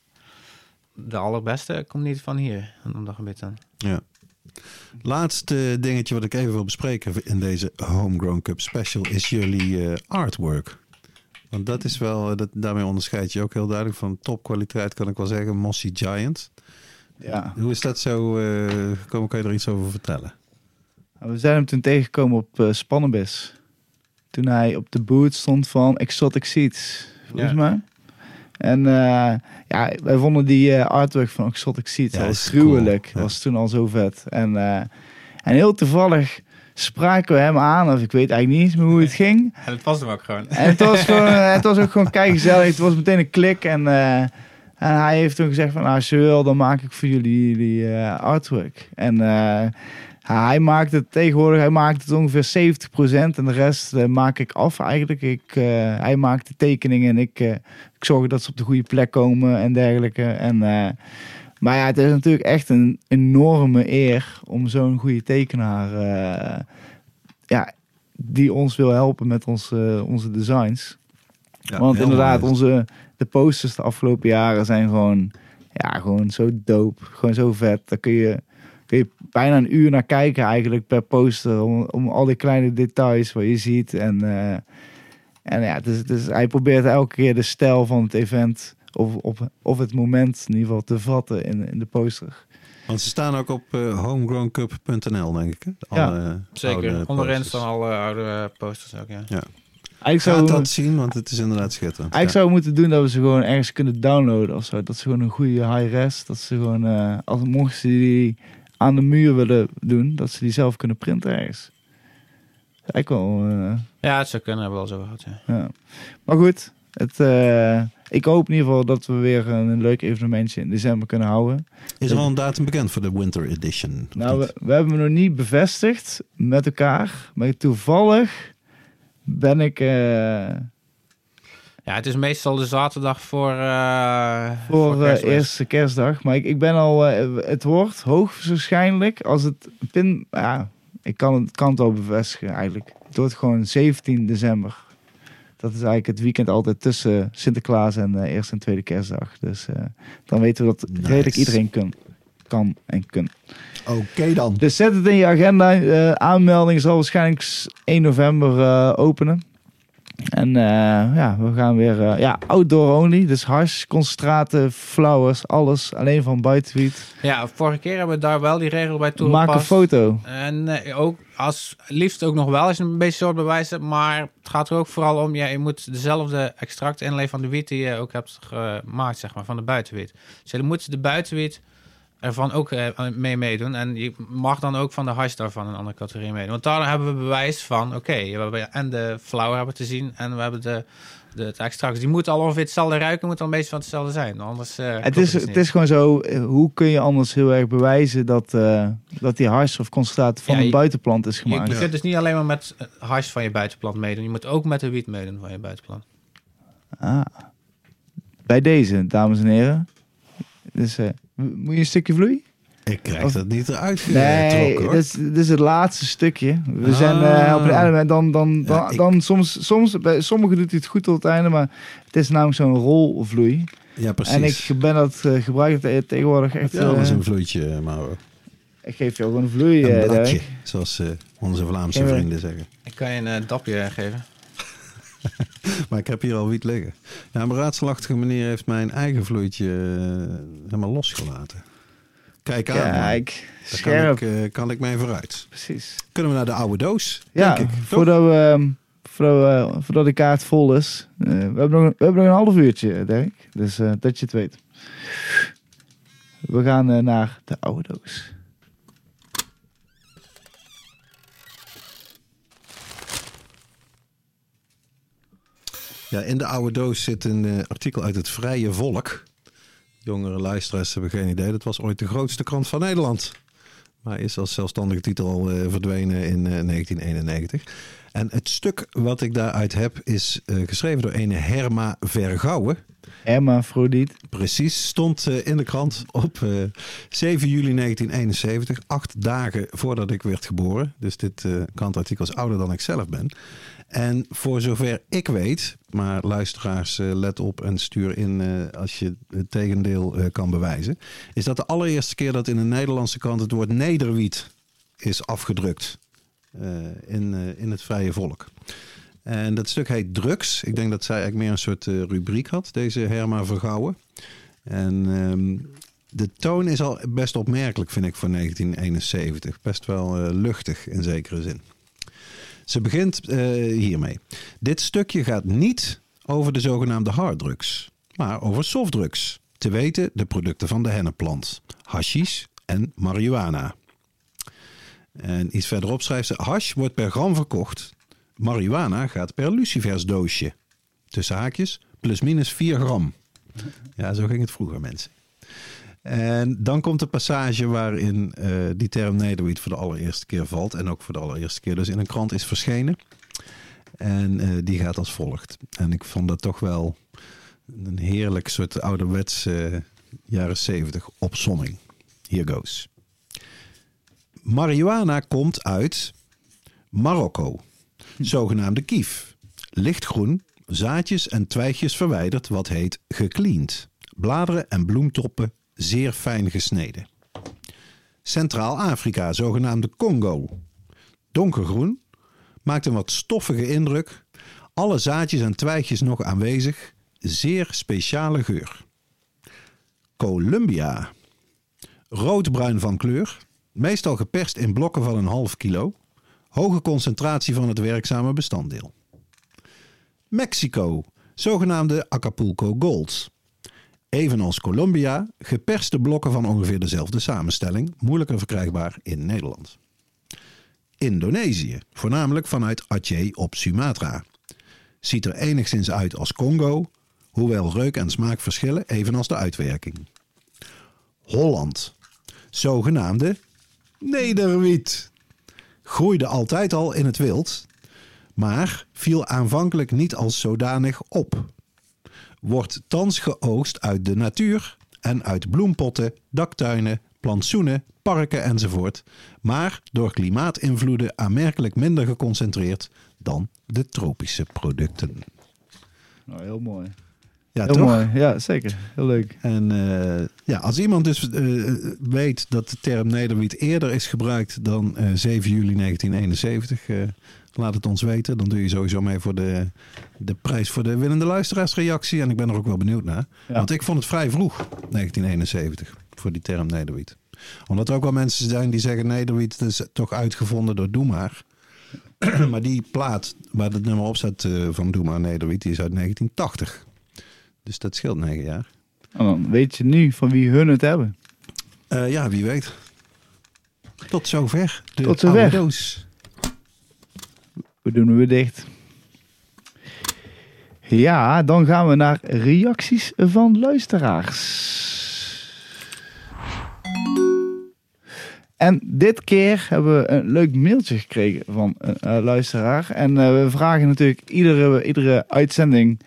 de allerbeste komt niet van hier, om dat gebied dan. Ja. Laatste dingetje wat ik even wil bespreken in deze Homegrown Cup Special is jullie eh, artwork. Want dat is wel, dat, daarmee onderscheid je ook heel duidelijk van topkwaliteit, kan ik wel zeggen, Mossy Giant. ja. Hoe is dat zo eh, gekomen? Kan je er iets over vertellen? We zijn hem toen tegengekomen op uh, Spannenbis. Toen hij op de boot stond van Exotic Seeds, volgens Ja. mij. En eh, ja, wij vonden die eh, artwork van Exotic Seeds Ja, al is gruwelijk. cool, ja. was toen al zo vet. En, eh, en heel toevallig spraken we hem aan, of ik weet eigenlijk niet eens meer hoe het ging. En het was hem ook gewoon. En het was, gewoon, het was ook gewoon gezellig. Het was meteen een klik. En, eh, en hij heeft toen gezegd van, nou, als je wil, dan maak ik voor jullie, jullie eh, artwork. En hij maakt het tegenwoordig, hij maakt het ongeveer 70% en de rest eh, maak ik af eigenlijk. Ik, eh, hij maakt de tekeningen en ik, eh, ik zorg dat ze op de goede plek komen en dergelijke. En, maar ja, het is natuurlijk echt een enorme eer om zo'n goede tekenaar ja, die ons wil helpen met onze, onze designs. Ja, Want inderdaad, mooi. onze, de posters de afgelopen jaren zijn gewoon, ja, gewoon zo dope. Gewoon zo vet. Daar kun je, kun je bijna een uur naar kijken eigenlijk per poster. Om, om al die kleine details wat je ziet. En, eh, en ja, dus, dus hij probeert elke keer de stijl van het event... Of, of, of het moment in ieder geval te vatten in, in de poster. Want ze staan ook op eh, homegrowncup.nl, denk ik. Hè? Ja, alle Zeker. Onderin staan alle oude eh, posters ook, ja. Eigenlijk Ga zou, dat zien, want het is inderdaad schitterend. eigenlijk zou moeten doen dat we ze gewoon ergens kunnen downloaden of zo. Dat ze gewoon een goede high-res, dat ze gewoon, eh, als mochten ze die aan de muur willen doen, dat ze die zelf kunnen printen ergens. Eigenlijk wel, eh, Ja, het zou kunnen, hebben we wel zo gehad, ja. ja. Maar goed, het, eh, ik hoop in ieder geval dat we weer een, een leuk evenementje in december kunnen houden. Is er al een datum bekend voor de Winter Edition? Nou, we, we hebben hem nog niet bevestigd met elkaar, maar toevallig ben ik... eh, Ja, het is meestal de zaterdag voor... eh Voor eh, kerstmis. eerste kerstdag. Maar ik, ik ben al. eh, het wordt hoogstwaarschijnlijk als het pin. Ja, ik kan het, kan het al bevestigen eigenlijk. Het wordt gewoon 17 december. Dat is eigenlijk het weekend altijd tussen Sinterklaas en eh, eerste en tweede kerstdag. Dus eh, dan weten we dat Nice. redelijk iedereen kan, kan en kan. Oké dan. Dus zet het in je agenda. Eh, aanmelding zal waarschijnlijk s- 1 november eh, openen. En eh, ja, we gaan weer eh, ja, outdoor only. Dus hash, concentraten, flowers, alles. Alleen van buitenwiet. Ja, vorige keer hebben we daar wel die regel bij Maak toegepast. een foto. En eh, ook als liefst ook nog wel als je een beetje soort bewijs hebt. Maar het gaat er ook vooral om, ja, je moet dezelfde extract inleveren van de wiet die je ook hebt gemaakt, zeg maar, van de buitenwiet. Dus je moet de buitenwiet ervan ook eh, mee meedoen. En je mag dan ook van de hash daarvan een andere categorie meedoen. Want daar hebben we bewijs van, oké, we hebben en de flower hebben te zien en we hebben de, de, het extract. Die moeten al ongeveer hetzelfde ruiken, moet al een beetje van hetzelfde zijn. Anders eh, Het is, dus het is gewoon zo, eh, hoe kun je anders heel erg bewijzen dat, eh, dat die hash of concentraat van Ja, een buitenplant is gemaakt? je kunt dus niet alleen maar met hash van je buitenplant meedoen. Je moet ook met de wiet meedoen van je buitenplant. Ah. Bij deze, dames en heren. Dus eh, moet je een stukje vloei? Ik krijg Of- dat niet eruit Nee, dit is, dit is het laatste stukje. We Ah. zijn eh, op het einde. en Dan, dan, dan, Ja, ik- dan soms, soms, bij sommigen doet hij het goed tot het einde, maar het is namelijk zo'n rolvloei. Ja, precies. En ik ben dat uh, gebruik het tegenwoordig echt. ja, dat is eh, een vloeitje, Mauro. ik geef je ook een vloei. Een eh, bladje, zoals eh, onze Vlaamse Geen vrienden zeggen. Ik kan je een eh, dapje geven. Maar ik heb hier al wiet liggen. Ja, op een raadselachtige manier heeft mijn eigen vloeitje eh, helemaal losgelaten. Kijk aan. Kijk, Daar scherp. Kan ik, eh, kan ik mee vooruit. Precies. Kunnen we naar de oude doos? Ja, denk ik. Voordat, we, ehm, voordat, we, voordat de kaart vol is. eh, we, hebben nog, we hebben nog een half uurtje, Dirk. Dus eh, dat je het weet. We gaan eh, naar de oude doos. Ja, in de oude doos zit een eh, artikel uit het Vrije Volk. Jongere luisteraars hebben geen idee. Dat was ooit de grootste krant van Nederland. Maar is als zelfstandige titel al eh, verdwenen in eh, 1991. En het stuk wat ik daaruit heb is eh, geschreven door een Herma Vergouwen. Hermafrodiet. Precies, stond eh, in de krant op eh, 7 juli 1971, acht dagen voordat ik werd geboren. Dus dit eh, krantartikel is ouder dan ik zelf ben. En voor zover ik weet, maar luisteraars eh, let op en stuur in eh, als je het tegendeel eh, kan bewijzen, is dat de allereerste keer dat in een Nederlandse krant het woord nederwiet is afgedrukt in, in het vrije volk. En dat stuk heet Drugs. Ik denk dat zij eigenlijk meer een soort rubriek had, deze Herma Vergouwen. En ehm, de toon is al best opmerkelijk, vind ik, voor 1971. Best wel luchtig in zekere zin. Ze begint eh, hiermee. Dit stukje gaat niet over de zogenaamde harddrugs, maar over softdrugs. Te weten de producten van de hennepplant, hashish en marihuana. En iets verderop schrijft ze: hash wordt per gram verkocht. Marihuana gaat per lucifersdoosje. Tussen haakjes, plus minus 4 gram. Ja, zo ging het vroeger, mensen. En dan komt de passage waarin eh, die term nederwiet voor de allereerste keer valt. En ook voor de allereerste keer dus in een krant is verschenen. En eh, die gaat als volgt. En ik vond dat toch wel een heerlijk soort ouderwets eh, jaren 70 opsomming. Here goes. Marihuana komt uit Marokko. Zogenaamde kief. Lichtgroen, zaadjes en twijgjes verwijderd, wat heet gecleand. Bladeren en bloemtoppen zeer fijn gesneden. Centraal-Afrika, zogenaamde Congo. Donkergroen, maakt een wat stoffige indruk. Alle zaadjes en twijgjes nog aanwezig. Zeer speciale geur. Colombia. Roodbruin van kleur. Meestal geperst in blokken van een half kilo. Hoge concentratie van het werkzame bestanddeel. Mexico. Zogenaamde Acapulco Golds. Evenals Colombia, geperste blokken van ongeveer dezelfde samenstelling, moeilijker verkrijgbaar in Nederland. Indonesië, voornamelijk vanuit Aceh op Sumatra. Ziet er enigszins uit als Congo, hoewel reuk en smaak verschillen, evenals de uitwerking. Holland, zogenaamde nederwiet. Groeide altijd al in het wild, maar viel aanvankelijk niet als zodanig op wordt thans geoogst uit de natuur en uit bloempotten, daktuinen, plantsoenen, parken enzovoort, maar door klimaatinvloeden aanmerkelijk minder geconcentreerd dan de tropische producten. Nou, heel mooi. Ja, heel toch? mooi. Ja, zeker. Heel leuk. En eh, ja, als iemand dus eh, weet dat de term nederwiet eerder is gebruikt dan eh, 7 juli 1971, eh, laat het ons weten. Dan doe je sowieso mee voor de, de prijs voor de winnende luisteraarsreactie. En ik ben er ook wel benieuwd naar. Ja. Want ik vond het vrij vroeg, 1971, voor die term nederwiet. Omdat er ook wel mensen zijn die zeggen nederwiet is toch uitgevonden door Doe maar. maar die plaat waar het nummer op staat eh, van Doe maar nederwiet, die is uit 1980. Dus dat scheelt negen jaar. En dan weet je nu van wie hun het hebben. Eh, ja, wie weet. Tot zover. De Tot zover. We doen hem weer dicht. Ja, dan gaan we naar reacties van luisteraars. En dit keer hebben we een leuk mailtje gekregen van een eh, luisteraar. En eh, we vragen natuurlijk iedere, iedere uitzending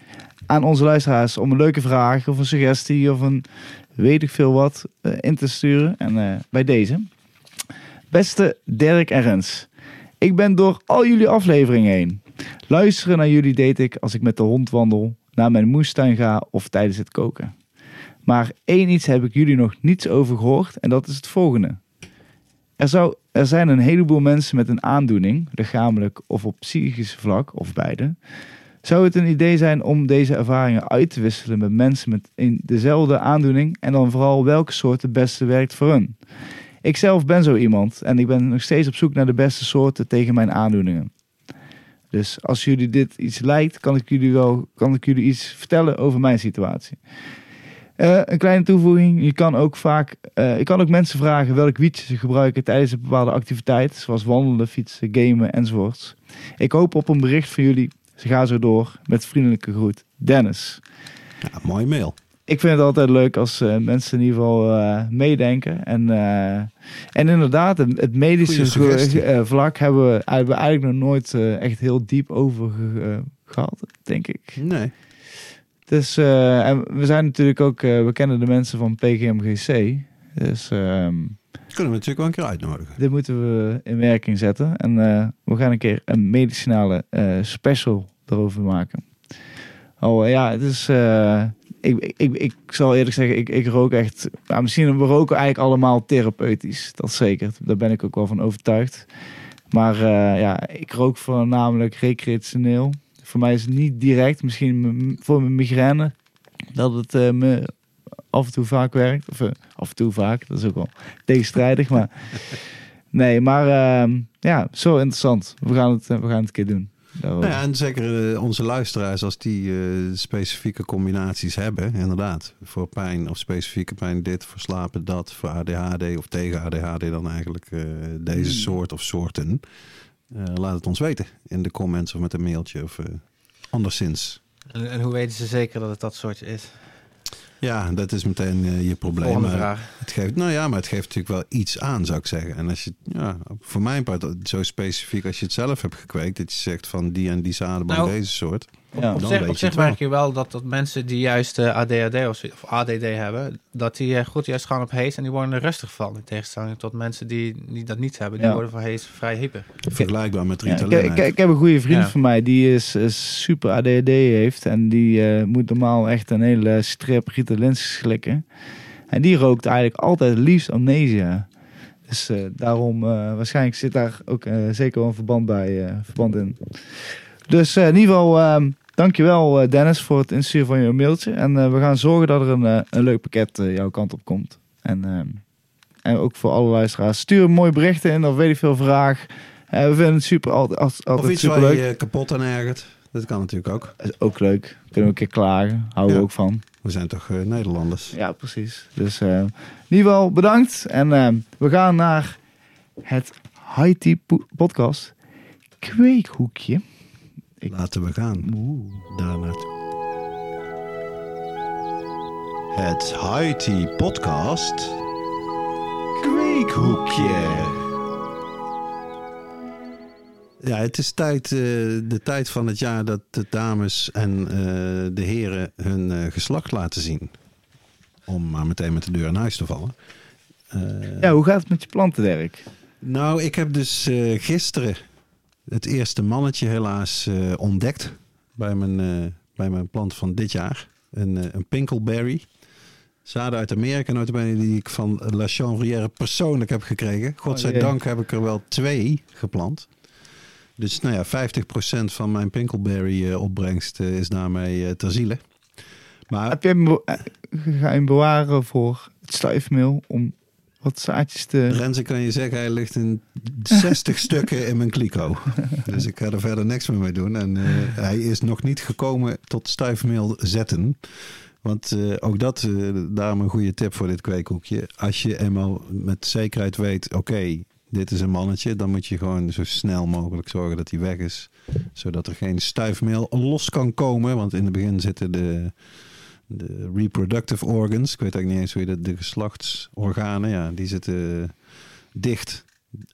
aan onze luisteraars om een leuke vraag of een suggestie of een weet ik veel wat eh, in te sturen. En bij deze. Beste Dirk en Rens. Ik ben door al jullie afleveringen heen. Luisteren naar jullie deed ik als ik met de hond wandel, naar mijn moestuin ga of tijdens het koken. Maar één iets heb ik jullie nog niets over gehoord en dat is het volgende. Er, zou, er zijn een heleboel mensen met een aandoening, lichamelijk of op psychisch vlak, of beide. Zou het een idee zijn om deze ervaringen uit te wisselen met mensen met dezelfde aandoening en dan vooral welke soort het beste werkt voor hun? Ik zelf ben zo iemand en ik ben nog steeds op zoek naar de beste soorten tegen mijn aandoeningen. Dus als jullie dit iets lijkt, kan ik jullie wel kan ik jullie iets vertellen over mijn situatie. Eh, een kleine toevoeging. Je kan ook vaak, je kan ook mensen vragen welk wietje ze gebruiken tijdens een bepaalde activiteit, zoals wandelen, fietsen, gamen enzovoorts. Ik hoop op een bericht van jullie Ze gaan zo door. Met vriendelijke groet, Dennis. Ja, mooie mail. Ik vind het altijd leuk als eh, mensen in ieder geval eh, meedenken. En, eh, en inderdaad, het, het medische vlak hebben we, hebben we eigenlijk nog nooit echt heel diep over ge- eh, gehad, denk ik. Nee. Dus, en we zijn natuurlijk ook, we kennen de mensen van PGMGC. Dus ehm, Kunnen we natuurlijk wel een keer uitnodigen. dit moeten we in werking zetten. En we gaan een keer een medicinale special erover maken. Oh ja, het is. Ik, ik, ik, zal eerlijk zeggen, ik, ik rook echt. Nou, misschien we roken eigenlijk allemaal therapeutisch. Dat zeker. Daar ben ik ook wel van overtuigd. Maar eh, ja, ik rook voornamelijk recreationeel. Voor mij is het niet direct, misschien voor mijn migraine, dat het eh, me af en toe vaak werkt. Of eh, af en toe vaak, dat is ook wel tegenstrijdig. Maar nee, maar ehm, ja, zo interessant. We gaan het, we gaan het een keer doen. Nou ja, en zeker eh, onze luisteraars, als die eh, specifieke combinaties hebben, inderdaad. Voor pijn of specifieke pijn dit, voor slapen dat, voor ADHD of tegen ADHD dan eigenlijk eh, deze Hmm. soort of soorten. Eh, laat het ons weten in de comments of met een mailtje of anderszins. En, en hoe weten ze zeker dat het dat soortje is? Ja, dat is meteen eh, je probleem. Het geeft, nou ja, maar het geeft natuurlijk wel iets aan, zou ik zeggen. En als je, ja, voor mijn part, zo specifiek als je het zelf hebt gekweekt, dat je zegt van die en die zadenbank Nou, deze soort. Ja. Op zich, op merk je wel dat, dat mensen die juist eh, ADHD of, ADD hebben, dat die eh, goed juist gaan op hees en die worden er rustig van. In tegenstelling tot mensen die, die dat niet hebben, die Ja. worden van hees vrij hyper. Vergelijkbaar met Ja, ik, Ritalin. ik, ik heb een goede vriend Ja. van mij die is, is super ADHD heeft. En die eh, moet normaal echt een hele strip Ritalin slikken. En die rookt eigenlijk altijd het liefst amnesia. Dus eh, daarom, eh, waarschijnlijk zit daar ook eh, zeker wel een verband, bij, eh, verband in. Dus eh, in ieder geval, ehm, dankjewel eh, Dennis voor het insturen van je mailtje. En eh, we gaan zorgen dat er een, een leuk pakket jouw kant op komt. En, ehm, en ook voor alle luisteraars, stuur mooie berichten in of weet ik veel vraag. We vinden het super, altijd, altijd, Of iets waar je je kapot aan ergert. Dat kan natuurlijk ook. Is ook leuk. Kunnen we een keer klagen. Houden we ook van. We zijn toch Nederlanders. Ja, precies. Dus in ieder geval bedankt. En eh, we gaan naar het Haiti po- podcast Kweekhoekje. Ik- Laten we gaan. Oeh. Daar naartoe. Het Haiti podcast. Kweekhoekje. Ja, het is tijd, eh, de tijd van het jaar dat de dames en eh, de heren hun eh, geslacht laten zien. Om maar meteen met de deur in huis te vallen. Ja, hoe gaat het met je planten, Dirk? nou, ik heb dus gisteren het eerste mannetje helaas eh, ontdekt bij mijn, eh, bij mijn plant van dit jaar. Een, eh, een pinkleberry. Zaden uit Amerika, notabene, die ik van La Chanvrière persoonlijk heb gekregen. Oh, Godzijdank heb ik er wel twee geplant. Dus nou ja, 50% van mijn pinkleberry opbrengst is daarmee ter ziele. Maar Heb je hem, ga je hem bewaren voor het stuifmeel om wat zaadjes te... Renze kan je zeggen, hij ligt in 60 stukken in mijn kliko. Dus ik ga er verder niks meer mee doen. En eh, hij is nog niet gekomen tot stuifmeel zetten. Want eh, ook dat, eh, daarom een goede tip voor dit kweekhoekje. Als je eenmaal met zekerheid weet, oké, dit is een mannetje. Dan moet je gewoon zo snel mogelijk zorgen dat hij weg is. Zodat er geen stuifmeel los kan komen. Want in het begin zitten de, de reproductive organs. Ik weet eigenlijk niet eens hoe je dat, de geslachtsorganen. Ja, die zitten dicht.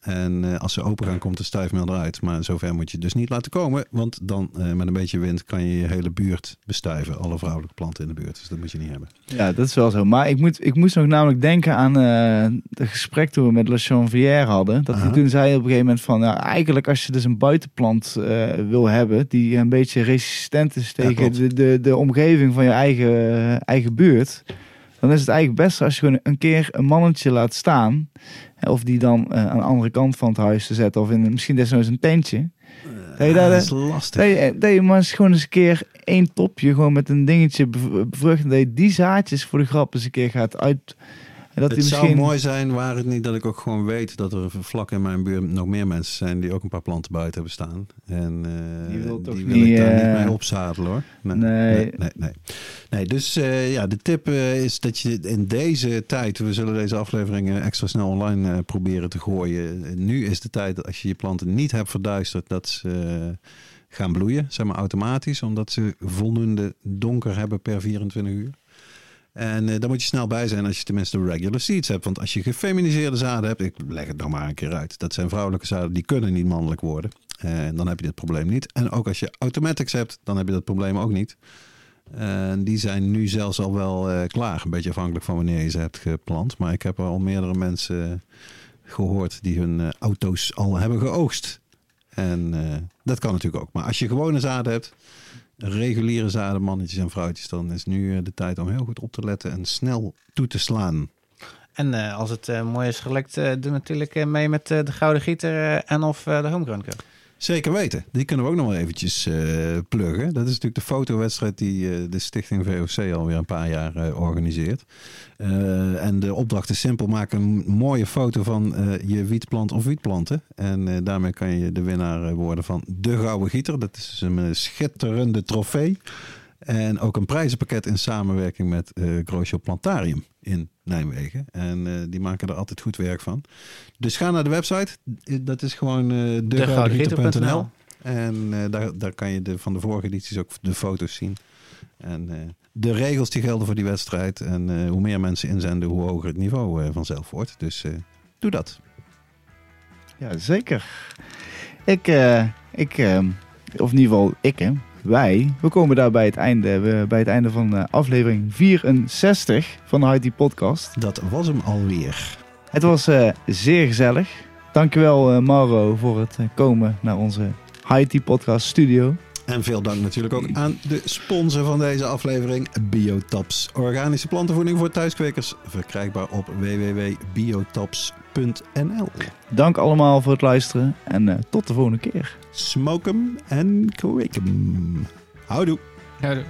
En eh, als ze open gaan, komt de stuifmeel eruit. Maar zover moet je dus niet laten komen. Want dan uh, met een beetje wind kan je je hele buurt bestuiven. Alle vrouwelijke planten in de buurt. Dus dat moet je niet hebben. Ja, dat is wel zo. Maar ik, moet, ik moest nog namelijk denken aan uh, het gesprek toen we met Le Chanvrière hadden. Dat toen zei op een gegeven moment van... Nou, eigenlijk als je dus een buitenplant wil hebben... die een beetje resistent is tegen ja, de, de, de omgeving van je eigen, eigen buurt... dan is het eigenlijk best als je gewoon een keer een mannetje laat staan... Of die dan uh, aan de andere kant van het huis te zetten. Of in misschien desnoods een tentje. Uh, dat, je daar, dat is lastig. Dat je, dat je maar eens gewoon eens een keer één topje gewoon met een dingetje bevruchten. Dat je die zaadjes voor de grap eens een keer gaat uit... Dat het misschien... zou mooi zijn, waar het niet dat ik ook gewoon weet dat er vlak in mijn buurt nog meer mensen zijn die ook een paar planten buiten hebben staan. En uh, die wil, die wil niet, ik daar uh... niet mee opzadelen hoor. Nee. Nee, nee, nee. nee. nee dus uh, ja, de tip uh, is dat je in deze tijd, we zullen deze afleveringen extra snel online uh, proberen te gooien. Nu is de tijd dat als je je planten niet hebt verduisterd, dat ze gaan bloeien, zeg maar automatisch, omdat ze voldoende donker hebben per 24 uur. En uh, daar moet je snel bij zijn als je tenminste regular seeds hebt. Want als je gefeminiseerde zaden hebt, ik leg het nog maar een keer uit. Dat zijn vrouwelijke zaden, die kunnen niet mannelijk worden. En dan heb je dit probleem niet. En ook als je automatics hebt, dan heb je dat probleem ook niet. En die zijn nu zelfs al wel uh, klaar. Een beetje afhankelijk van wanneer je ze hebt geplant. Maar ik heb al meerdere mensen gehoord die hun uh, auto's al hebben geoogst. En dat kan natuurlijk ook. Maar als je gewone zaden hebt, reguliere zaden, mannetjes en vrouwtjes, dan is nu de tijd om heel goed op te letten en snel toe te slaan. En uh, als het mooi is gelekt, doe natuurlijk mee met de Gouden Gieter en of de Homegrown. Zeker weten. Die kunnen we ook nog wel eventjes uh, pluggen. Dat is natuurlijk de fotowedstrijd die uh, de stichting VOC alweer een paar jaar uh, organiseert. en de opdracht is simpel. Maak een mooie foto van je wietplant of wietplanten. En daarmee kan je de winnaar worden van de Gouden Gieter. Dat is een schitterende trofee. En ook een prijzenpakket in samenwerking met uh, Plantarium in Nijmegen. En uh, die maken er altijd goed werk van. Dus ga naar de website. Dat is gewoon uh, En uh, daar, daar kan je de, van de vorige edities ook de foto's zien. En de regels die gelden voor die wedstrijd. En hoe meer mensen inzenden, hoe hoger het niveau vanzelf wordt. Dus doe dat. Ja, zeker. Ik, ik of in ieder geval ik, hè, wij, we komen daar bij het einde, bij het einde van uh, aflevering 64 van de IT Podcast. Dat was hem alweer. Het was uh, zeer gezellig. Dankjewel uh, Mauro voor het komen naar onze IT Podcast studio. En veel dank natuurlijk ook aan de sponsor van deze aflevering, Biotaps. Organische plantenvoeding voor thuiskwekers. Verkrijgbaar op Dank allemaal voor het luisteren en eh, tot de volgende keer. Smokem en kweken. Houdoe. Houdoe.